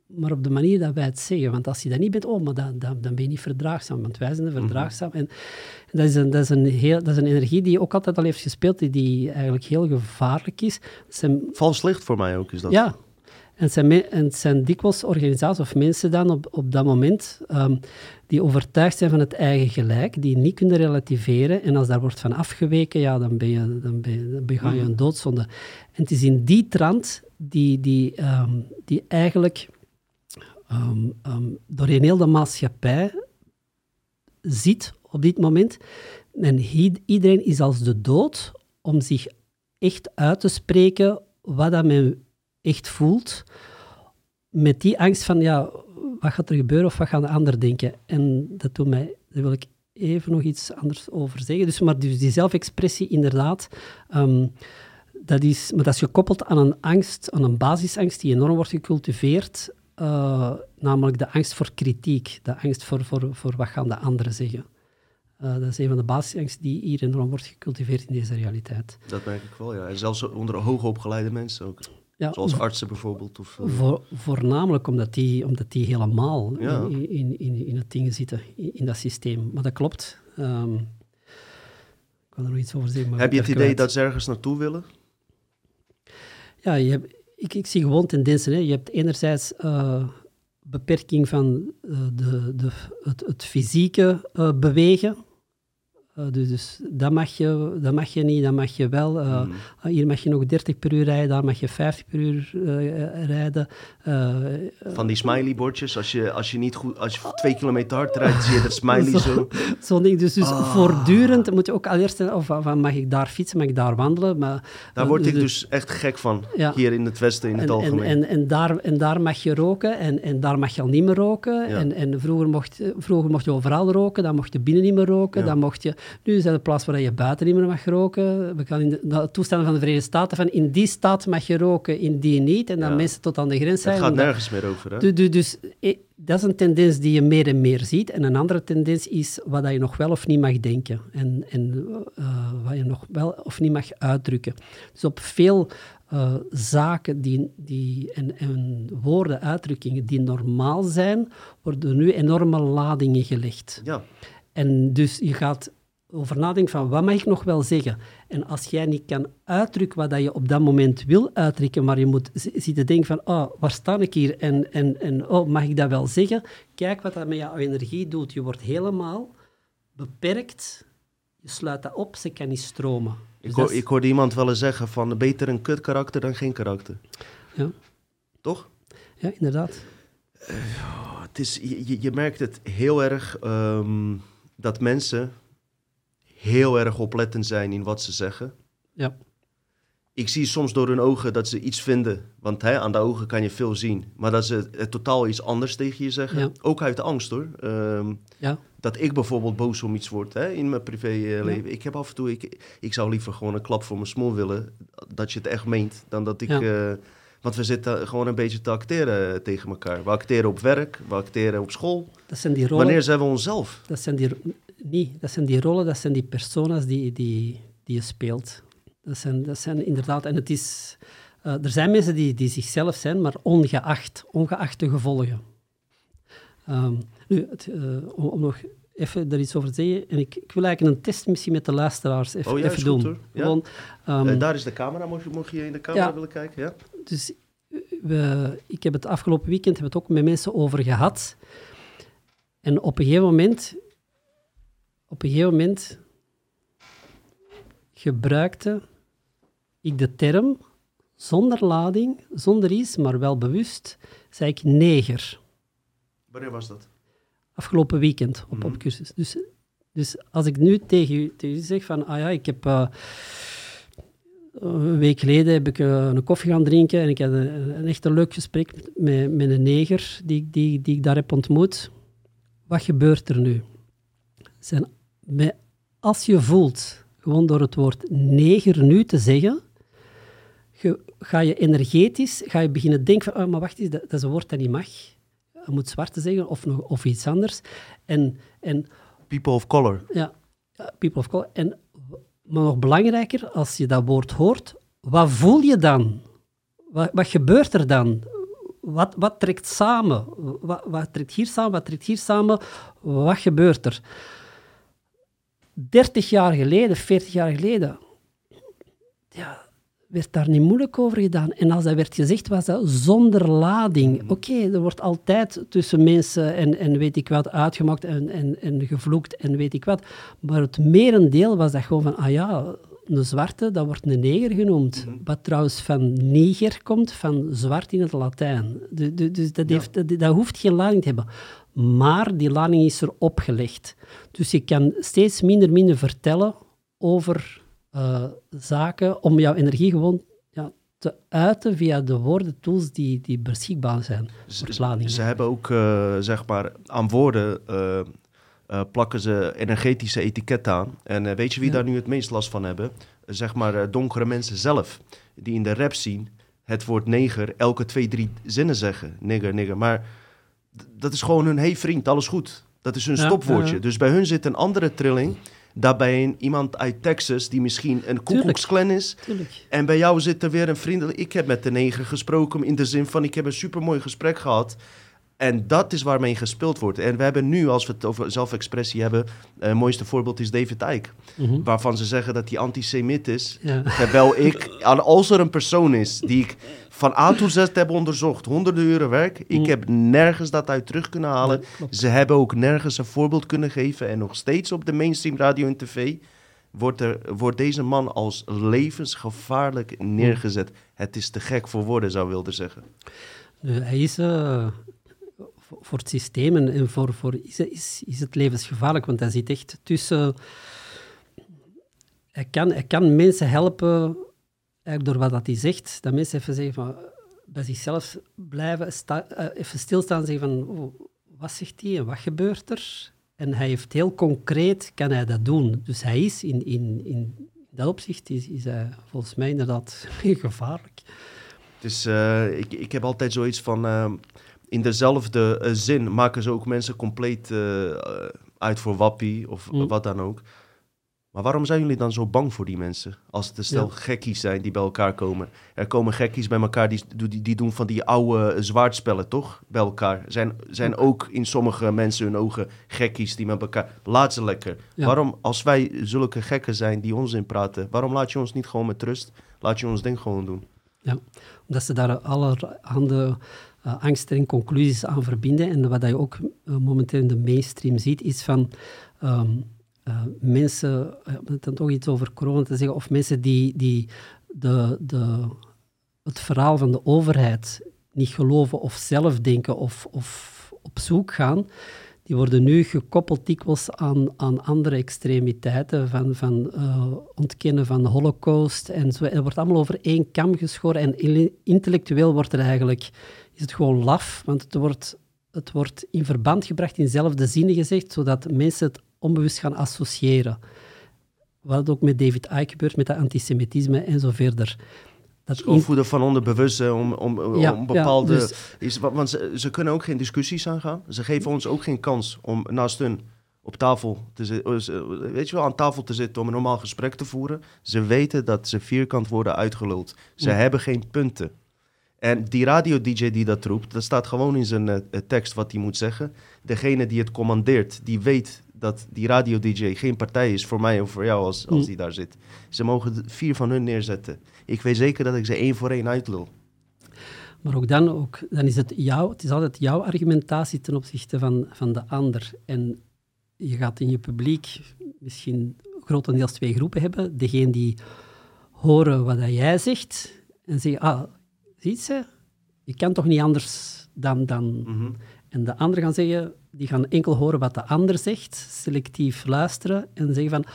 maar op de manier dat wij het zeggen. Want als je dat niet bent, oh, maar dan, dan, dan ben je niet verdraagzaam, want wij zijn verdraagzaam. En, en dat, is een, dat, is een heel, dat is een energie die ook altijd al heeft gespeeld, die, die eigenlijk heel gevaarlijk is. Zijn Vals licht voor mij ook is dat. ja. En het zijn, me- en het zijn dikwijls organisaties of mensen dan op, op dat moment ehm, die overtuigd zijn van het eigen gelijk, die niet kunnen relativeren. En als daar wordt van afgeweken, ja, dan, ben je, dan, ben je, dan bega je een doodzonde. En het is in die trant die, die, ehm, die eigenlijk ehm, ehm, doorheen heel de maatschappij zit op dit moment. En iedereen is als de dood om zich echt uit te spreken wat dat men echt voelt. Met die angst van, ja, wat gaat er gebeuren of wat gaan de anderen denken? En dat doet mij, daar wil ik even nog iets anders over zeggen. Dus, maar dus die zelfexpressie, inderdaad, ehm, dat is, maar dat is gekoppeld aan een angst, aan een basisangst die enorm wordt gecultiveerd, eh, namelijk de angst voor kritiek, de angst voor, voor, voor wat gaan de anderen zeggen. Eh, dat is een van de basisangsten die hier enorm wordt gecultiveerd in deze realiteit. Dat merk ik wel, ja. En zelfs onder hoogopgeleide mensen ook. Ja, Zoals artsen bijvoorbeeld. Of, eh, Voor, voornamelijk omdat die, omdat die helemaal Ja. in, in, in, in het ding zitten, in, in dat systeem. Maar dat klopt. Ehm, ik kan er nog iets over zeggen. Maar heb je het idee dat ze ergens naartoe willen? Ja, je hebt, ik, ik zie gewoon tendensen. Hè. Je hebt enerzijds eh, beperking van eh, de, de, het, het fysieke bewegen. Eh, dus, dus dat, mag je, dat mag je niet, dat mag je wel. Eh, Hmm. ah, Hier mag je nog 30 per uur rijden, daar mag je 50 per uur eh, rijden. Eh, Van die smiley-bordjes, als je, als je niet goed, als je twee kilometer hard rijdt, zie je dat smiley zo. Zo'n ding. Dus, dus Ah. voortdurend moet je ook al eerst zeggen, of, van, mag ik daar fietsen, mag ik daar wandelen? Maar, Daar eh, word ik de- dus echt gek van, Ja. hier in het Westen in het en, en, algemeen. en, en, daar, en daar mag je roken en, en daar mag je al niet meer roken. Ja. En, en vroeger, mocht, vroeger mocht je overal roken, dan mocht je binnen niet meer roken. Ja. Dan mocht je, nu is dat een plaats waar je buiten niet meer mag roken. We gaan in de, de toestanden van de Verenigde Staten van in die staat mag je roken, in die niet. En dan Ja. mensen tot aan de grens zijn. het gaat nergens meer over, hè? Du- du- Dus eh, dat is een tendens die je meer en meer ziet. En een andere tendens is wat je nog wel of niet mag denken. En, en eh, wat je nog wel of niet mag uitdrukken. Dus op veel eh, zaken die, die, en, en woorden, uitdrukkingen die normaal zijn, worden nu enorme ladingen gelegd. Ja, En dus je gaat over nadenkt van wat mag ik nog wel zeggen. En als jij niet kan uitdrukken wat je op dat moment wil uitdrukken, maar je moet zitten denken van, oh, waar sta ik hier en, en, en oh, mag ik dat wel zeggen? Kijk wat dat met jouw energie doet. Je wordt helemaal beperkt. Je sluit dat op, ze kan niet stromen. Dus Ik, hoor, is- ik hoorde iemand wel eens zeggen van beter een kut karakter dan geen karakter. ja, Toch? ja, inderdaad. Oh, het is, je, je- je merkt het heel erg ehm, dat mensen heel erg oplettend zijn in wat ze zeggen. Ja, Ik zie soms door hun ogen dat ze iets vinden, want hè, aan de ogen kan je veel zien. Maar dat ze het totaal iets anders tegen je zeggen. Ja. Ook uit angst hoor. Ehm, ja, dat ik bijvoorbeeld boos om iets word hè, in mijn privéleven. Ja. Ik heb af en toe, ik, ik zou liever gewoon een klap voor mijn smoel willen, dat je het echt meent, dan dat ik... Ja. eh, want we zitten gewoon een beetje te acteren eh, tegen elkaar. We acteren op werk, we acteren op school. dat zijn die rollen. Wanneer zijn we onszelf? Dat zijn die, niet, dat zijn die rollen, dat zijn die personas die, die, die je speelt. Dat zijn, dat zijn inderdaad, en het is, eh, er zijn mensen die, die zichzelf zijn, maar ongeacht, ongeacht de gevolgen. Ehm, nu, het, eh, om, om nog even er iets over te zeggen, en ik, ik wil eigenlijk een test misschien met de luisteraars even, Oh ja, even is goed, doen. hoor. Ja. Gewoon, ehm, Eh, daar is de camera, mocht je, mocht je in de camera Ja. willen kijken? Ja? dus we, ik heb het afgelopen weekend heb het ook met mensen over gehad. En op een gegeven moment, op een gegeven moment gebruikte ik de term zonder lading, zonder iets, maar wel bewust, zei ik neger. Wanneer was dat? Afgelopen weekend op, Mhm. op cursus. Dus, dus als ik nu tegen u, tegen u zeg van, ah ja, ik heb... eh, een week geleden heb ik eh, een koffie gaan drinken en ik had een, een echt een leuk gesprek met, met een neger die, die, die ik daar heb ontmoet. Wat gebeurt er nu? Zijn, als je voelt, gewoon door het woord neger nu te zeggen, ge- ga je energetisch ga je beginnen denken van, oh, maar wacht eens, dat, dat is een woord dat niet mag. Je moet zwarte zeggen of, nog, of iets anders. En, en People of color. ja, ja, people of color. En, maar nog belangrijker, als je dat woord hoort, wat voel je dan? Wat, wat gebeurt er dan? Wat, wat trekt samen? Wat, wat trekt hier samen? Wat trekt hier samen? Wat gebeurt er? 30 jaar geleden, 40 jaar geleden, ja, werd daar niet moeilijk over gedaan. En als dat werd gezegd, was dat zonder lading. Oké, er wordt altijd tussen mensen en, en weet ik wat uitgemaakt en, en, en gevloekt en weet ik wat. Maar het merendeel was dat gewoon van, ah ja, een zwarte, dat wordt een neger genoemd. Wat trouwens van neger komt, van zwart in het Latijn. Du- du- Dus dat, heeft, dat, dat hoeft geen lading te hebben. Maar die lading is er opgelegd. Dus je kan steeds minder minder vertellen over eh, zaken om jouw energie gewoon ja, te uiten via de woorden, tools die, die beschikbaar zijn Ze, ze hebben ook, eh, zeg maar, aan woorden eh, plakken ze energetische etiketten aan. En weet je wie Ja. daar nu het meest last van hebben? Zeg maar donkere mensen zelf, die in de rap zien het woord neger elke twee, drie zinnen zeggen. Nigger, nigger. Maar dat is gewoon hun, hey vriend, alles goed. Dat is hun Ja, stopwoordje. ja. Dus bij hun zit een andere trilling. Daarbij een, iemand uit Texas die misschien een Ku Klux Klan is. Tuurlijk. En bij jou zit er weer een vriendelijk... Ik heb met de neger gesproken in de zin van... ik heb een supermooi gesprek gehad. En dat is waarmee gespeeld wordt. En we hebben nu, als we het over zelfexpressie hebben... eh, het mooiste voorbeeld is David Icke. Mhm. Waarvan ze zeggen dat hij antisemit is. Ja. Terwijl ik, als er een persoon is die ik van A tot Z heb onderzocht... honderden uren werk... ik Mm. heb nergens dat uit terug kunnen halen. Ja. Ze hebben ook nergens een voorbeeld kunnen geven. En nog steeds op de mainstream radio en tv... Wordt, er, wordt deze man als levensgevaarlijk neergezet. Het is te gek voor woorden, zou Wilder zeggen. Nu, hij is eh, voor het systeem en, voor, voor is, is, is het levensgevaarlijk, want hij zit echt tussen... Hij kan, hij kan mensen helpen, eigenlijk door wat dat hij zegt, dat mensen even zeggen van, bij zichzelf blijven, sta, eh, even stilstaan en zeggen van, oh, wat zegt hij en wat gebeurt er? En hij heeft heel concreet, kan hij dat doen. Dus hij is in, in, in dat opzicht, is, is hij volgens mij inderdaad gevaarlijk. Dus ik, ik heb altijd zoiets van... eh, in dezelfde eh, zin maken ze ook mensen compleet eh, uit voor wappie of Mm. wat dan ook. Maar waarom zijn jullie dan zo bang voor die mensen? Als het een stel Ja. gekkies zijn die bij elkaar komen. Er komen gekkies bij elkaar die, die, die doen van die oude zwaardspellen, toch? Bij elkaar. Zijn, zijn ook in sommige mensen hun ogen gekkies die met elkaar... Laat ze lekker. Ja. Waarom, als wij zulke gekken zijn die onzin praten... waarom laat je ons niet gewoon met rust? Laat je ons ding gewoon doen? Omdat ze daar allerhande uh, angsten en conclusies aan verbinden. En wat je ook uh, momenteel in de mainstream ziet, is van um, mensen, dan toch iets over corona te zeggen, of mensen die, die de, de, het verhaal van de overheid niet geloven of zelf denken of, of op zoek gaan, die worden nu gekoppeld dikwijls aan, aan andere extremiteiten, van, van ontkennen van de holocaust en zo. Er wordt allemaal over één kam geschoren en intellectueel wordt er eigenlijk, is het gewoon laf, want het wordt, het wordt in verband gebracht, in dezelfde zinnen gezegd, zodat mensen het onbewust gaan associëren. Wat ook met David Icke gebeurt, met dat antisemitisme en zo verder. Dat van onderbewuste om, om, ja, om bepaalde... Ja, dus, is, want ze, ze, kunnen ook geen discussies aangaan. Ze geven ons ook geen kans om naast hun op tafel te zitten, weet je wel, aan tafel te zitten om een normaal gesprek te voeren. Ze weten dat ze vierkant worden uitgeluld. Ze ja. hebben geen punten. En die radio-dj die dat roept, dat staat gewoon in zijn uh, tekst wat hij moet zeggen. Degene die het commandeert, die weet dat die radio-dj geen partij is voor mij of voor jou als, als Mm. die daar zit. Ze mogen vier van hun neerzetten. Ik weet zeker dat ik ze één voor één uitlul. Maar ook dan, ook, dan is het jouw, het is altijd jouw argumentatie ten opzichte van, van de ander. En je gaat in je publiek misschien grotendeels twee groepen hebben. Degene die horen wat dat jij zegt en zeggen, ah, ziet ze, je kan toch niet anders dan... dan. Mm -hmm. En de anderen gaan zeggen, die gaan enkel horen wat de ander zegt, selectief luisteren en zeggen van...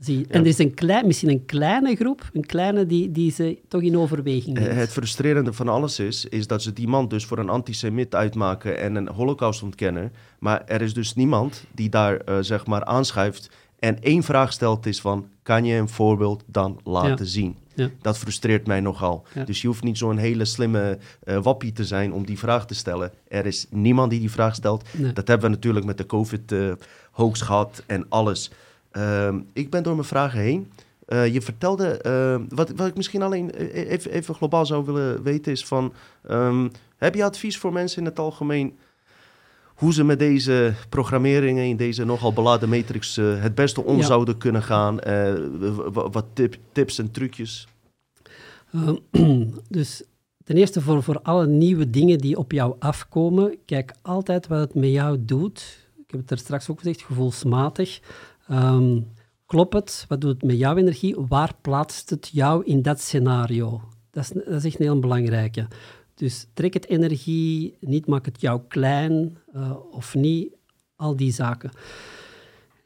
Zie, ja. En er is een klein, misschien een kleine groep, een kleine die, die ze toch in overweging neemt. Het frustrerende van alles is, is dat ze die man dus voor een antisemit uitmaken en een holocaust-ontkenner. Maar er is dus niemand die daar uh, zeg maar aanschuift en één vraag stelt is van, kan je een voorbeeld dan laten Ja. zien? Ja. Dat frustreert mij nogal. Ja. Dus je hoeft niet zo'n hele slimme uh, wappie te zijn om die vraag te stellen. Er is niemand die die vraag stelt. Nee. Dat hebben we natuurlijk met de COVID-hoax gehad en alles. Uh, ik ben door mijn vragen heen. Uh, je vertelde, uh, wat, wat ik misschien alleen even, even, globaal zou willen weten is van... Um, heb je advies voor mensen in het algemeen hoe ze met deze programmeringen in deze nogal beladen matrix uh, het beste om Ja. zouden kunnen gaan? Uh, wat tip, tips en trucjes? dus ten eerste voor, voor alle nieuwe dingen die op jou afkomen, kijk altijd wat het met jou doet. Ik heb het er straks ook gezegd, gevoelsmatig. Um, klopt het? Wat doet het met jouw energie? Waar plaatst het jou in dat scenario? Dat is, dat is echt een heel belangrijke. Dus trek het energie, niet maak het jou klein uh, of niet, al die zaken.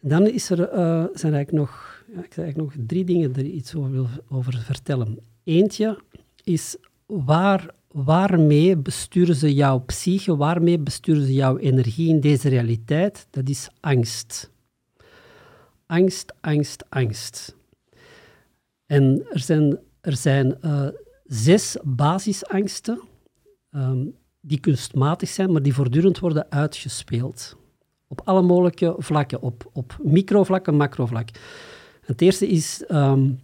Dan is er, uh, zijn eigenlijk nog, ja, ik eigenlijk nog drie dingen er iets over wil over vertellen. Eentje is waar, waarmee besturen ze jouw psyche, waarmee besturen ze jouw energie in deze realiteit? Dat is angst. Angst, angst, angst. En er zijn, er zijn uh, zes basisangsten um, die kunstmatig zijn, maar die voortdurend worden uitgespeeld. Op alle mogelijke vlakken, op, op microvlak en macrovlak. Het eerste is um,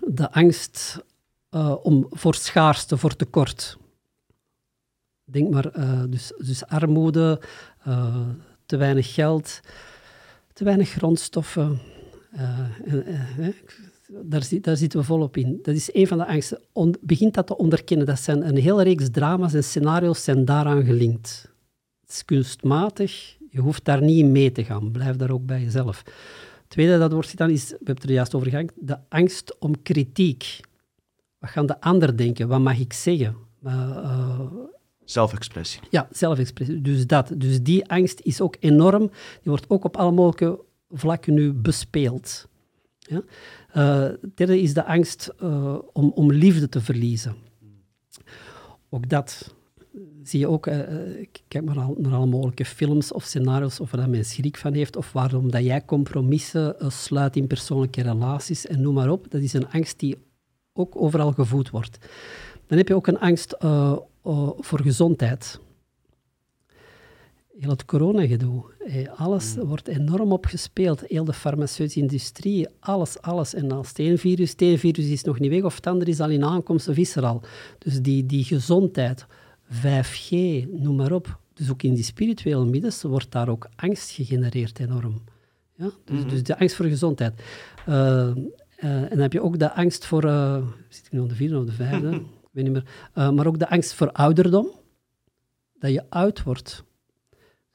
de angst uh, om, voor schaarste, voor tekort. Denk maar, uh, dus, dus armoede, uh, te weinig geld, te weinig grondstoffen. eh, daar, daar, zitten we volop in. Dat is een van de angsten. On, begint dat te onderkennen. Dat zijn een hele reeks drama's en scenario's zijn daaraan gelinkt. Het is kunstmatig. Je hoeft daar niet in mee te gaan. Blijf daar ook bij jezelf. Het tweede dat wordt gedaan is, we hebben het er juist over gehad, de angst om kritiek. Wat gaan de ander denken? Wat mag ik zeggen? Uh, zelfexpressie. Ja, zelfexpressie. Dus dat. Dus die angst is ook enorm. Die wordt ook op alle mogelijke vlakken nu bespeeld. Ja? Uh, derde is de angst uh, om, om liefde te verliezen. Ook dat zie je ook, uh, kijk maar naar alle mogelijke films of scenario's of waar men schrik van heeft, of waarom dat jij compromissen sluit in persoonlijke relaties en noem maar op. Dat is een angst die ook overal gevoed wordt. Dan heb je ook een angst voor gezondheid. Heel het coronagedoe. Eh, alles Mm. wordt enorm opgespeeld. Heel de farmaceutische industrie, alles, alles. En als het een virus, het een virus is nog niet weg of het andere is al in aankomst of is er al. Dus die, die gezondheid, 5G, noem maar op. Dus ook in die spirituele middens wordt daar ook angst gegenereerd enorm. Ja? Dus, dus de angst voor gezondheid. Eh, eh, en dan heb je ook de angst voor... zit ik nu op de vierde of de vijfde? ik weet niet meer. Maar ook de angst voor ouderdom. Dat je oud wordt.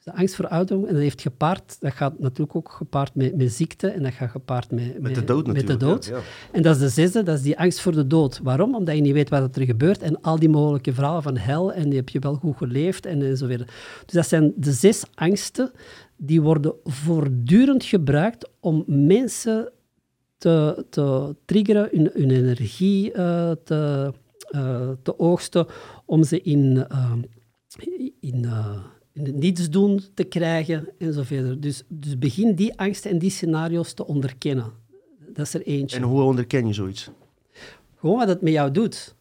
De angst voor ouderdom, en dat heeft gepaard... Dat gaat natuurlijk ook gepaard met, met ziekte en dat gaat gepaard met... Met de dood Met de dood. ja, ja. En dat is de zesde, dat is die angst voor de dood. Waarom? Omdat je niet weet wat er gebeurt en al die mogelijke verhalen van hel en die heb je wel goed geleefd en, en zo verder. Dus dat zijn de zes angsten die worden voortdurend gebruikt om mensen te, te triggeren, hun, hun energie eh, te, eh, te oogsten, om ze in, eh, in, in het niets doen te krijgen en zo verder. Dus, dus begin die angsten en die scenario's te onderkennen. Dat is er eentje. En hoe onderken je zoiets? Gewoon wat het met jou doet.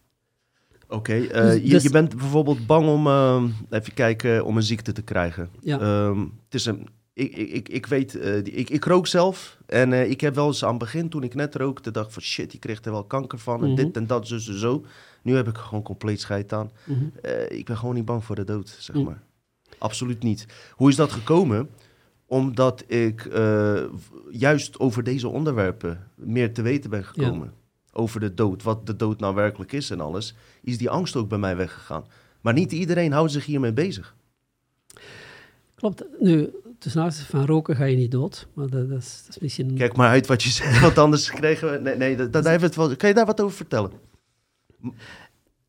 Oké, eh, Dus- je, dus- je bent bijvoorbeeld bang om, ehm, even kijken, om een ziekte te krijgen. Ja. Ehm, het is een, ik, ik, ik, ik weet, eh, ik, ik rook zelf en eh, ik heb wel eens aan het begin, toen ik net rookte, dacht van shit, die kreeg er wel kanker van en Mhm. dit en dat, zus en zo. Nu heb ik gewoon compleet scheid aan. Mhm. Eh, ik ben gewoon niet bang voor de dood, zeg Mm. maar. Absoluut niet. Hoe is dat gekomen? Omdat ik eh, juist over deze onderwerpen meer te weten ben gekomen. Over de dood, wat de dood nou werkelijk is en alles. Is die angst ook bij mij weggegaan. Maar niet iedereen houdt zich hiermee bezig. Klopt. Nu, tussen van roken ga je niet dood. Maar dat, dat, is, dat is misschien... Kijk maar uit wat je zegt, want anders kregen we... Nee, nee dat, dat heeft het wel... Kan je daar wat over vertellen?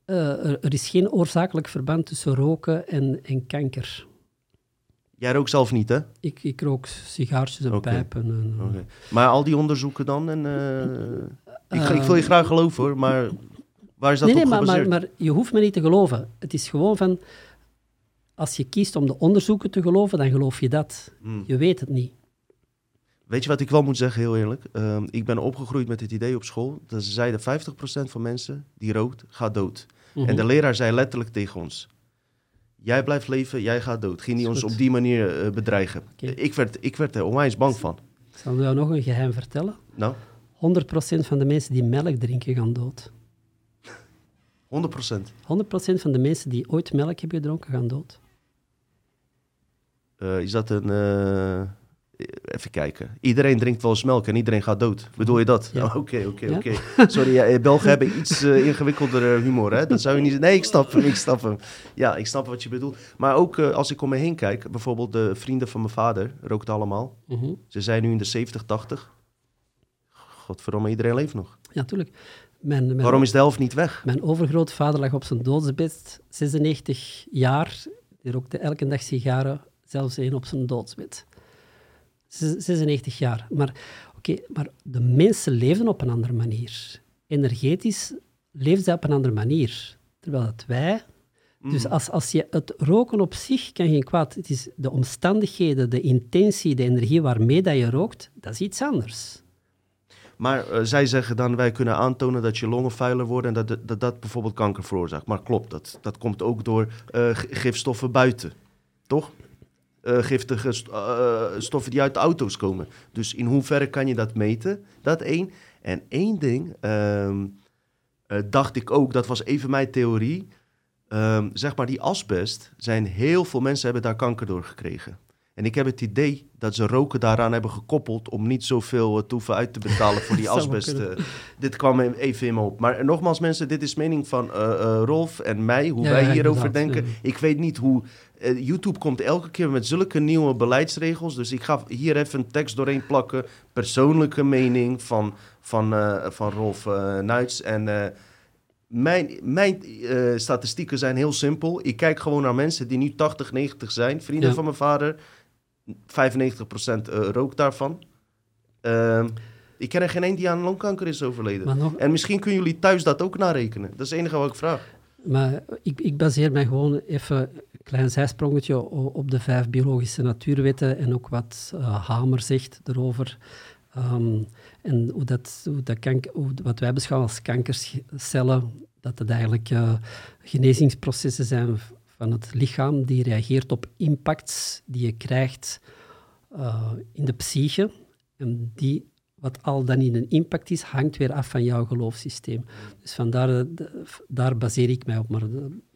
Eh, er, er is geen oorzakelijk verband tussen roken en, en kanker. Jij rookt zelf niet, hè? Ik, ik rook sigaartjes en pijpen. En, Oké. Maar al die onderzoeken dan? En, eh, ik, ik Eh, wil je graag geloven, hoor. Maar waar is dat nee, nee, op maar, maar, gebaseerd? maar je hoeft me niet te geloven. Het is gewoon van... Als je kiest om de onderzoeken te geloven, dan geloof je dat. Hmm. Je weet het niet. Weet je wat ik wel moet zeggen, heel eerlijk? Ehm, ik ben opgegroeid met het idee op school dat ze zeiden 50% van mensen die rookt, gaat dood. Mhm. En de leraar zei letterlijk tegen ons: Jij blijft leven, jij gaat dood. Ging die ons op die manier eh, bedreigen? Ik, werd, ik werd er onwijs bang van. Ik zal jou nog een geheim vertellen. Nou, 100% van de mensen die melk drinken gaan dood. 100%. 100% van de mensen die ooit melk hebben gedronken gaan dood. Eh, is dat een. eh, even kijken. Iedereen drinkt wel eens melk en iedereen gaat dood. Bedoel je dat? Oh, Oké, oké, oké. Sorry, ja, eh, Belgen hebben iets eh, ingewikkeldere humor. Hè? Dat zou je niet. Nee, ik snap hem. Ik snap hem. Ja, ik snap wat je bedoelt. Maar ook eh, als ik om me heen kijk, bijvoorbeeld de vrienden van mijn vader rookten allemaal. Mhm. Ze zijn nu in de 70, 80. Godverdomme, iedereen leeft nog. Ja, tuurlijk. Mijn, mijn, Waarom is de helft niet weg? mijn overgrootvader lag op zijn doodsbed, 96 jaar. Die rookte elke dag sigaren, zelfs één op zijn doodsbed. Zes- 96 jaar. Maar, oké, maar de mensen leefden op een andere manier. Energetisch leefden zij op een andere manier. Terwijl dat wij... Dus Mhm. als, als je het roken op zich kan geen kwaad. Het is de omstandigheden, de intentie, de energie waarmee dat je rookt, dat is iets anders. Maar eh, zij zeggen dan, wij kunnen aantonen dat je longen vuiler worden en dat dat, dat bijvoorbeeld kanker veroorzaakt. Maar klopt, dat, dat komt ook door eh, gifstoffen buiten, toch? Eh, giftige st- eh, stoffen die uit de auto's komen. Dus in hoeverre kan je dat meten? Dat één. En één ding, ehm, eh, dacht ik ook, dat was even mijn theorie. Ehm, zeg maar, die asbest, zijn heel veel mensen hebben daar kanker door gekregen. En ik heb het idee dat ze roken daaraan hebben gekoppeld om niet zoveel te hoeven uit te betalen voor die asbest. eh. dit kwam even in me op. Maar nogmaals mensen, dit is mening van eh, eh, Rolf en mij, hoe Ja, wij ja, hierover denken. ja. Ik weet niet hoe... eh, YouTube komt elke keer met zulke nieuwe beleidsregels. Dus ik ga hier even een tekst doorheen plakken. Persoonlijke mening van, van, eh, van Rolf eh Nuits. En eh, mijn, mijn eh, statistieken zijn heel simpel. Ik kijk gewoon naar mensen die nu 80, 90 zijn. Vrienden van mijn vader. 95% eh, rookt daarvan. Ehm, ik ken er geen één die aan longkanker is overleden. Nog, En misschien kunnen jullie thuis dat ook narekenen. Dat is het enige wat ik vraag. maar ik, ik baseer mij gewoon even een klein zijsprongetje op de vijf biologische natuurwetten en ook wat eh, Hamer zegt erover. Ehm, en hoe dat, hoe dat kanker, hoe, wat wij beschouwen als kankercellen, dat het eigenlijk eh, genezingsprocessen zijn van het lichaam die reageert op impacts die je krijgt uh, in de psyche. En die, wat al dan in een impact is, hangt weer af van jouw geloofssysteem. Dus vandaar, daar baseer ik mij op. Maar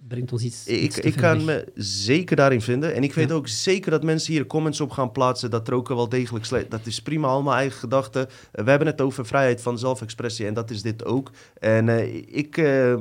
brengt ons iets. Ik, ik kan me zeker daarin vinden. En ik weet ook zeker dat mensen hier comments op gaan plaatsen. Dat er ook wel degelijk slecht. Dat is prima, allemaal eigen gedachten. we hebben het over vrijheid van zelfexpressie. En dat is dit ook. En uh, ik. Uh,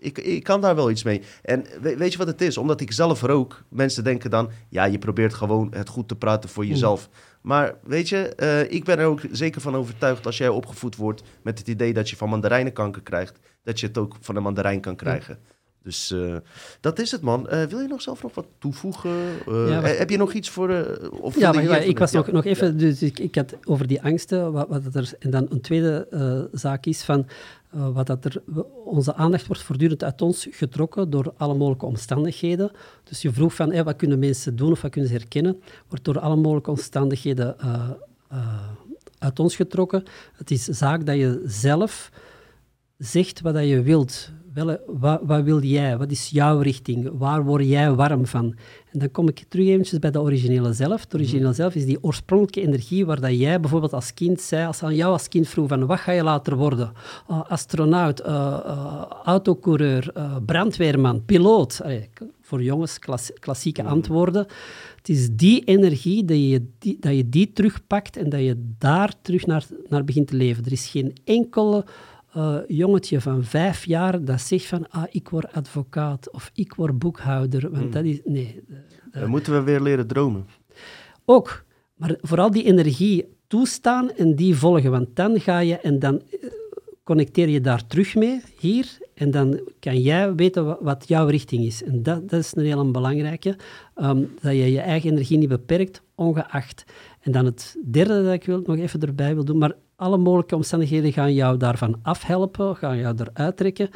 ik, ik kan daar wel iets mee. En weet je wat het is? Omdat ik zelf rook, mensen denken dan, ja, je probeert gewoon het goed te praten voor jezelf. Maar weet je, uh, ik ben er ook zeker van overtuigd als jij opgevoed wordt met het idee dat je van mandarijnenkanker krijgt, dat je het ook van een mandarijn kan krijgen. Dus uh, dat is het, man. Uh, wil je nog zelf nog wat toevoegen? Uh, ja. Heb je nog iets voor... of ja, maar, ik was nog, nog even... Dus ik, ik, had over die angsten, wat, wat er... En dan een tweede zaak is van... wat dat er, onze aandacht wordt voortdurend uit ons getrokken door alle mogelijke omstandigheden. Dus je vroeg van, hey, wat kunnen mensen doen of wat kunnen ze herkennen? Wordt door alle mogelijke omstandigheden uit ons getrokken. Het is zaak dat je zelf zegt wat dat je wilt wel, wat, wat, wil jij? Wat is jouw richting? Waar word jij warm van? En dan kom ik terug eventjes bij de originele zelf. De originele mhm. zelf is die oorspronkelijke energie waar dat jij bijvoorbeeld als kind zei, als aan jou als kind vroeg van wat ga je later worden? Uh, astronaut, uh, uh, autocoureur, brandweerman, piloot. voor jongens klassieke mhm. antwoorden. Het is die energie dat je die, dat je die terugpakt en dat je daar terug naar, naar begint te leven. Er is geen enkele uh, jongetje van vijf jaar dat zegt van ah, ik word advocaat of ik word boekhouder. Want hmm. dat is... Nee. Dan moeten we weer leren dromen. Ook. Maar vooral die energie toestaan en die volgen. Want dan ga je en dan eh, connecteer je daar terug mee, hier. En dan kan jij weten wat, jouw richting is. En dat, dat is een heel belangrijke. Um, dat je je eigen energie niet beperkt, ongeacht. En dan het derde dat ik wil, nog even erbij wil doen, maar alle mogelijke omstandigheden gaan jou daarvan afhelpen, gaan jou eruit trekken.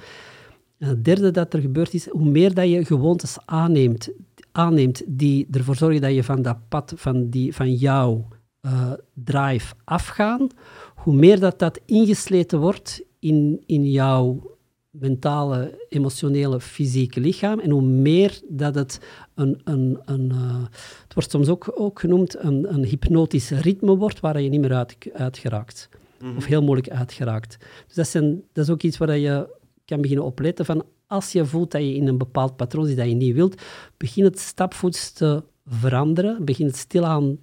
En het derde dat er gebeurt is, hoe meer dat je gewoontes aanneemt, aanneemt die ervoor zorgen dat je van dat pad van, die, van jouw uh, drive afgaan, hoe meer dat dat ingesleten wordt in, in jouw mentale, emotionele, fysieke lichaam. En hoe meer dat het een, een, een uh, het wordt soms ook, ook genoemd, een, een hypnotisch ritme wordt waar je niet meer uit, uit geraakt. Mhm. Of heel moeilijk uitgeraakt. Dus dat, zijn, dat is ook iets waar je kan beginnen opletten van als je voelt dat je in een bepaald patroon zit dat je niet wilt, begin het stapvoets te veranderen, begin het stilaan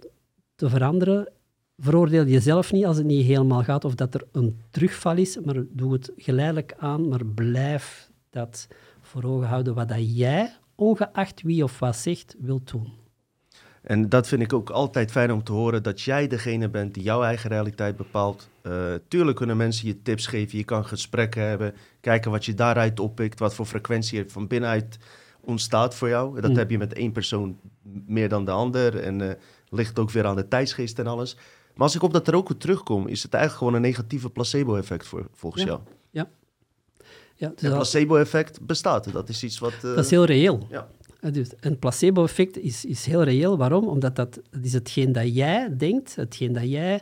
te veranderen veroordeel jezelf niet als het niet helemaal gaat of dat er een terugval is, maar doe het geleidelijk aan, maar blijf dat voor ogen houden wat dat jij, ongeacht wie of wat zegt, wilt doen. En dat vind ik ook altijd fijn om te horen, dat jij degene bent die jouw eigen realiteit bepaalt. Uh, tuurlijk kunnen mensen je tips geven, je kan gesprekken hebben, kijken wat je daaruit oppikt, wat voor frequentie er van binnenuit ontstaat voor jou. Dat mm. heb je met één persoon meer dan de ander en uh, ligt ook weer aan de tijdsgeest en alles. Maar als ik op dat er ook terugkom, is het eigenlijk gewoon een negatieve placebo-effect voor, volgens jou. Ja. ja het placebo-effect bestaat. Dat is iets wat. Uh... Dat is heel reëel. Ja. Dus een placebo-effect is, is heel reëel. Waarom? Omdat dat, dat is hetgeen dat jij denkt, hetgeen dat jij,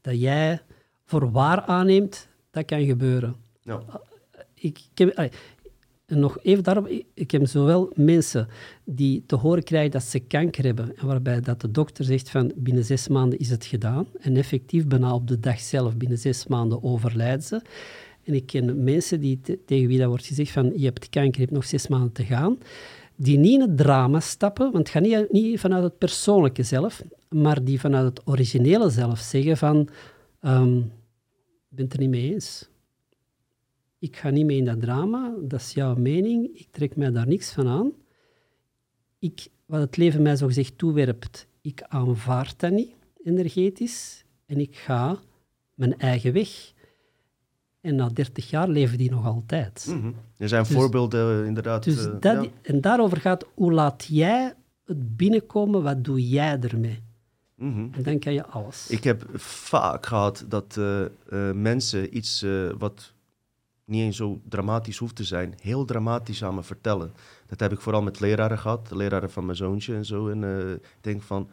dat jij voor waar aanneemt, dat kan gebeuren. Ja. Ik, ik, heb, nog even daarop, ik heb zowel mensen die te horen krijgen dat ze kanker hebben, en waarbij dat de dokter zegt van binnen zes maanden is het gedaan, en effectief bijna op de dag zelf, binnen zes maanden overlijden ze. En ik ken mensen die tegen wie dat wordt gezegd van je hebt kanker, je hebt nog zes maanden te gaan, die niet in het drama stappen, want het gaat niet, niet vanuit het persoonlijke zelf, maar die vanuit het originele zelf zeggen van um, ik ben het er niet mee eens ik ga niet mee in dat drama, dat is jouw mening, ik trek mij daar niks van aan. Ik, wat het leven mij zo gezegd toewerpt, ik aanvaard dat niet energetisch en ik ga mijn eigen weg. En na 30 jaar leven die nog altijd. Mhm. Er zijn dus- voorbeelden inderdaad. Dus uh, dat, En daarover gaat, hoe laat jij het binnenkomen, wat doe jij ermee? Mm En dan kan je alles. Ik heb vaak gehad dat uh, uh, mensen iets wat niet eens zo dramatisch hoeft te zijn, heel dramatisch aan me vertellen. Dat heb ik vooral met leraren gehad, de leraren van mijn zoontje en zo. En uh, ik denk van,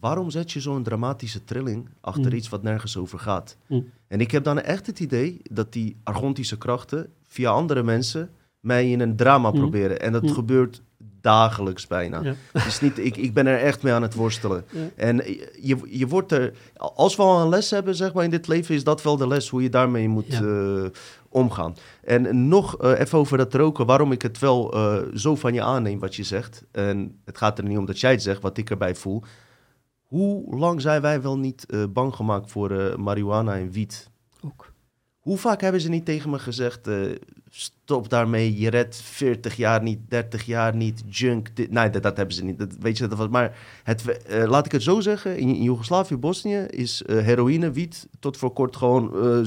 waarom zet je zo'n dramatische trilling achter mm. iets wat nergens over gaat? Mm. En ik heb dan echt het idee dat die argontische krachten via andere mensen mij in een drama mm. proberen. En dat gebeurt dagelijks bijna. Ja. Niet, ik, ik ben er echt mee aan het worstelen. Ja. En je, je wordt er, als we al een les hebben zeg maar, in dit leven, is dat wel de les hoe je daarmee moet Ja. eh, omgaan. En nog eh, even over dat roken, waarom ik het wel eh, zo van je aanneem wat je zegt. En het gaat er niet om dat jij het zegt, wat ik erbij voel. Hoe lang zijn wij wel niet eh, bang gemaakt voor marihuana en wiet? Ook. Hoe vaak hebben ze niet tegen me gezegd: stop daarmee, je redt 40 jaar niet, 30 jaar niet, junk. Dit. Nee, dat, dat hebben ze niet. Dat, weet je, dat was, maar het, laat ik het zo zeggen: in, in Joegoslavië, Bosnië is heroïne, wiet tot voor kort gewoon eh,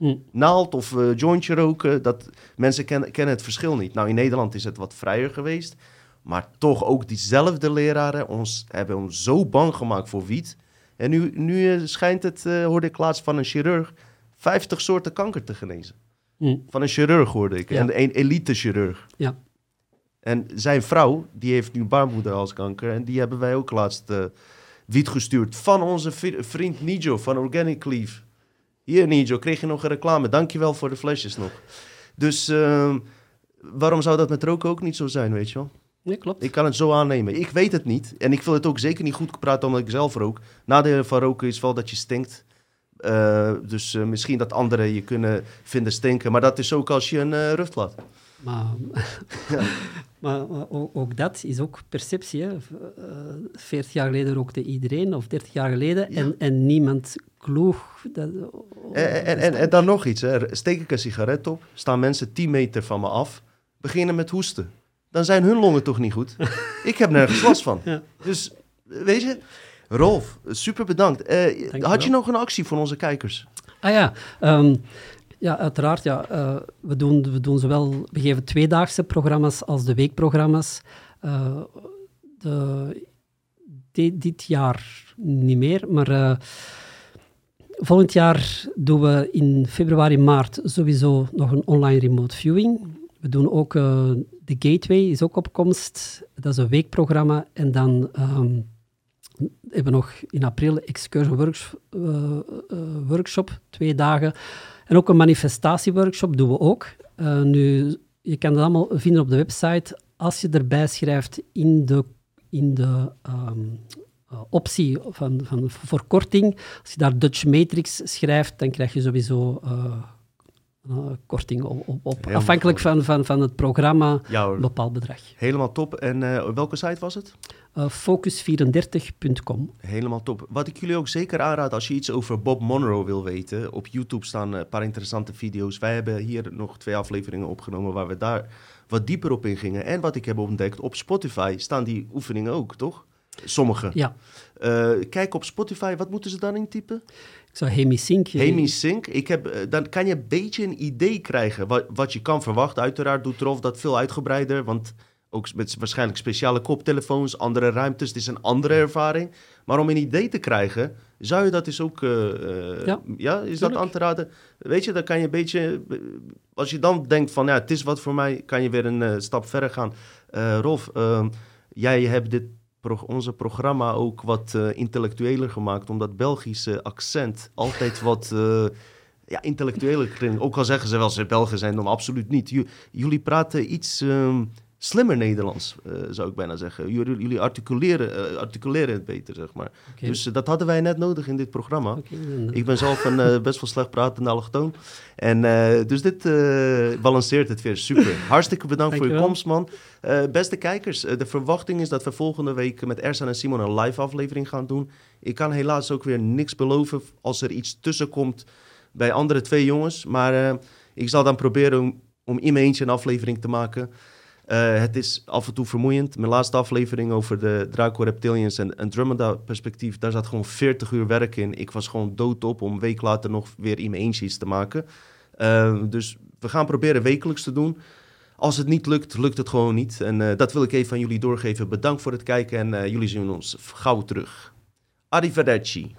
Hm. Naald of eh, jointje roken, dat, mensen kennen, kennen het verschil niet. Nou, in Nederland is het wat vrijer geweest. Maar toch ook diezelfde leraren ons, hebben ons zo bang gemaakt voor wiet. En nu, nu eh, schijnt het, eh, hoorde ik laatst van een chirurg, 50 soorten kanker te genezen. Hm. Van een chirurg hoorde ik. Ja. En een elite chirurg. Ja. En zijn vrouw, die heeft nu baarmoederhalskanker. En die hebben wij ook laatst wiet gestuurd. Van onze vriend Nijo van Organic Leaf. Hier Nijo, kreeg je nog een reclame. Dankjewel voor de flesjes nog. Dus ehm, waarom zou dat met roken ook niet zo zijn, weet je wel? Nee, klopt. Ik kan het zo aannemen. Ik weet het niet. En ik wil het ook zeker niet goed praten omdat ik zelf rook. Nadeel van roken is wel dat je stinkt. Eh, dus eh, misschien dat anderen je kunnen vinden stinken. Maar dat is ook als je een ruft laat. Maar, maar, maar ook, ook dat is ook perceptie. Hè. V- 40 jaar geleden rookte iedereen, of 30 jaar geleden, Ja. en, en niemand kloeg. Dat, En, en, en, en dan nog iets. Hè. Steek ik een sigaret op, staan mensen 10 meter van me af, beginnen met hoesten. Dan zijn hun longen toch niet goed? ik heb nergens last van. Ja. Dus weet je, Rolf, super bedankt. Eh, had je nog een actie voor onze kijkers? Ah ja, ehm, ja uiteraard. Ja, eh, we, doen, we doen zowel, we geven tweedaagse programma's als de weekprogramma's. Eh, de, di- dit jaar niet meer, maar volgend jaar doen we in februari, maart sowieso nog een online remote viewing. We doen ook eh, de Gateway, is ook op komst. Dat is een weekprogramma. En dan ehm, hebben we nog in april excursion works- eh, eh, workshop, twee dagen. En ook een manifestatieworkshop doen we ook. Nu, je kan dat allemaal vinden op de website. Als je erbij schrijft in de, in de ehm, eh, optie van, van verkorting, als je daar Dutch Matrix schrijft, dan krijg je sowieso eh, een korting op, op, afhankelijk van, van, van het programma, Ja, een bepaald bedrag. helemaal top. En eh, op welke site was het? Eh, Focus34.com. Helemaal top. Wat ik jullie ook zeker aanraad als je iets over Bob Monroe wil weten. Op YouTube staan een paar interessante video's. Wij hebben hier nog twee afleveringen opgenomen waar we daar wat dieper op ingingen. En wat ik heb ontdekt, op Spotify staan die oefeningen ook, toch? Sommige. Ja, Eh, kijk op Spotify, wat moeten ze dan intypen? ik zou Hemi Sync... eh, Hemi Sync. Ik heb, eh, dan kan je een beetje een idee krijgen wat, wat je kan verwachten. Uiteraard doet Rolf dat veel uitgebreider, want ook met waarschijnlijk speciale koptelefoons, andere ruimtes. Het is een andere ervaring. Maar om een idee te krijgen, zou je dat is ook... eh, eh, Ja, is dat aan te raden? Weet je, dan kan je een beetje... Als je dan denkt van, ja, het is wat voor mij, kan je weer een stap verder gaan. Rolf, jij hebt dit onze programma ook wat eh, intellectueler gemaakt, omdat Belgische accent altijd wat eh, ja, intellectueler klinkt. Ook al zeggen ze wel ze Belgen zijn, dan absoluut niet. Ju- jullie praten iets ehm, slimmer Nederlands, eh, zou ik bijna zeggen. Jullie, jullie articuleren, eh, articuleren het beter, zeg maar. Dus eh, dat hadden wij net nodig in dit programma. Ik ben zelf een best wel slecht pratende allochtoon. En dus dit balanceert het weer super. Hartstikke bedankt voor je komst, man. Beste kijkers, de verwachting is dat we volgende week met Ersan en Simon een live aflevering gaan doen. Ik kan helaas ook weer niks beloven als er iets tussenkomt bij andere twee jongens. Maar ik zal dan proberen om, om in mijn eentje een aflevering te maken. Eh, het is af en toe vermoeiend. Mijn laatste aflevering over de Draco Reptilians en Andromeda perspectief, daar zat gewoon 40 uur werk in. Ik was gewoon doodop om een week later nog weer in mijn eentje te maken. Eh, dus we gaan proberen wekelijks te doen. Als het niet lukt, lukt het gewoon niet. En eh, dat wil ik even aan jullie doorgeven. Bedankt voor het kijken en eh, jullie zien ons gauw terug. Arrivederci.